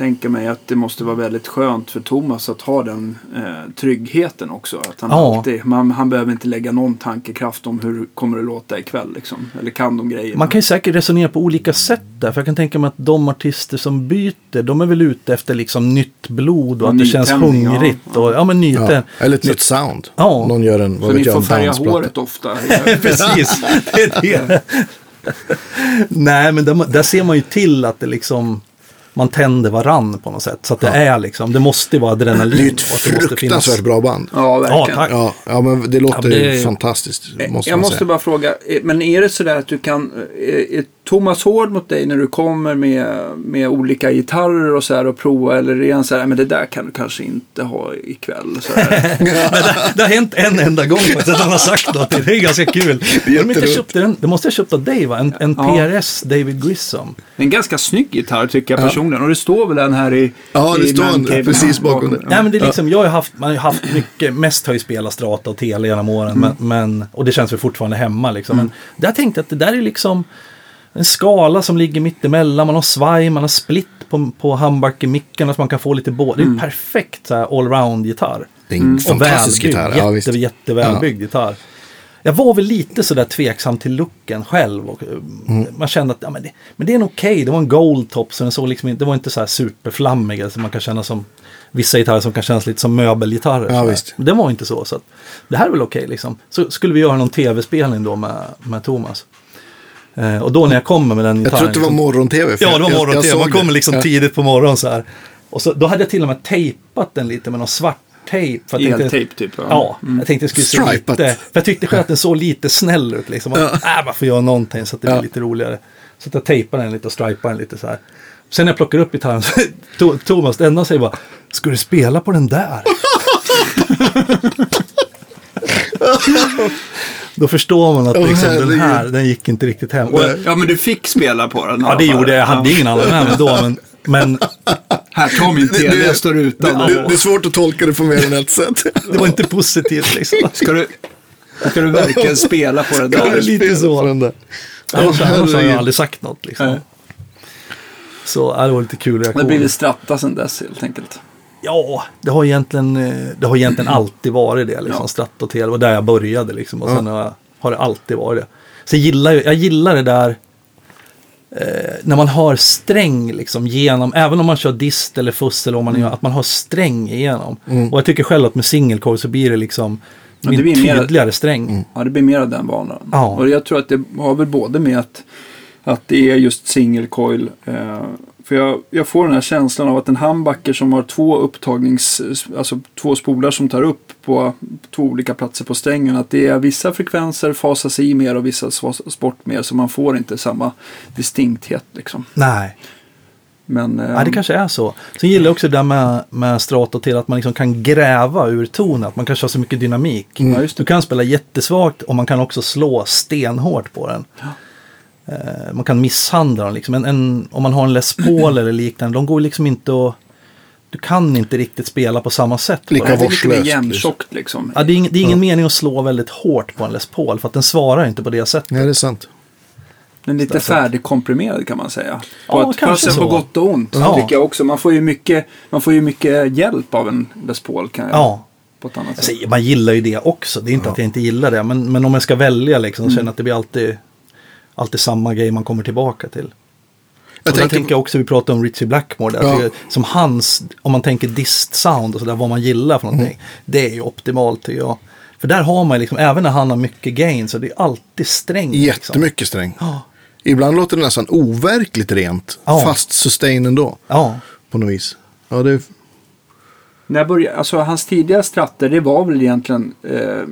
tänka mig att det måste vara väldigt skönt för Thomas att ha den eh, tryggheten också. Att han, Ja. alltid, man, han behöver inte lägga någon tankekraft om hur kommer det låta ikväll. Liksom. Eller kan de grejerna. Man kan ju säkert resonera på olika sätt där. För jag kan tänka mig att de artister som byter, de är väl ute efter liksom nytt blod och Ja, att det känns nytändning, ja. hungrigt. Och, ja, men. Ja, eller ett nytt sound. Ja. Någon gör en, vad Så ni får färga håret ofta. Precis, det är det. Nej, men där, där ser man ju till att det liksom man tänder varann på något sätt. Så att det är liksom, det måste vara adrenalin. Det är ju ett fruktansvärt bra band. ja, verkligen. Ja, tack. Ja, ja, men det låter Ja, men det fantastiskt. Måste jag man måste säga. bara fråga, eh, men är det sådär att du kan, eh, är Thomas hård mot dig när du kommer med, med olika gitarrer och så här och prova eller är han så här, men det där kan du kanske inte ha ikväll? Så det, det har hänt en enda gång faktiskt att han har sagt något. Det är ganska kul. Det är inte den? Måste jag ha köpt av dig va? En, en Ja. PRS David Grissom. En ganska snygg gitarr tycker jag personligen och det står väl den här i Ja, det i står en precis bakom det. Nej men det är liksom, jag har haft, man har ju haft mycket, mest har ju spelat Strata och Tele genom åren. Men, men, och det känns väl fortfarande hemma liksom. Men där tänkte jag att det där är liksom en skala som ligger mitt emellan. Man har svaj, man har split på, på handbackemicken så man kan få lite båda. Det är en perfekt så här, allround-gitarr. Det är en fantastisk välbyggd, gitarr. Ja, visst. jätte, jättevälbyggd gitarr. Jag var väl lite sådär tveksam till looken själv. Och, eh, Mm. Man kände att ja, men det, men det är en okej. Det var en gold top så den såg liksom inte, det var inte så här superflammig. Alltså man kan känna som vissa gitarrer som kan kännas lite som möbelgitarrer. Ja, visst. Men den var inte så. så att, det här är väl okej liksom. Så skulle vi göra någon tv-spelning då med, med Thomas. Eh, och då när jag kommer med den Jag gitarren. tror att det var liksom- morgon-tv. Ja, det var jag- jag morgon-tv. Man kommer liksom Ja. tidigt på morgonen så här. Och så, då hade jag till och med tejpat den lite med någon svart tejp. för att jag tänkte- Eltejp typ. Ja, jag tänkte det skulle se Stripat. lite... För jag tyckte själv att den såg lite snäll ut liksom. Ja. Äh, för att göra någonting så att det blir Ja. lite roligare. Så att jag tejpade den lite och stripade den lite så här. Sen när jag plockar upp gitarren så To- Thomas, det enda säger bara Ska du spela på den där? Då förstår man att Åh, liksom, den här, den gick inte riktigt hem. Och. Ja, men du fick spela på den. ja, det gjorde jag. Jag hade ingen annan med mig då. Men, men Här, ta min tv, jag står utan. Det, det, det är svårt att tolka det på mer än ett sätt. det var inte positivt liksom. Ska du, ska du verkligen spela på det Ja, där? lite så. Den där. Annars, annars har jag aldrig sagt något liksom. Nej. Så ja, det var lite kul Det reaktion. blir väl stratta sen dess helt enkelt. Ja, det har egentligen, eh, det har egentligen alltid varit det. Liksom. Ja. Stratt och tele, det var där jag började liksom. Och sen har, jag, har det alltid varit det. Så jag gillar, jag gillar det där eh, när man har sträng liksom genom, även om man kör dist eller fuss eller vad man gör, att man har sträng igenom. Och jag tycker själv att med single coil så blir det liksom Ja, det blir mer- tydligare sträng. Ja, det blir mer av den banan. Ja. Och jag tror att det har väl både med att, att det är just single coil. Eh, för jag, jag får den här känslan av att en handbacker som har två upptagnings, alltså två spolar som tar upp på två olika platser på strängen. Att det är vissa frekvenser fasas i mer och vissa swas- bort mer. Så man får inte samma distinkthet liksom. Nej. Men, eh, Ja, det kanske är så. Sen gillar jag också det där med, med strato till att man liksom kan gräva ur tonen. Att man kanske har så mycket dynamik. Ja, just det. Du kan spela jättesvagt och man kan också slå stenhårt på den. Eh, man kan misshandla den. Liksom. En, en, om man har en Les Paul eller liknande, de går liksom inte att... Du kan inte riktigt spela på samma sätt. Lika den. det är lite mer vårdslöst, jämntjockt liksom. Ja, det är ingen, det är ingen mening att slå väldigt hårt på en Les Paul för att den svarar inte på det sättet. Nej, det är sant. Den är lite Så- så- färdigkomprimerad kan man säga. Ja, på ett, kanske på, så. på gott och ont Ja. tycker jag också. Man får, ju mycket, man får ju mycket hjälp av en Les Paul kan jag, Ja. på ett annat sätt. säger, man gillar ju det också. Det är inte att jag inte gillar det. Men, men om jag ska välja liksom, så känner jag att det blir alltid, alltid samma grej man kommer tillbaka till. Jag och tänker jag också, vi pratade om Richie Blackmore. Där, Ja. som hans, om man tänker dist sound och sådär, vad man gillar för någonting. Det är ju optimalt tycker jag. För där har man liksom, även när han har mycket gain, så det är alltid strängt. Liksom. Jättemycket sträng. Ja. Ibland låter det nästan overkligt rent. Ja. Fast sustain ändå. Ja. På något vis. Ja, det är... När jag började, alltså, hans tidiga stratter det var väl egentligen eh,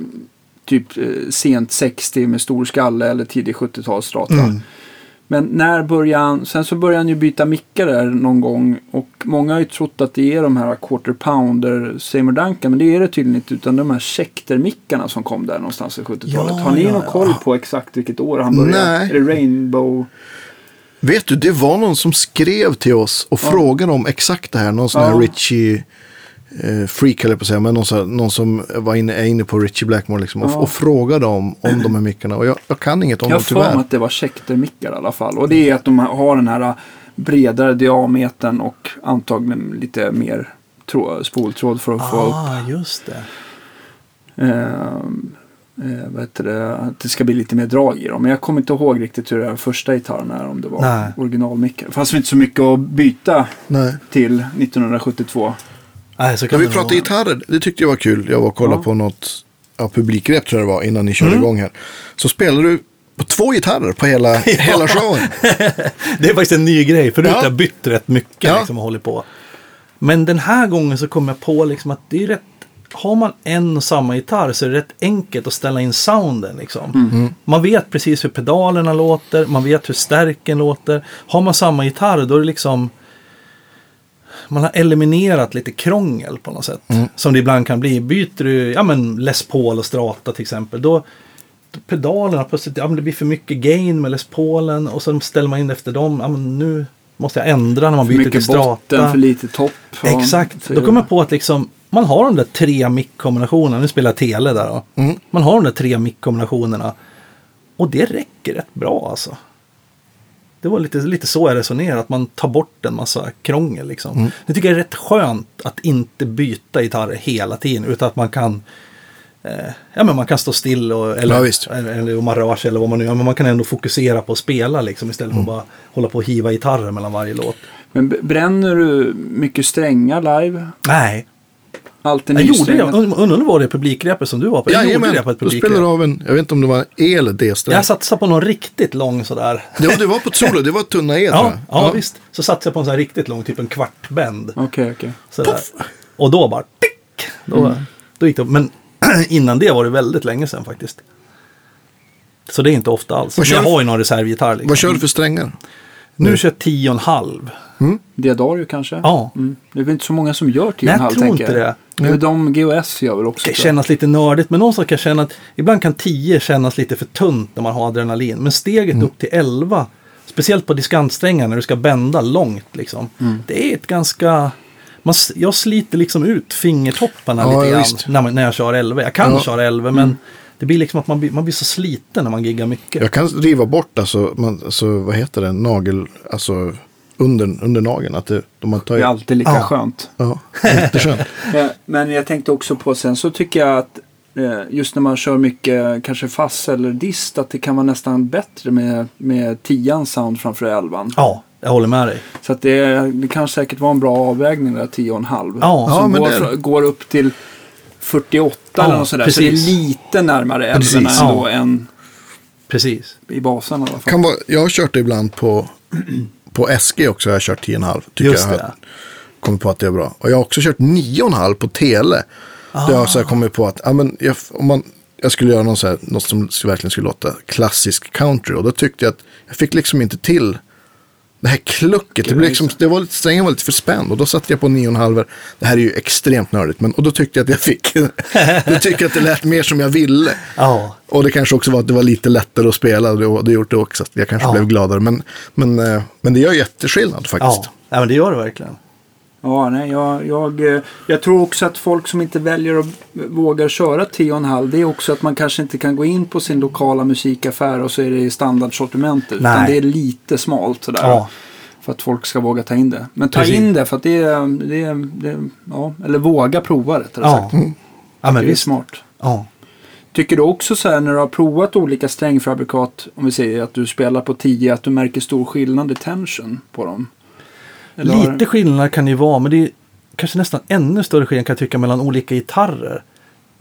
typ eh, sent 60 med stor skalle eller tidig 70-talsstrata. Mm. Men när började han, sen så började han ju byta mickar där någon gång och många har ju trott att det är de här quarter pounder Seymour Duncan men det är det tydligen inte utan de här Schecter-mickarna som kom där någonstans i 70-talet. Ja, har ni ja, någon ja. koll på exakt vilket år han började? Nej. Är det Rainbow? Vet du, det var någon som skrev till oss och frågade om exakt det här. Någon sån här Ja. Richie eh, freak eller på att säga. Men någon, så här, någon som var inne, är inne på Richie Blackmore liksom. Och, Ja. och frågade om, om de här mickarna. Och jag, jag kan inget om Jag har dem för mig tyvärr. att det var Schecter-mickar i alla fall. Och det är att de har den här bredare diametern och antagligen lite mer trå- spoltråd för att få upp Ah, just det. Ehm, eh, vad heter det, att det ska bli lite mer drag i dem. Men jag kommer inte ihåg riktigt hur den första gitarren är. Om det var originalmickar. Det fanns inte så mycket att byta Nej. till 1972. Nej, så När kan vi det pratade gitarrer, det tyckte jag var kul. Jag var och kollade Ja. på något ja, publikrep tror jag det var innan ni körde igång här. Så spelade du på två gitarrer på hela, hela showen. Det är faktiskt en ny grej. Förut Ja. har jag bytt rätt mycket Ja. liksom, och hållit på. Men den här gången så kom jag på liksom att det är rätt har man en och samma gitarr så är det rätt enkelt att ställa in sounden. Liksom. Man vet precis hur pedalerna låter, man vet hur stärken låter. Har man samma gitarr då är det liksom man har eliminerat lite krångel på något sätt. Som det ibland kan bli. Byter du ja, men Les Paul och Strata till exempel. Då, då pedalerna plötsligt, ja, men det blir för mycket gain med Les Paulen. Och så ställer man in efter dem. Ja, men nu måste jag ändra när man För byter till Strata. botten, för lite topp. Ja, Exakt. Då kommer jag på att liksom, man har de där tre mickkombinationerna. Nu spelar jag tele där då. Mm. Man har de där tre mickkombinationerna. Och det räcker rätt bra alltså. Det var lite, lite så jag resonerade, att man tar bort en massa krångel liksom. Mm. Jag tycker det är rätt skönt att inte byta gitarrer hela tiden, utan att man kan eh, Ja men man kan stå still och, eller, Ja, eller, eller om man rör sig eller vad man nu gör. Men man kan ändå fokusera på att spela liksom istället Mm. för att bara hålla på och hiva gitarrer mellan varje låt. Men bränner du mycket strängar live? Nej, Alltid jag gjorde det. Undrar om det var det publikrepet som du var på? Jag gjorde Jajamän, det på ett du publikrep. spelade av en, jag vet inte om det var E eller D-sträng. Jag satsade på någon riktigt lång sådär. Ja, det var på ett solo, det var tunna E Ja, jag. ja, visst. Så satsade jag på en sån här riktigt lång, typ en kvartbänd. Okej, okej. Sådär. Och då bara tick! Då, Mm. då gick det upp. Men innan det var det väldigt länge sedan faktiskt. Så det är inte ofta alls. Vad jag du- har ju någon reservgitarr. Liksom. Vad kör du för strängar? Nu kör jag tio och en halv. Diadario kanske? Ja. Mm. Det är väl inte så många som gör Nej, 10,5 jag tror tänker inte det. Det är väl de GOS gör väl också. Det kan tror jag. kännas lite nördigt, men någonstans kan jag känna att ibland kan 10 kännas lite för tunt när man har adrenalin. Men steget Mm. upp till 11, speciellt på diskantsträngar när du ska bända långt, liksom, Mm. det är ett ganska... Man, jag sliter liksom ut fingertopparna Ja, lite grann när, man, när jag kör 11. Jag kan Ja. köra 11, men det blir liksom att man blir, man blir så sliten när man giggar mycket. Jag kan riva bort alltså, man, alltså vad heter det, nagel, alltså under, under nageln. Att det, de tar Det är alltid lika Ja. skönt. ja. Eh, Men jag tänkte också på sen så tycker jag att eh, just när man kör mycket kanske fass eller dist att det kan vara nästan bättre med, med tians sound framför elvan. Ja, jag håller med dig. Så att det, det kan säkert vara en bra avvägning där, 10,5. Ja, Ja, som men går, det- går upp till 48 Ja, eller något sådär. Så det är precis. lite närmare Precis. elven ändå Ja. än Precis. i basen i alla fall. Kan vara, jag har kört det ibland på, på SG också. Jag har kört 10,5. Tycker Just jag har kommit på att det är bra. Och jag har också kört 9,5 på tele. Där jag har så här kommit på att ja, men jag, om man, jag skulle göra någon så här, något som verkligen skulle låta klassisk country. Och då tyckte jag att jag fick liksom inte till det här klucket. Det, blev liksom, det var lite, strängen var lite för spänd. Och då satte jag på 9,5. Det här är ju extremt nördigt. Men, och då tyckte jag att jag fick. då tyckte jag att det lät mer som jag ville. Ja, Och det kanske också var att det var lite lättare att spela. och Det, gjort det också. Jag kanske Ja. blev gladare. Men, men, eh, men det gör jätteskillnad faktiskt. ja. ja men det gör det verkligen. Ja, nej, jag, jag, eh, jag tror också att folk som inte väljer att vågar köra 10,5 det är också att man kanske inte kan gå in på sin lokala musikaffär och så är det i standardsortimentet. Utan det är lite smalt sådär. Ja. För att folk ska våga ta in det. Men ta Precis. in det för att det är, det är, det är ja, eller våga prova rättare Ja. sagt. ja, men det är visst. smart. Ja. Tycker du också så här när du har provat olika strängfabrikat, om vi säger att du spelar på 10, att du märker stor skillnad i tension på dem? Eller har- Lite skillnad kan det ju vara, men det är kanske nästan ännu större skillnad kan jag tycka mellan olika gitarrer.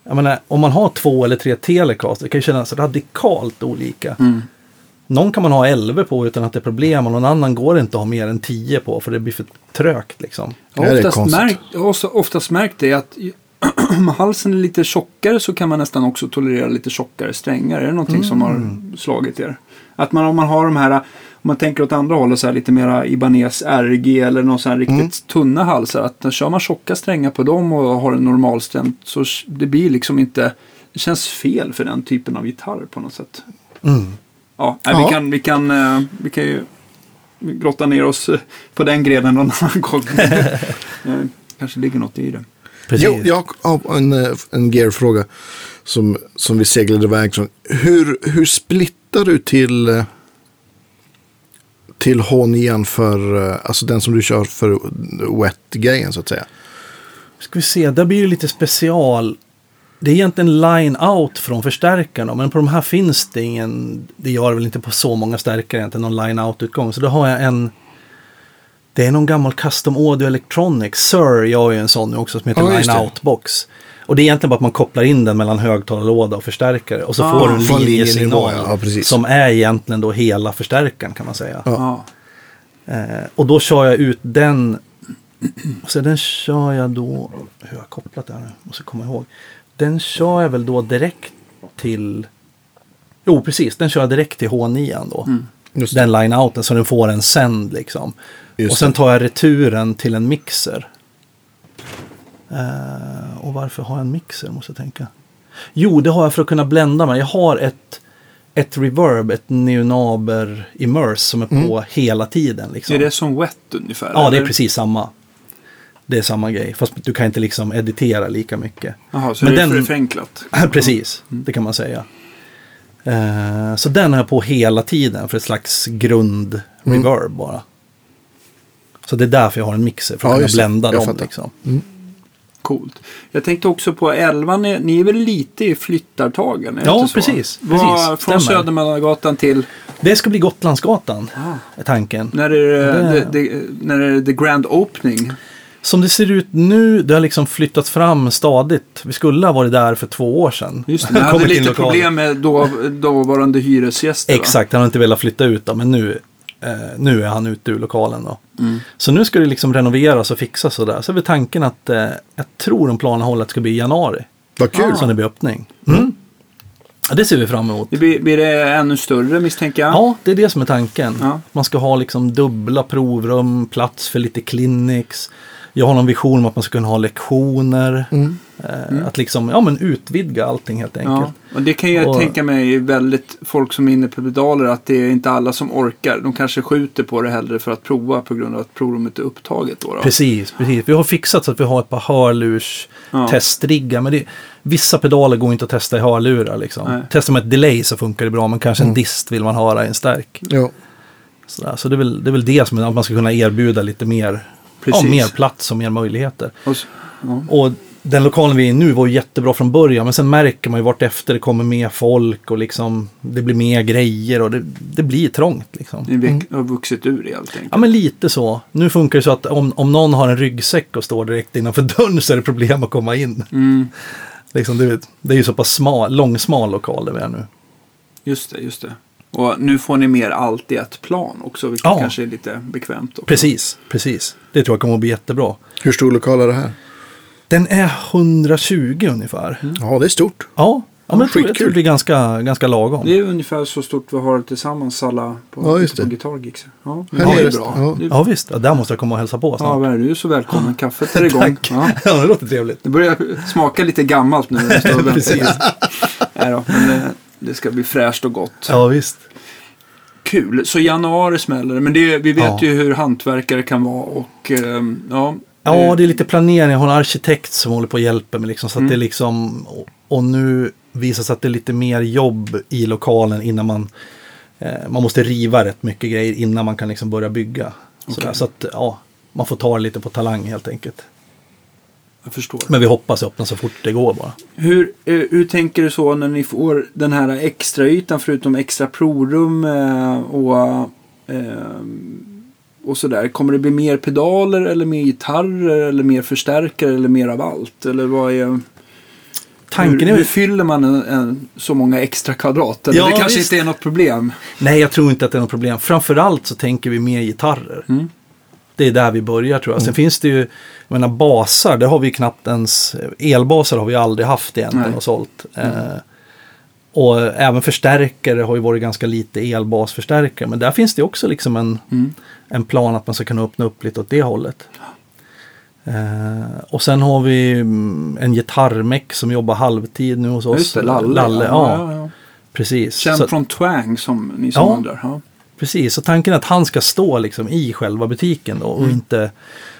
Jag menar, om man har två eller tre Telecaster, det kan ju kännas radikalt olika. Mm. Någon kan man ha 11 på utan att det är problem och någon annan går inte att ha mer än 10 på för det blir för trögt liksom. Har är oftast, märkt, oftast märkt det att om halsen är lite tjockare så kan man nästan också tolerera lite tjockare strängar. Är det någonting som har slagit er? Att man om man har de här, om man tänker åt andra hållet så här lite mera Ibanez RG eller någon sån här riktigt tunna halsar. Att när kör man tjocka strängar på dem och har en normalstämt så det blir liksom inte, det känns fel för den typen av gitarr på något sätt. Mm. Ja, nej, Ja. Vi, kan, vi, kan, eh, vi kan ju grotta ner oss eh, på den grenen någon annan gång. Eh, Kanske ligger något i det. Precis. Jo, jag har en, en gear-fråga som, som vi seglade iväg från. Hur, hur splittar du till, till H9 för, eh, alltså den som du kör för wet-grejen så att säga? Ska vi se, där blir det lite special. Det är egentligen line-out från förstärkarna, men på de här finns det ingen, det gör det väl inte på så många stärkare egentligen, någon line-out-utgång. Så då har jag en, det är någon gammal Custom Audio Electronics, Sir gör ju en sån nu också som heter Ja, just det. line-out-box. Och det är egentligen bara att man kopplar in den mellan högtalarlåda och förstärkare och så Ah, får du en linjesignal ja. Som är egentligen då hela förstärkaren kan man säga. Ja. Eh, och då kör jag ut den. Så den kör jag då. Hur har jag kopplat det här nu? Måste komma ihåg. Den kör jag väl då direkt till. Jo, precis. Den kör jag direkt till H9 då. Just det. Den line-outen så den får en sänd liksom. Just och sen tar jag returen till en mixer. Eh, och varför har jag en mixer måste jag tänka. Jo, det har jag för att kunna blända mig. Jag har ett, ett reverb, ett neonaber immerse som är på hela tiden. Liksom. Är det som wet ungefär? Ja, det är eller? precis samma. Det är samma grej, fast du kan inte liksom editera lika mycket. Jaha, så Men det är den- förenklat? precis, det kan man säga. Eh, så den har jag på hela tiden för ett slags grund-reverb bara. Så det är därför jag har en mixer, för Ja, att kunna just det. blända dem. Liksom. Coolt. Jag tänkte också på 11, ni, ni är väl lite i flyttartagen? Ja, precis, Var, precis, från. Södermannagatan till, Det ska bli Gotlandsgatan, är tanken. när är det, Det- det... Det, när är det the grand opening? Som det ser ut nu, det har liksom flyttat fram stadigt. Vi skulle ha varit där för två år sedan. Just det, ni hade lite lokalen. problem med då, dåvarande hyresgäster? Exakt, han har inte velat flytta ut då, men nu, eh, nu är han ute ur lokalen då. Så nu ska det liksom renoveras och fixas och där. Så är väl tanken att eh, jag tror om planen håller att det ska bli i januari. Vad kul. Som det blir öppning. Mm. Ja, det ser vi fram emot. Det blir, blir det ännu större misstänker jag? Ja, det är det som är tanken. Ja. Man ska ha liksom dubbla provrum, plats för lite clinics. Jag har någon vision om att man ska kunna ha lektioner. Mm. Eh, Att liksom, ja men utvidga allting helt enkelt. Ja, och det kan jag Och- tänka mig är väldigt folk som är inne på pedaler att det är inte alla som orkar. De kanske skjuter på det hellre för att prova på grund av att provrummet är upptaget. Då, då. Precis, precis. Vi har fixat så att vi har ett par hörlurs Ja. testriggar. Men det, vissa pedaler går inte att testa i hörlurar. Liksom. Nej. Testar man ett delay så funkar det bra, men kanske en dist vill man höra i en stärk. Ja. Sådär. Så det är, väl, det är väl det som är att man ska kunna erbjuda lite mer, ja, Precis. mer plats och mer möjligheter. Och, ja. Och den lokalen vi är i nu var ju jättebra från början, men sen märker man ju vart efter det kommer mer folk och liksom det blir mer grejer och det, det blir trångt. Liksom. Ni vek- har vuxit ur det helt enkelt. Ja men lite så. Nu funkar det så att om, om någon har en ryggsäck och står direkt innanför dörren så är det problem att komma in. Mm, Liksom, det, det är ju så pass smal, långsmal lokal där vi är nu. just det, just det. Och nu får ni mer allt i ett plan också, vilket Ja. kanske är lite bekvämt. Också. Precis, precis. Det tror jag kommer att bli jättebra. Hur stor lokal är det här? Den är 120 ungefär. Ja, det är stort. Ja, ja men jag tror, jag skitkul. tror det blir ganska, ganska lagom. Det är ungefär så stort vi har tillsammans alla på, Ja, just på det. Guitar Gigs. Ja, det är bra. ja. Ja visst, ja, där måste jag komma och hälsa på Ja, snart. men du är så välkommen. Kaffet är igång. Tack. Ja. Ja, det låter trevligt. Det börjar smaka lite gammalt nu. Precis. Nej då, men det, ska bli fräscht och gott. Ja visst. Kul. Så januari smäller det. Men det, vi vet Ja. ju hur hantverkare kan vara. Och ehm, ja, Ja, det är lite planering. Jag har en arkitekt som håller på och hjälper mig. Liksom, så att Mm. det är liksom, och, nu visar sig att det är lite mer jobb i lokalen innan man eh, man måste riva rätt mycket grejer innan man kan liksom börja bygga. Okej. Så att ja, man får ta det lite på talang helt enkelt. Jag förstår. Men vi hoppas öppna så fort det går bara. Hur, eh, hur tänker du så när ni får den här extra ytan förutom extra provrum eh, och, eh, och sådär? Kommer det bli mer pedaler eller mer gitarrer eller mer förstärkare eller mer av allt? Eller vad är... Tanken hur, är hur fyller man en, en, så många extra kvadrat? Eller Ja, det kanske visst. inte är något problem. Nej, jag tror inte att det är något problem. Framförallt så tänker vi mer gitarrer. Mm. Det är där vi börjar tror jag. Sen finns det ju, jag menar basar, det har vi knappt ens, elbasar har vi aldrig haft egentligen Nej. och sålt. Eh, och även förstärkare har ju varit ganska lite elbasförstärkare. Men där finns det också liksom en, Mm. en plan att man ska kunna öppna upp lite åt det hållet. Eh, och sen har vi mm, en gitarrmeck som jobbar halvtid nu hos oss. Just det, Lalle. Lalle ja, Ja, ja. precis. Känd Så- från Twang som ni som Ja. undrar. Ja. Precis, så tanken är att han ska stå liksom i själva butiken då, och Mm. inte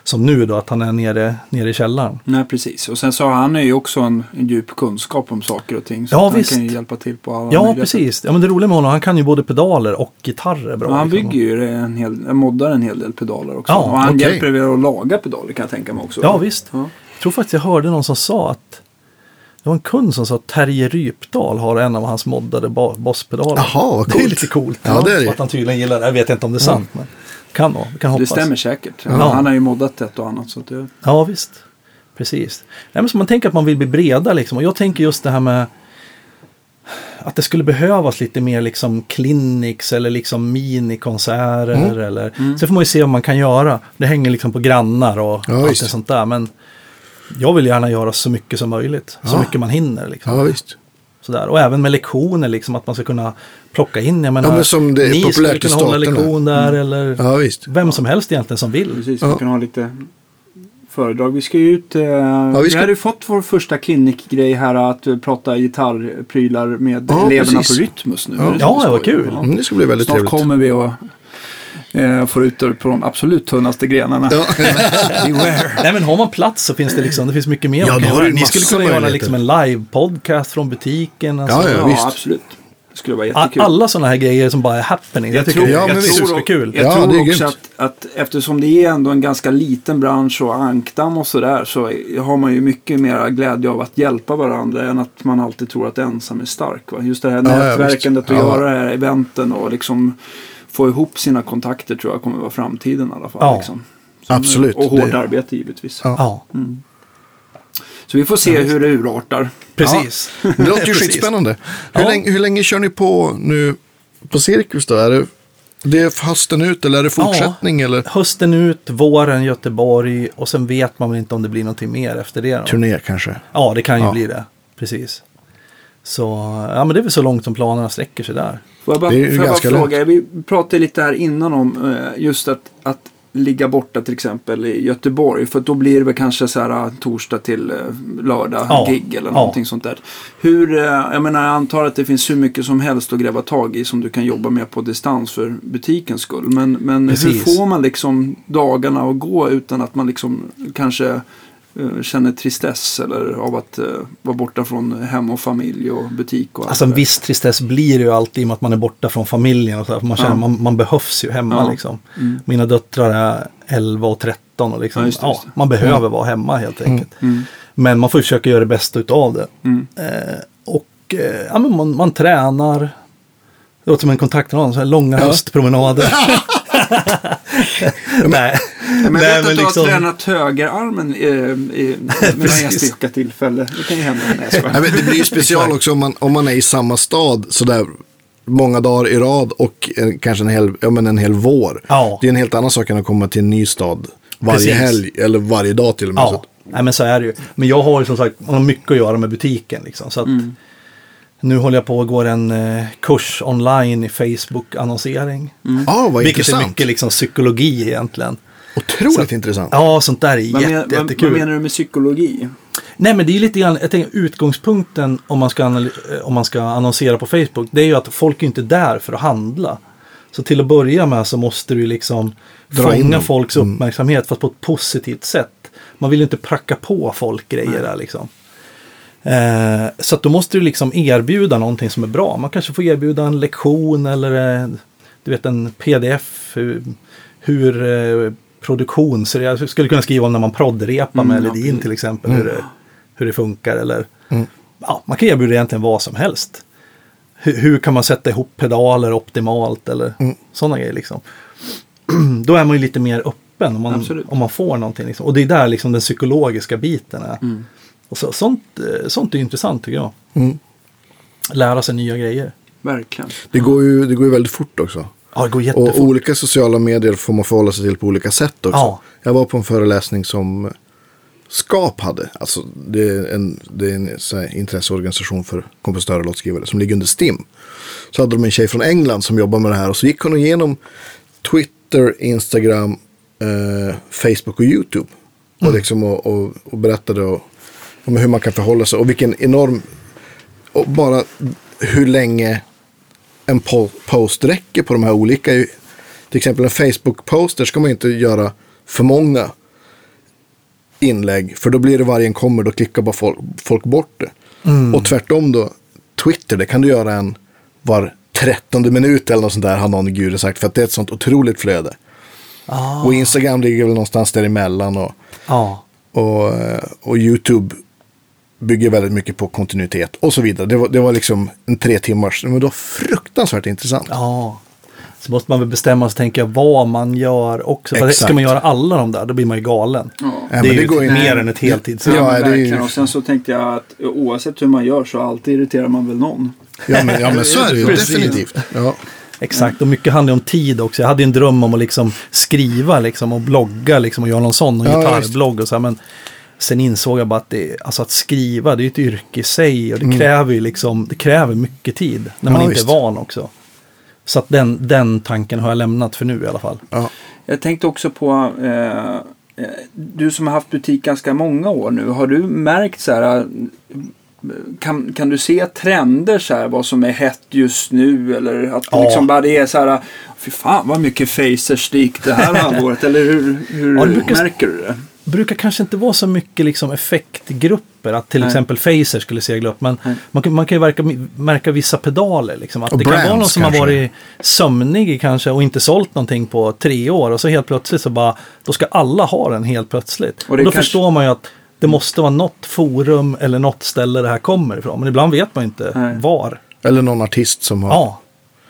som nu då att han är nere, nere i källaren. Nej, precis. Och sen så har han ju också en, en djup kunskap om saker och ting. Så Ja, han visst. kan ju hjälpa till på alla Ja, precis. Ja, men det roliga med honom, han kan ju både pedaler och gitarrer bra. Ja, han liksom. bygger ju en hel, moddar en hel del pedaler också. Ja, och han okej. hjälper er att laga pedaler kan jag tänka mig också. Ja, visst. Ja. Jag tror faktiskt jag hörde någon som sa att det var en kund som sa att Terje Rypdal har en av hans moddade bosspedaler. Jaha, vad Det är coolt. lite coolt. Ja, det är det. Så Att han tydligen gillar det. Jag vet inte om det är sant, men kan vara. Kan Det hoppas. stämmer säkert. Ja. Han har ju moddat ett och annat. Så det, Ja, visst. Precis. Nej, men så man tänker att man vill bli breda liksom. Och jag tänker just det här med att det skulle behövas lite mer liksom clinics eller liksom minikonserter. Mm. Eller, Så får man ju se vad man kan göra. Det hänger liksom på grannar och Ja, allt det sånt där. Men jag vill gärna göra så mycket som möjligt. Så Ja. mycket man hinner. Liksom. Ja, visst. Sådär. Och även med lektioner, liksom, att man ska kunna plocka in. Jag menar, men som det är ni skulle kunna hålla lektion där eller Ja, visst. vem som helst egentligen som vill. precis, Ja. vi kan ha lite föredrag. Vi ska ju ut. Eh, vi vi, ska- hade ju fått vår första klinikgrej här att eh, prata gitarrprylar med Ja, eleverna precis. på Rytmus nu. Ja. Ja, var kul. Ja. Mm, det ska bli väldigt Snart trevligt. kommer vi att eh, få ut det på de absolut tunnaste grenarna. Ja. Nej men har man plats så finns det liksom, det finns mycket mer Ja, då har Ni skulle kunna göra liksom en live-podcast från butiken. Alltså. Ja, ja. Ja, visst. absolut. Det skulle vara jättekul. Alla sådana här grejer som bara är happening. Jag, tycker tror- det ja, är men visst. superkul. Jag Ja, tror det är också att, att eftersom det är ändå en ganska liten bransch och ankdamm och sådär så har man ju mycket mer glädje av att hjälpa varandra än att man alltid tror att ensam är stark. Va? Just det här Ja, ja, nätverkandet och. Ja. göra det här eventen och liksom få ihop sina kontakter tror jag kommer vara framtiden i alla fall. Ja, liksom. absolut. Och hårt Det- arbete givetvis. Ja. Ja, Så vi får se hur det urartar. precis. Det låter ju skitspännande. Hur, Ja. länge, hur länge kör ni på nu på Cirkus då? Är det, det är hösten ut eller är det fortsättning eller Hösten ut, våren Göteborg och sen vet man väl inte om det blir någonting mer efter det. Då. turné kanske? Ja, det kan ju Ja. bli det. Precis. Så ja, men det är väl så långt som planerna sträcker sig där. Får jag bara, Det är får jag bara fråga, vi pratade lite här innan om eh, just att, att ligga borta till exempel i Göteborg. För då blir det väl kanske så här eh, torsdag till eh, lördag Ja, gig eller ja. någonting sånt där. Hur, jag menar jag antar att det finns hur mycket som helst att gräva tag i som du kan jobba med på distans för butikens skull. Men, men hur får man liksom dagarna att gå utan att man liksom kanske känner tristess eller av att eh, vara borta från hem och familj och butik och allt Alltså en viss tristess blir det ju alltid i och med att man är borta från familjen. Och så man känner Ja. man, man behövs ju hemma Ja. liksom. Mm. Mina döttrar är 11 och 13 och liksom, Ja, just det, just det. man behöver vara hemma helt enkelt. Mm. Men man får försöka göra det bästa utav det. Mm. Eh, och eh, ja, men man, man tränar. Det låter som en kontaktannons, så här långa Ja. höstpromenader. Nej, Men jag vet att du liksom- har tränat högerarmen i, i, vid enstaka tillfälle. Det kan ju hända. Nej, det blir ju special också om man, om man är i samma stad sådär många dagar i rad och en, kanske en hel, ja, men en hel vår. Ja. Det är en helt annan sak än att komma till en ny stad varje Precis. helg eller varje dag till och med. Ja, nej, men så är det ju. Men jag har ju som sagt man har mycket att göra med butiken. Liksom, så att Mm. Nu håller jag på och går en eh, kurs online i Facebook-annonsering. Ja, vad Vilket är intressant. mycket liksom, psykologi egentligen. Otroligt Så- intressant. Ja, sånt där är Vad, men, jätte, vad, jättekul. vad menar du med psykologi? Nej, men det är lite grann, jag tänker utgångspunkten om man, ska eh, om man ska annonsera på Facebook. Det är ju att folk är inte där för att handla. Så till att börja med så måste du liksom Dra in fånga dem. folks Mm. uppmärksamhet fast på ett positivt sätt. man vill ju inte pracka på folk grejer där liksom. Eh, så att då måste du liksom erbjuda någonting som är bra. Man kanske får erbjuda en lektion eller eh, du vet en pdf. Hur, hur eh, produktion, så jag skulle kunna skriva om när man proddrepar med Mm, ja, Ledin precis. till exempel. Hur, det, hur det funkar eller Mm. ja, man kan erbjuda egentligen vad som helst. Hur, hur kan man sätta ihop pedaler optimalt eller Mm. sådana grejer liksom. Då är man ju lite mer öppen om man, Absolut. om man får någonting. Liksom. Och det är där liksom den psykologiska biten är. Mm. Och så, sånt, eh, sånt är intressant tycker jag. Mm. Lära sig nya grejer. Verkligen. Det, går ju, det går ju väldigt fort också. Ja, det går jättefort. Och olika sociala medier får man förhålla sig till på olika sätt också. Ja. Jag var på en föreläsning som Skap hade. Alltså det är en, det är en här, intresseorganisation för kompositörer och låtskrivare som ligger under STIM. Så hade de en tjej från England som jobbar med det här och så gick hon igenom Twitter, Instagram, eh, Facebook och YouTube. Och, liksom, och, och, och berättade och, om hur man kan förhålla sig och vilken enorm, och bara hur länge en po- post räcker på de här olika. Till exempel en Facebook-poster ska man inte göra för många inlägg. För då blir det varje en kommer, då klickar bara folk, folk bort det. Och tvärtom då, Twitter, det kan du göra en var trettonde minut eller något sånt där har någon gud sagt. För att det är ett sånt otroligt flöde. Ah, Och Instagram ligger väl någonstans däremellan. Och, ja. och, eh, och YouTube bygger väldigt mycket på kontinuitet och så vidare. Det var, det var liksom en tre timmars, men det var fruktansvärt intressant. ja. Så måste man väl bestämma sig tänka vad man gör också. För Exakt. ska man göra alla de där, då blir man ju galen. Ja. Ja, det är men ju det går ju- mer än ett heltids... Ja, Ja, det är ju-. Och sen så tänkte jag att oavsett hur man gör så alltid irriterar man väl någon. Ja men, ja, men så är det ju definitivt. Ja. Exakt, och mycket handlar om tid också. Jag hade ju en dröm om att liksom skriva liksom, och blogga liksom, och göra någon sån, någon Ja, gitarrblogg och så här, men sen insåg jag bara att, det, alltså att skriva, det är ju ett yrke i sig och det kräver ju liksom, det kräver mycket tid när man Mm. Ja, inte visst. är van också. Så att den, den tanken har jag lämnat för nu i alla fall. Ja. Jag tänkte också på eh, eh, du som har haft butik ganska många år nu. Har du märkt så här eh, kan, kan du se trender så här vad som är hett just nu eller att det Ja. liksom bara det är så här fy fan vad mycket facers det gick det här halvåret eller hur, hur Ja, brukar- märker du det? Brukar kanske inte vara så mycket liksom effektgrupper. Att till Nej. exempel Phaser skulle segla upp. Men man kan, man kan ju verka, märka vissa pedaler. Liksom. Att Och det kan vara brands någon som har kanske. varit sömnig kanske och inte sålt någonting på tre år. Och så helt plötsligt så bara, då ska alla ha den helt plötsligt. Och Och då kanske- förstår man ju att det måste vara något forum eller något ställe det här kommer ifrån. Men ibland vet man inte Nej. var. Eller någon artist som har... Ja,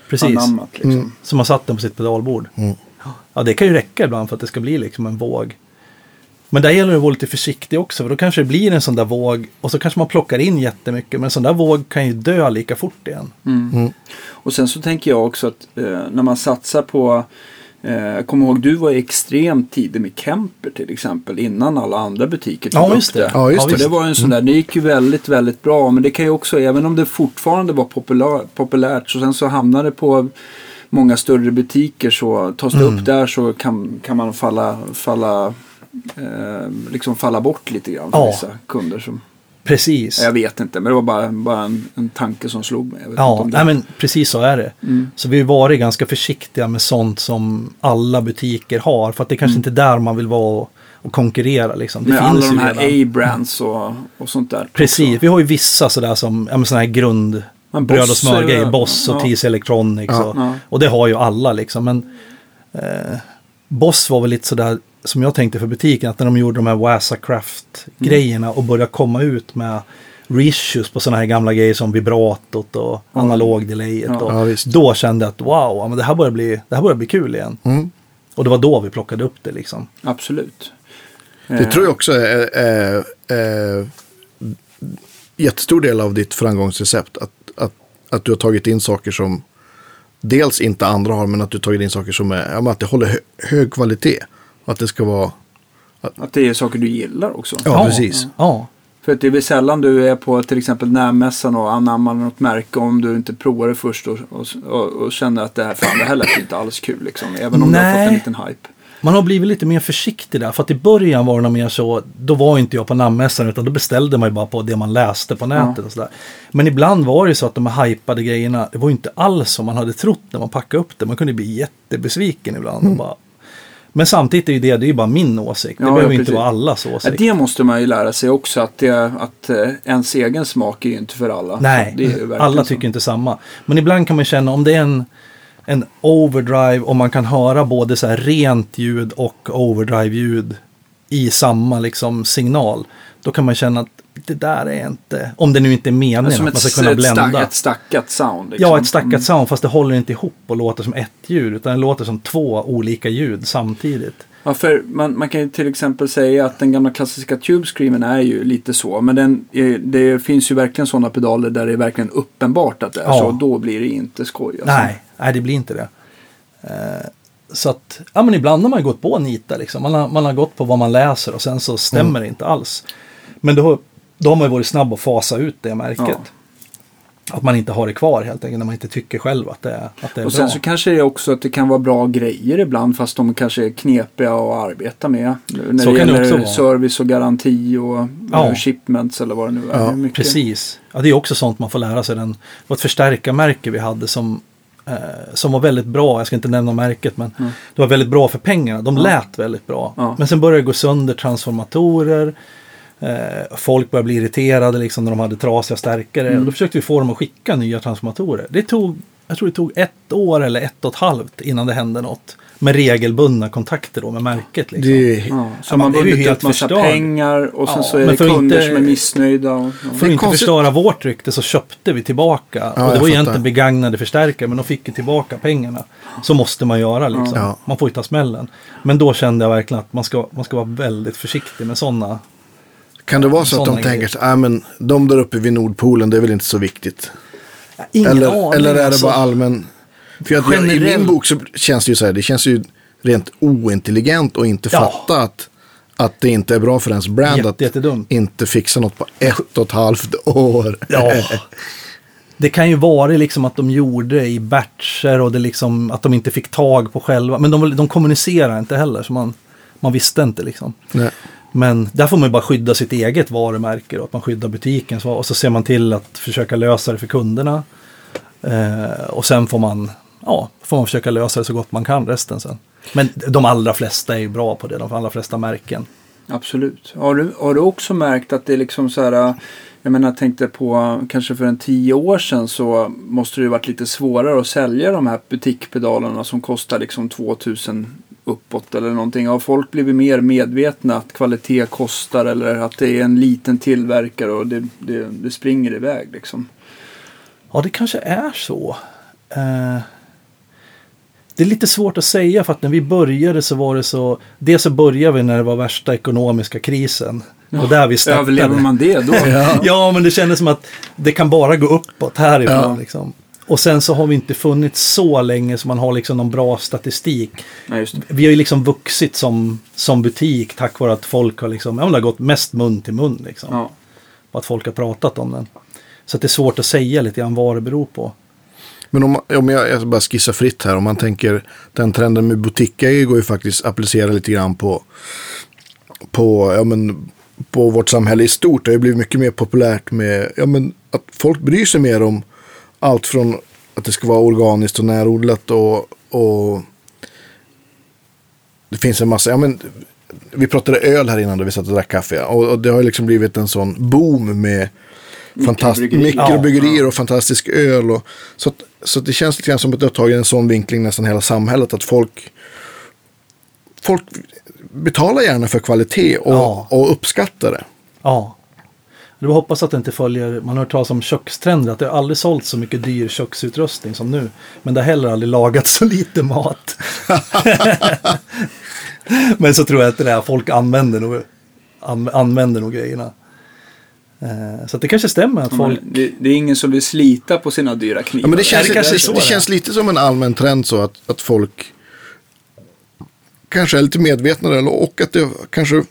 precis. Anammat liksom. Mm. Som har satt den på sitt pedalbord. Mm. Ja, det kan ju räcka ibland för att det ska bli liksom en våg. Men där gäller det att vara lite försiktig också, för då kanske det blir en sån där våg och så kanske man plockar in jättemycket, men en sån där våg kan ju dö lika fort igen. Mm. Mm. Och sen så tänker jag också att eh, när man satsar på eh, jag kommer ihåg du var extremt tidig med Kemper till exempel innan alla andra butiker tog Ja, upp just det. Ja, just det. det var en sån där, det gick ju väldigt, väldigt bra. Men det kan ju också, även om det fortfarande var populär, populärt, så sen så hamnade det på många större butiker så tas det upp där så kan, kan man falla, falla, eh, liksom falla bort lite grann för Ja. vissa kunder. Som, Precis. jag vet inte, men det var bara, bara en, en tanke som slog mig. Ja, nej, men precis så är det. Mm. Så vi har varit ganska försiktiga med sånt som alla butiker har, för att det är kanske inte är där man vill vara och, och konkurrera. Liksom. Det med finns alla de här. A-brands och, och sånt där. Precis, också. vi har ju vissa sådär som, ja sådana här grund, Men bröd och smörgrejer, Boss och ja. TC Electronics. Ja. och, Ja. och det har ju alla liksom. Men eh, Boss var väl lite sådär som jag tänkte för butiken, att när de gjorde de här Wazacraft-grejerna och började komma ut med reissues på sådana här gamla grejer som vibratot och Ja. analogdelayet. Ja. Och Ja, då kände jag att wow, men det, här börjar bli, det här börjar bli kul igen. Mm. Och det var då vi plockade upp det liksom. Absolut. Det Eh, tror jag också är, är, är jättestor del av ditt framgångsrecept. Att, att, att du har tagit in saker som dels inte andra har, men att du har tagit in saker som är, att det håller hö, hög kvalitet. Att det ska vara, Att det är saker du gillar också. ja, precis. Ja, För att det är väl sällan du är på till exempel närmässan och anammar något märke om du inte provar det först och, och, och, och känner att det här, fan, det här lät inte alls kul. Liksom, även om du har fått Nej. en liten hype. Man har blivit lite mer försiktig där. För att i början var det mer så, då var inte jag på namnmässan utan då beställde man ju bara på det man läste på nätet och sådär. Men ibland var det ju så att de här hypade grejerna, det var ju inte alls som man hade trott när man packade upp det. Man kunde bli jättebesviken ibland. Och bara... Men samtidigt är ju det, det är ju bara min åsikt. Det Ja, behöver ja, inte vara allas Ja, åsikt. det måste man ju lära sig också att, det, att eh, ens egen smak är ju inte för alla. Nej, alla så. tycker inte samma. Men ibland kan man känna om det är en, en overdrive och man kan höra både så rent ljud och overdrive-ljud i samma liksom signal. Då kan man känna att det där är inte, om det nu inte är meningen Som att man ska kunna blända. stack, ett stackat sound. Liksom. Ja, ett stackat Mm. sound fast det håller inte ihop och låter som ett ljud utan det låter som två olika ljud samtidigt. Ja, för man, man kan ju till exempel säga att den gamla klassiska Tube Screamen är ju lite så. Men den, är- det finns ju verkligen sådana pedaler där det är verkligen uppenbart att det är Ja. så. Då blir det inte skoj. Alltså. Nej, nej, det blir inte det. Eh, så att, ja men ibland har man ju gått på nita liksom. Man har, man har gått på vad man läser och sen så stämmer det inte alls. Men då, då har man ju varit snabb att fasa ut det märket. Ja. Att man inte har det kvar helt enkelt när man inte tycker själv att det är, att det är Och bra. sen så kanske det är också att det kan vara bra grejer ibland fast de kanske är knepiga att arbeta med. När Så det kan det gäller vara. service och garanti och Ja. shipments eller vad det nu är. Ja, Det mycket- Precis. Ja, det är också sånt man får lära sig. Den, det var ett förstärkarmärke vi hade som, eh, som var väldigt bra. Jag ska inte nämna märket men Mm. det var väldigt bra för pengarna. De lät väldigt bra. Ja. Men sen började det gå sönder transformatorer. Eh, folk började bli irriterade liksom, när de hade trasiga stärkare. Mm. Och då försökte vi få dem att skicka nya transformatorer. Det tog, jag tror det tog ett år eller ett och ett halvt innan det hände något. Med regelbundna kontakter då med märket. Liksom. Det är, Ja, så man är ju bundit upp massa förstörd. pengar och sen Ja, så är men det för kunder inte- som är missnöjda. Och, ja. För att inte konstigt. förstöra vårt rykte så köpte vi tillbaka. Ja, och det var egentligen begagnade förstärkare men de fick ju tillbaka pengarna. Så måste man göra liksom. Ja. Man får ju ta smällen. Men då kände jag verkligen att man ska, man ska vara väldigt försiktig med sådana. Kan det vara så att de tänker så äh, men de där uppe vid Nordpolen, det är väl inte så viktigt. Ingen eller, aning. eller är det alltså. bara allmän... För att jag, i Generell- min bok så känns det ju så här, det känns ju rent ointelligent att inte Ja. fatta att, att det inte är bra för ens brand Jätte- att inte fixa något på ett och ett halvt år. Ja. Det kan ju vara liksom att de gjorde i batcher och det liksom att de inte fick tag på själva. Men de, de kommunicerar inte heller så man, man visste inte liksom. Nej. Men där får man ju bara skydda sitt eget varumärke och att man skyddar butiken. Så, och så ser man till att försöka lösa det för kunderna. Eh, och sen får man, ja, får man försöka lösa det så gott man kan resten sen. Men de allra flesta är ju bra på det, de allra flesta märken. Absolut. Har du, har du också märkt att det är liksom så här. Jag menar, tänkte på kanske för en tio år sedan så måste det ju varit lite svårare att sälja de här butikpedalerna som kostar liksom 2000 uppåt eller någonting. Har folk blivit mer medvetna att kvalitet kostar eller att det är en liten tillverkare och det, det, det springer iväg liksom? Ja, det kanske är så. Eh, det är lite svårt att säga för att när vi började så var det så. Dels så började vi när det var värsta ekonomiska krisen. och där vi startade. Överlever man det då? Ja, men det kändes som att det kan bara gå uppåt härifrån. Ja. Liksom. Och sen så har vi inte funnits så länge så man har liksom någon bra statistik. Nej, just det. Vi har ju liksom vuxit som, som butik tack vare att folk har liksom, ja, men det har gått mest mun till mun liksom. Ja. Och att folk har pratat om den. Så att det är svårt att säga lite grann vad det beror på. Men om, om jag, jag bara skissar fritt här, om man tänker den trenden med butiksägare går ju faktiskt att applicera lite grann på, på, ja, men, på vårt samhälle i stort. Det har ju blivit mycket mer populärt med ja, men, att folk bryr sig mer om allt från att det ska vara organiskt och närodlat och, och det finns en massa, ja men vi pratade öl här innan då vi satt och drack kaffe och, och det har liksom blivit en sån boom med Mikrobryggerier. mikrobryggerier och fantastisk öl. Och, så, att, så att det känns lite grann som att det har tagit en sån vinkling nästan hela samhället. Att folk, folk betalar gärna för kvalitet och, Ja. och uppskattar det. Ja. Du hoppas att det inte följer, man har hört talas om kökstrender, att det har aldrig sålt så mycket dyr köksutrustning som nu. Men det har heller aldrig lagats så lite mat. Men så tror jag att det där, folk använder nog, an, använder nog grejerna. Eh, så att det kanske stämmer att folk, Det, det är ingen som vill slita på sina dyra knivar. Ja, men det känns, det det, det, det känns lite som en allmän trend så att, att folk kanske är lite medvetna eller, och att det kanske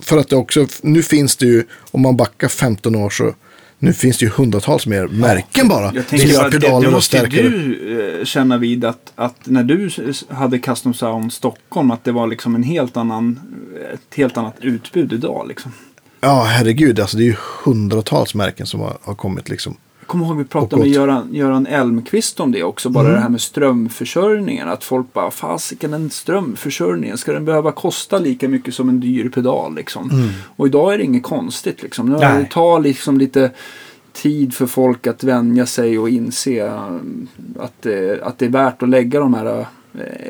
för att det också, nu finns det ju, om man backar 15 år så nu finns det ju hundratals mer märken bara. Jag tänker att det, det måste du eh, känna vid att, att när du hade Custom Sound Stockholm att det var liksom en helt annan, ett helt annat utbud idag liksom. Ja, herregud. Alltså, det är ju hundratals märken som har, har kommit liksom. Jag kommer ihåg vi pratade med. Göran, Göran Elmqvist om det också. Bara det här med strömförsörjningen. Att folk bara, fasiken den strömförsörjningen, ska den behöva kosta lika mycket som en dyr pedal liksom? Och idag är det inget konstigt liksom. Nu det tar liksom lite tid för folk att vänja sig och inse eh, att, det- att det är värt att lägga de här eh,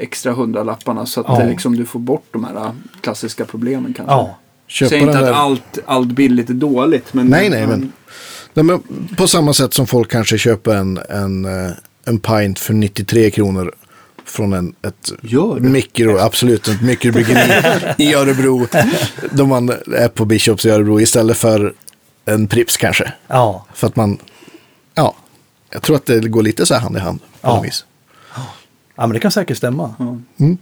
extra hundralapparna så att Ja. liksom, du får bort de här eh, klassiska problemen kanske. Ja. Köpa säger inte att allt, allt billigt är dåligt. Men, Nej, nej, men, nej, men på samma sätt som folk kanske köper en, en, eh, en pint för 93 kronor från en, ett mikro, absolut, ett mikrobryggeri i Örebro. Då man är på Bishops i Örebro istället för en Prips kanske. Ja. För att man, ja, jag tror att det går lite så här hand i hand. På Ja. vis. ja, men det kan säkert stämma. Mm.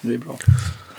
Det är bra.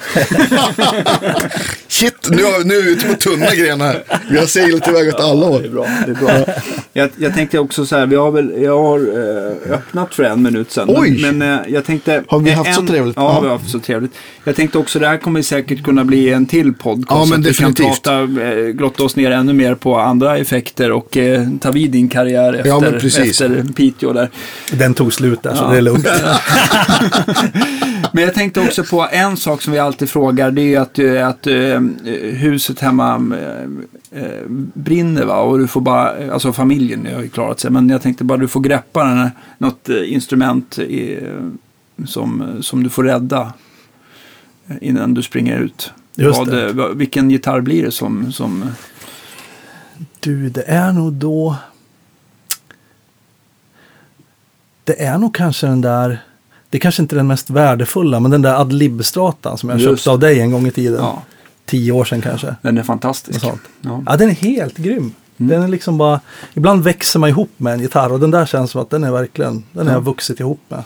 Shit, nu, har, nu är vi ute på tunna grenar här. Vi har seglat iväg åt alla Det är håll. bra. Det är bra. Jag, jag tänkte också så här, vi har väl, jag har eh, öppnat för en minut sedan. Oj! Men, men eh, jag tänkte... Har vi haft en, så trevligt? Ja, vi har haft så trevligt. Jag tänkte också, det här kommer säkert kunna bli en till podcast. Ja, men så att definitivt. Vi kan prata, eh, grotta oss ner ännu mer på andra effekter och eh, ta vid din karriär efter, Ja, men precis. efter Piteå där. Den tog slut där, så Ja. det är lugnt. Men jag tänkte också på en sak som vi alltid frågar. Det är att, eh, att eh, huset hemma eh, brinner va? Och du får bara, alltså familjen har ju klarat sig. Men jag tänkte bara du får greppa den här, något instrument i, som, som du får rädda innan du springer ut. Just det. vad- vilken gitarr blir det som, som Du, det är nog då... Det är nog kanske den där... Det är kanske inte den mest värdefulla, men den där Adlib-stratan som jag Just. köpte av dig en gång i tiden. ja, Tio år sedan kanske. den är fantastisk. Ja. Ja, den är helt grym. Den är liksom bara... Ibland växer man ihop med en gitarr och den där känns som att den är verkligen... Den har jag vuxit ihop med.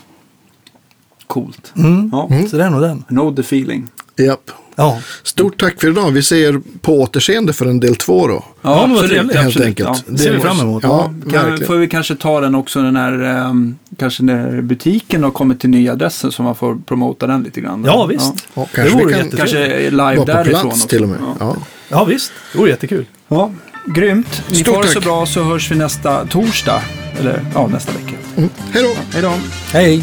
Coolt. Mm. Ja. Så det är nog den. Know the feeling. Japp. Ja, Stort tack för idag. Vi ser på återseende för en del två då. Ja, trevligt. Helt absolut. enkelt. Ja. det ser vi fram emot. Ja, Kan, får vi kanske ta den också den här, ehm, kanske när butiken har kommit till nya adressen så man får promota den lite grann. ja visst. Ja, det kanske vi vore kan jättefint. Kanske live vara på därifrån plats också. till och med. Ja. Ja. Ja, visst. Det vore jättekul. Ja, grymt. Ni Stort får det så bra så hörs vi nästa torsdag. Eller ja, nästa vecka. Mm. Hej då! Hej då. Hej!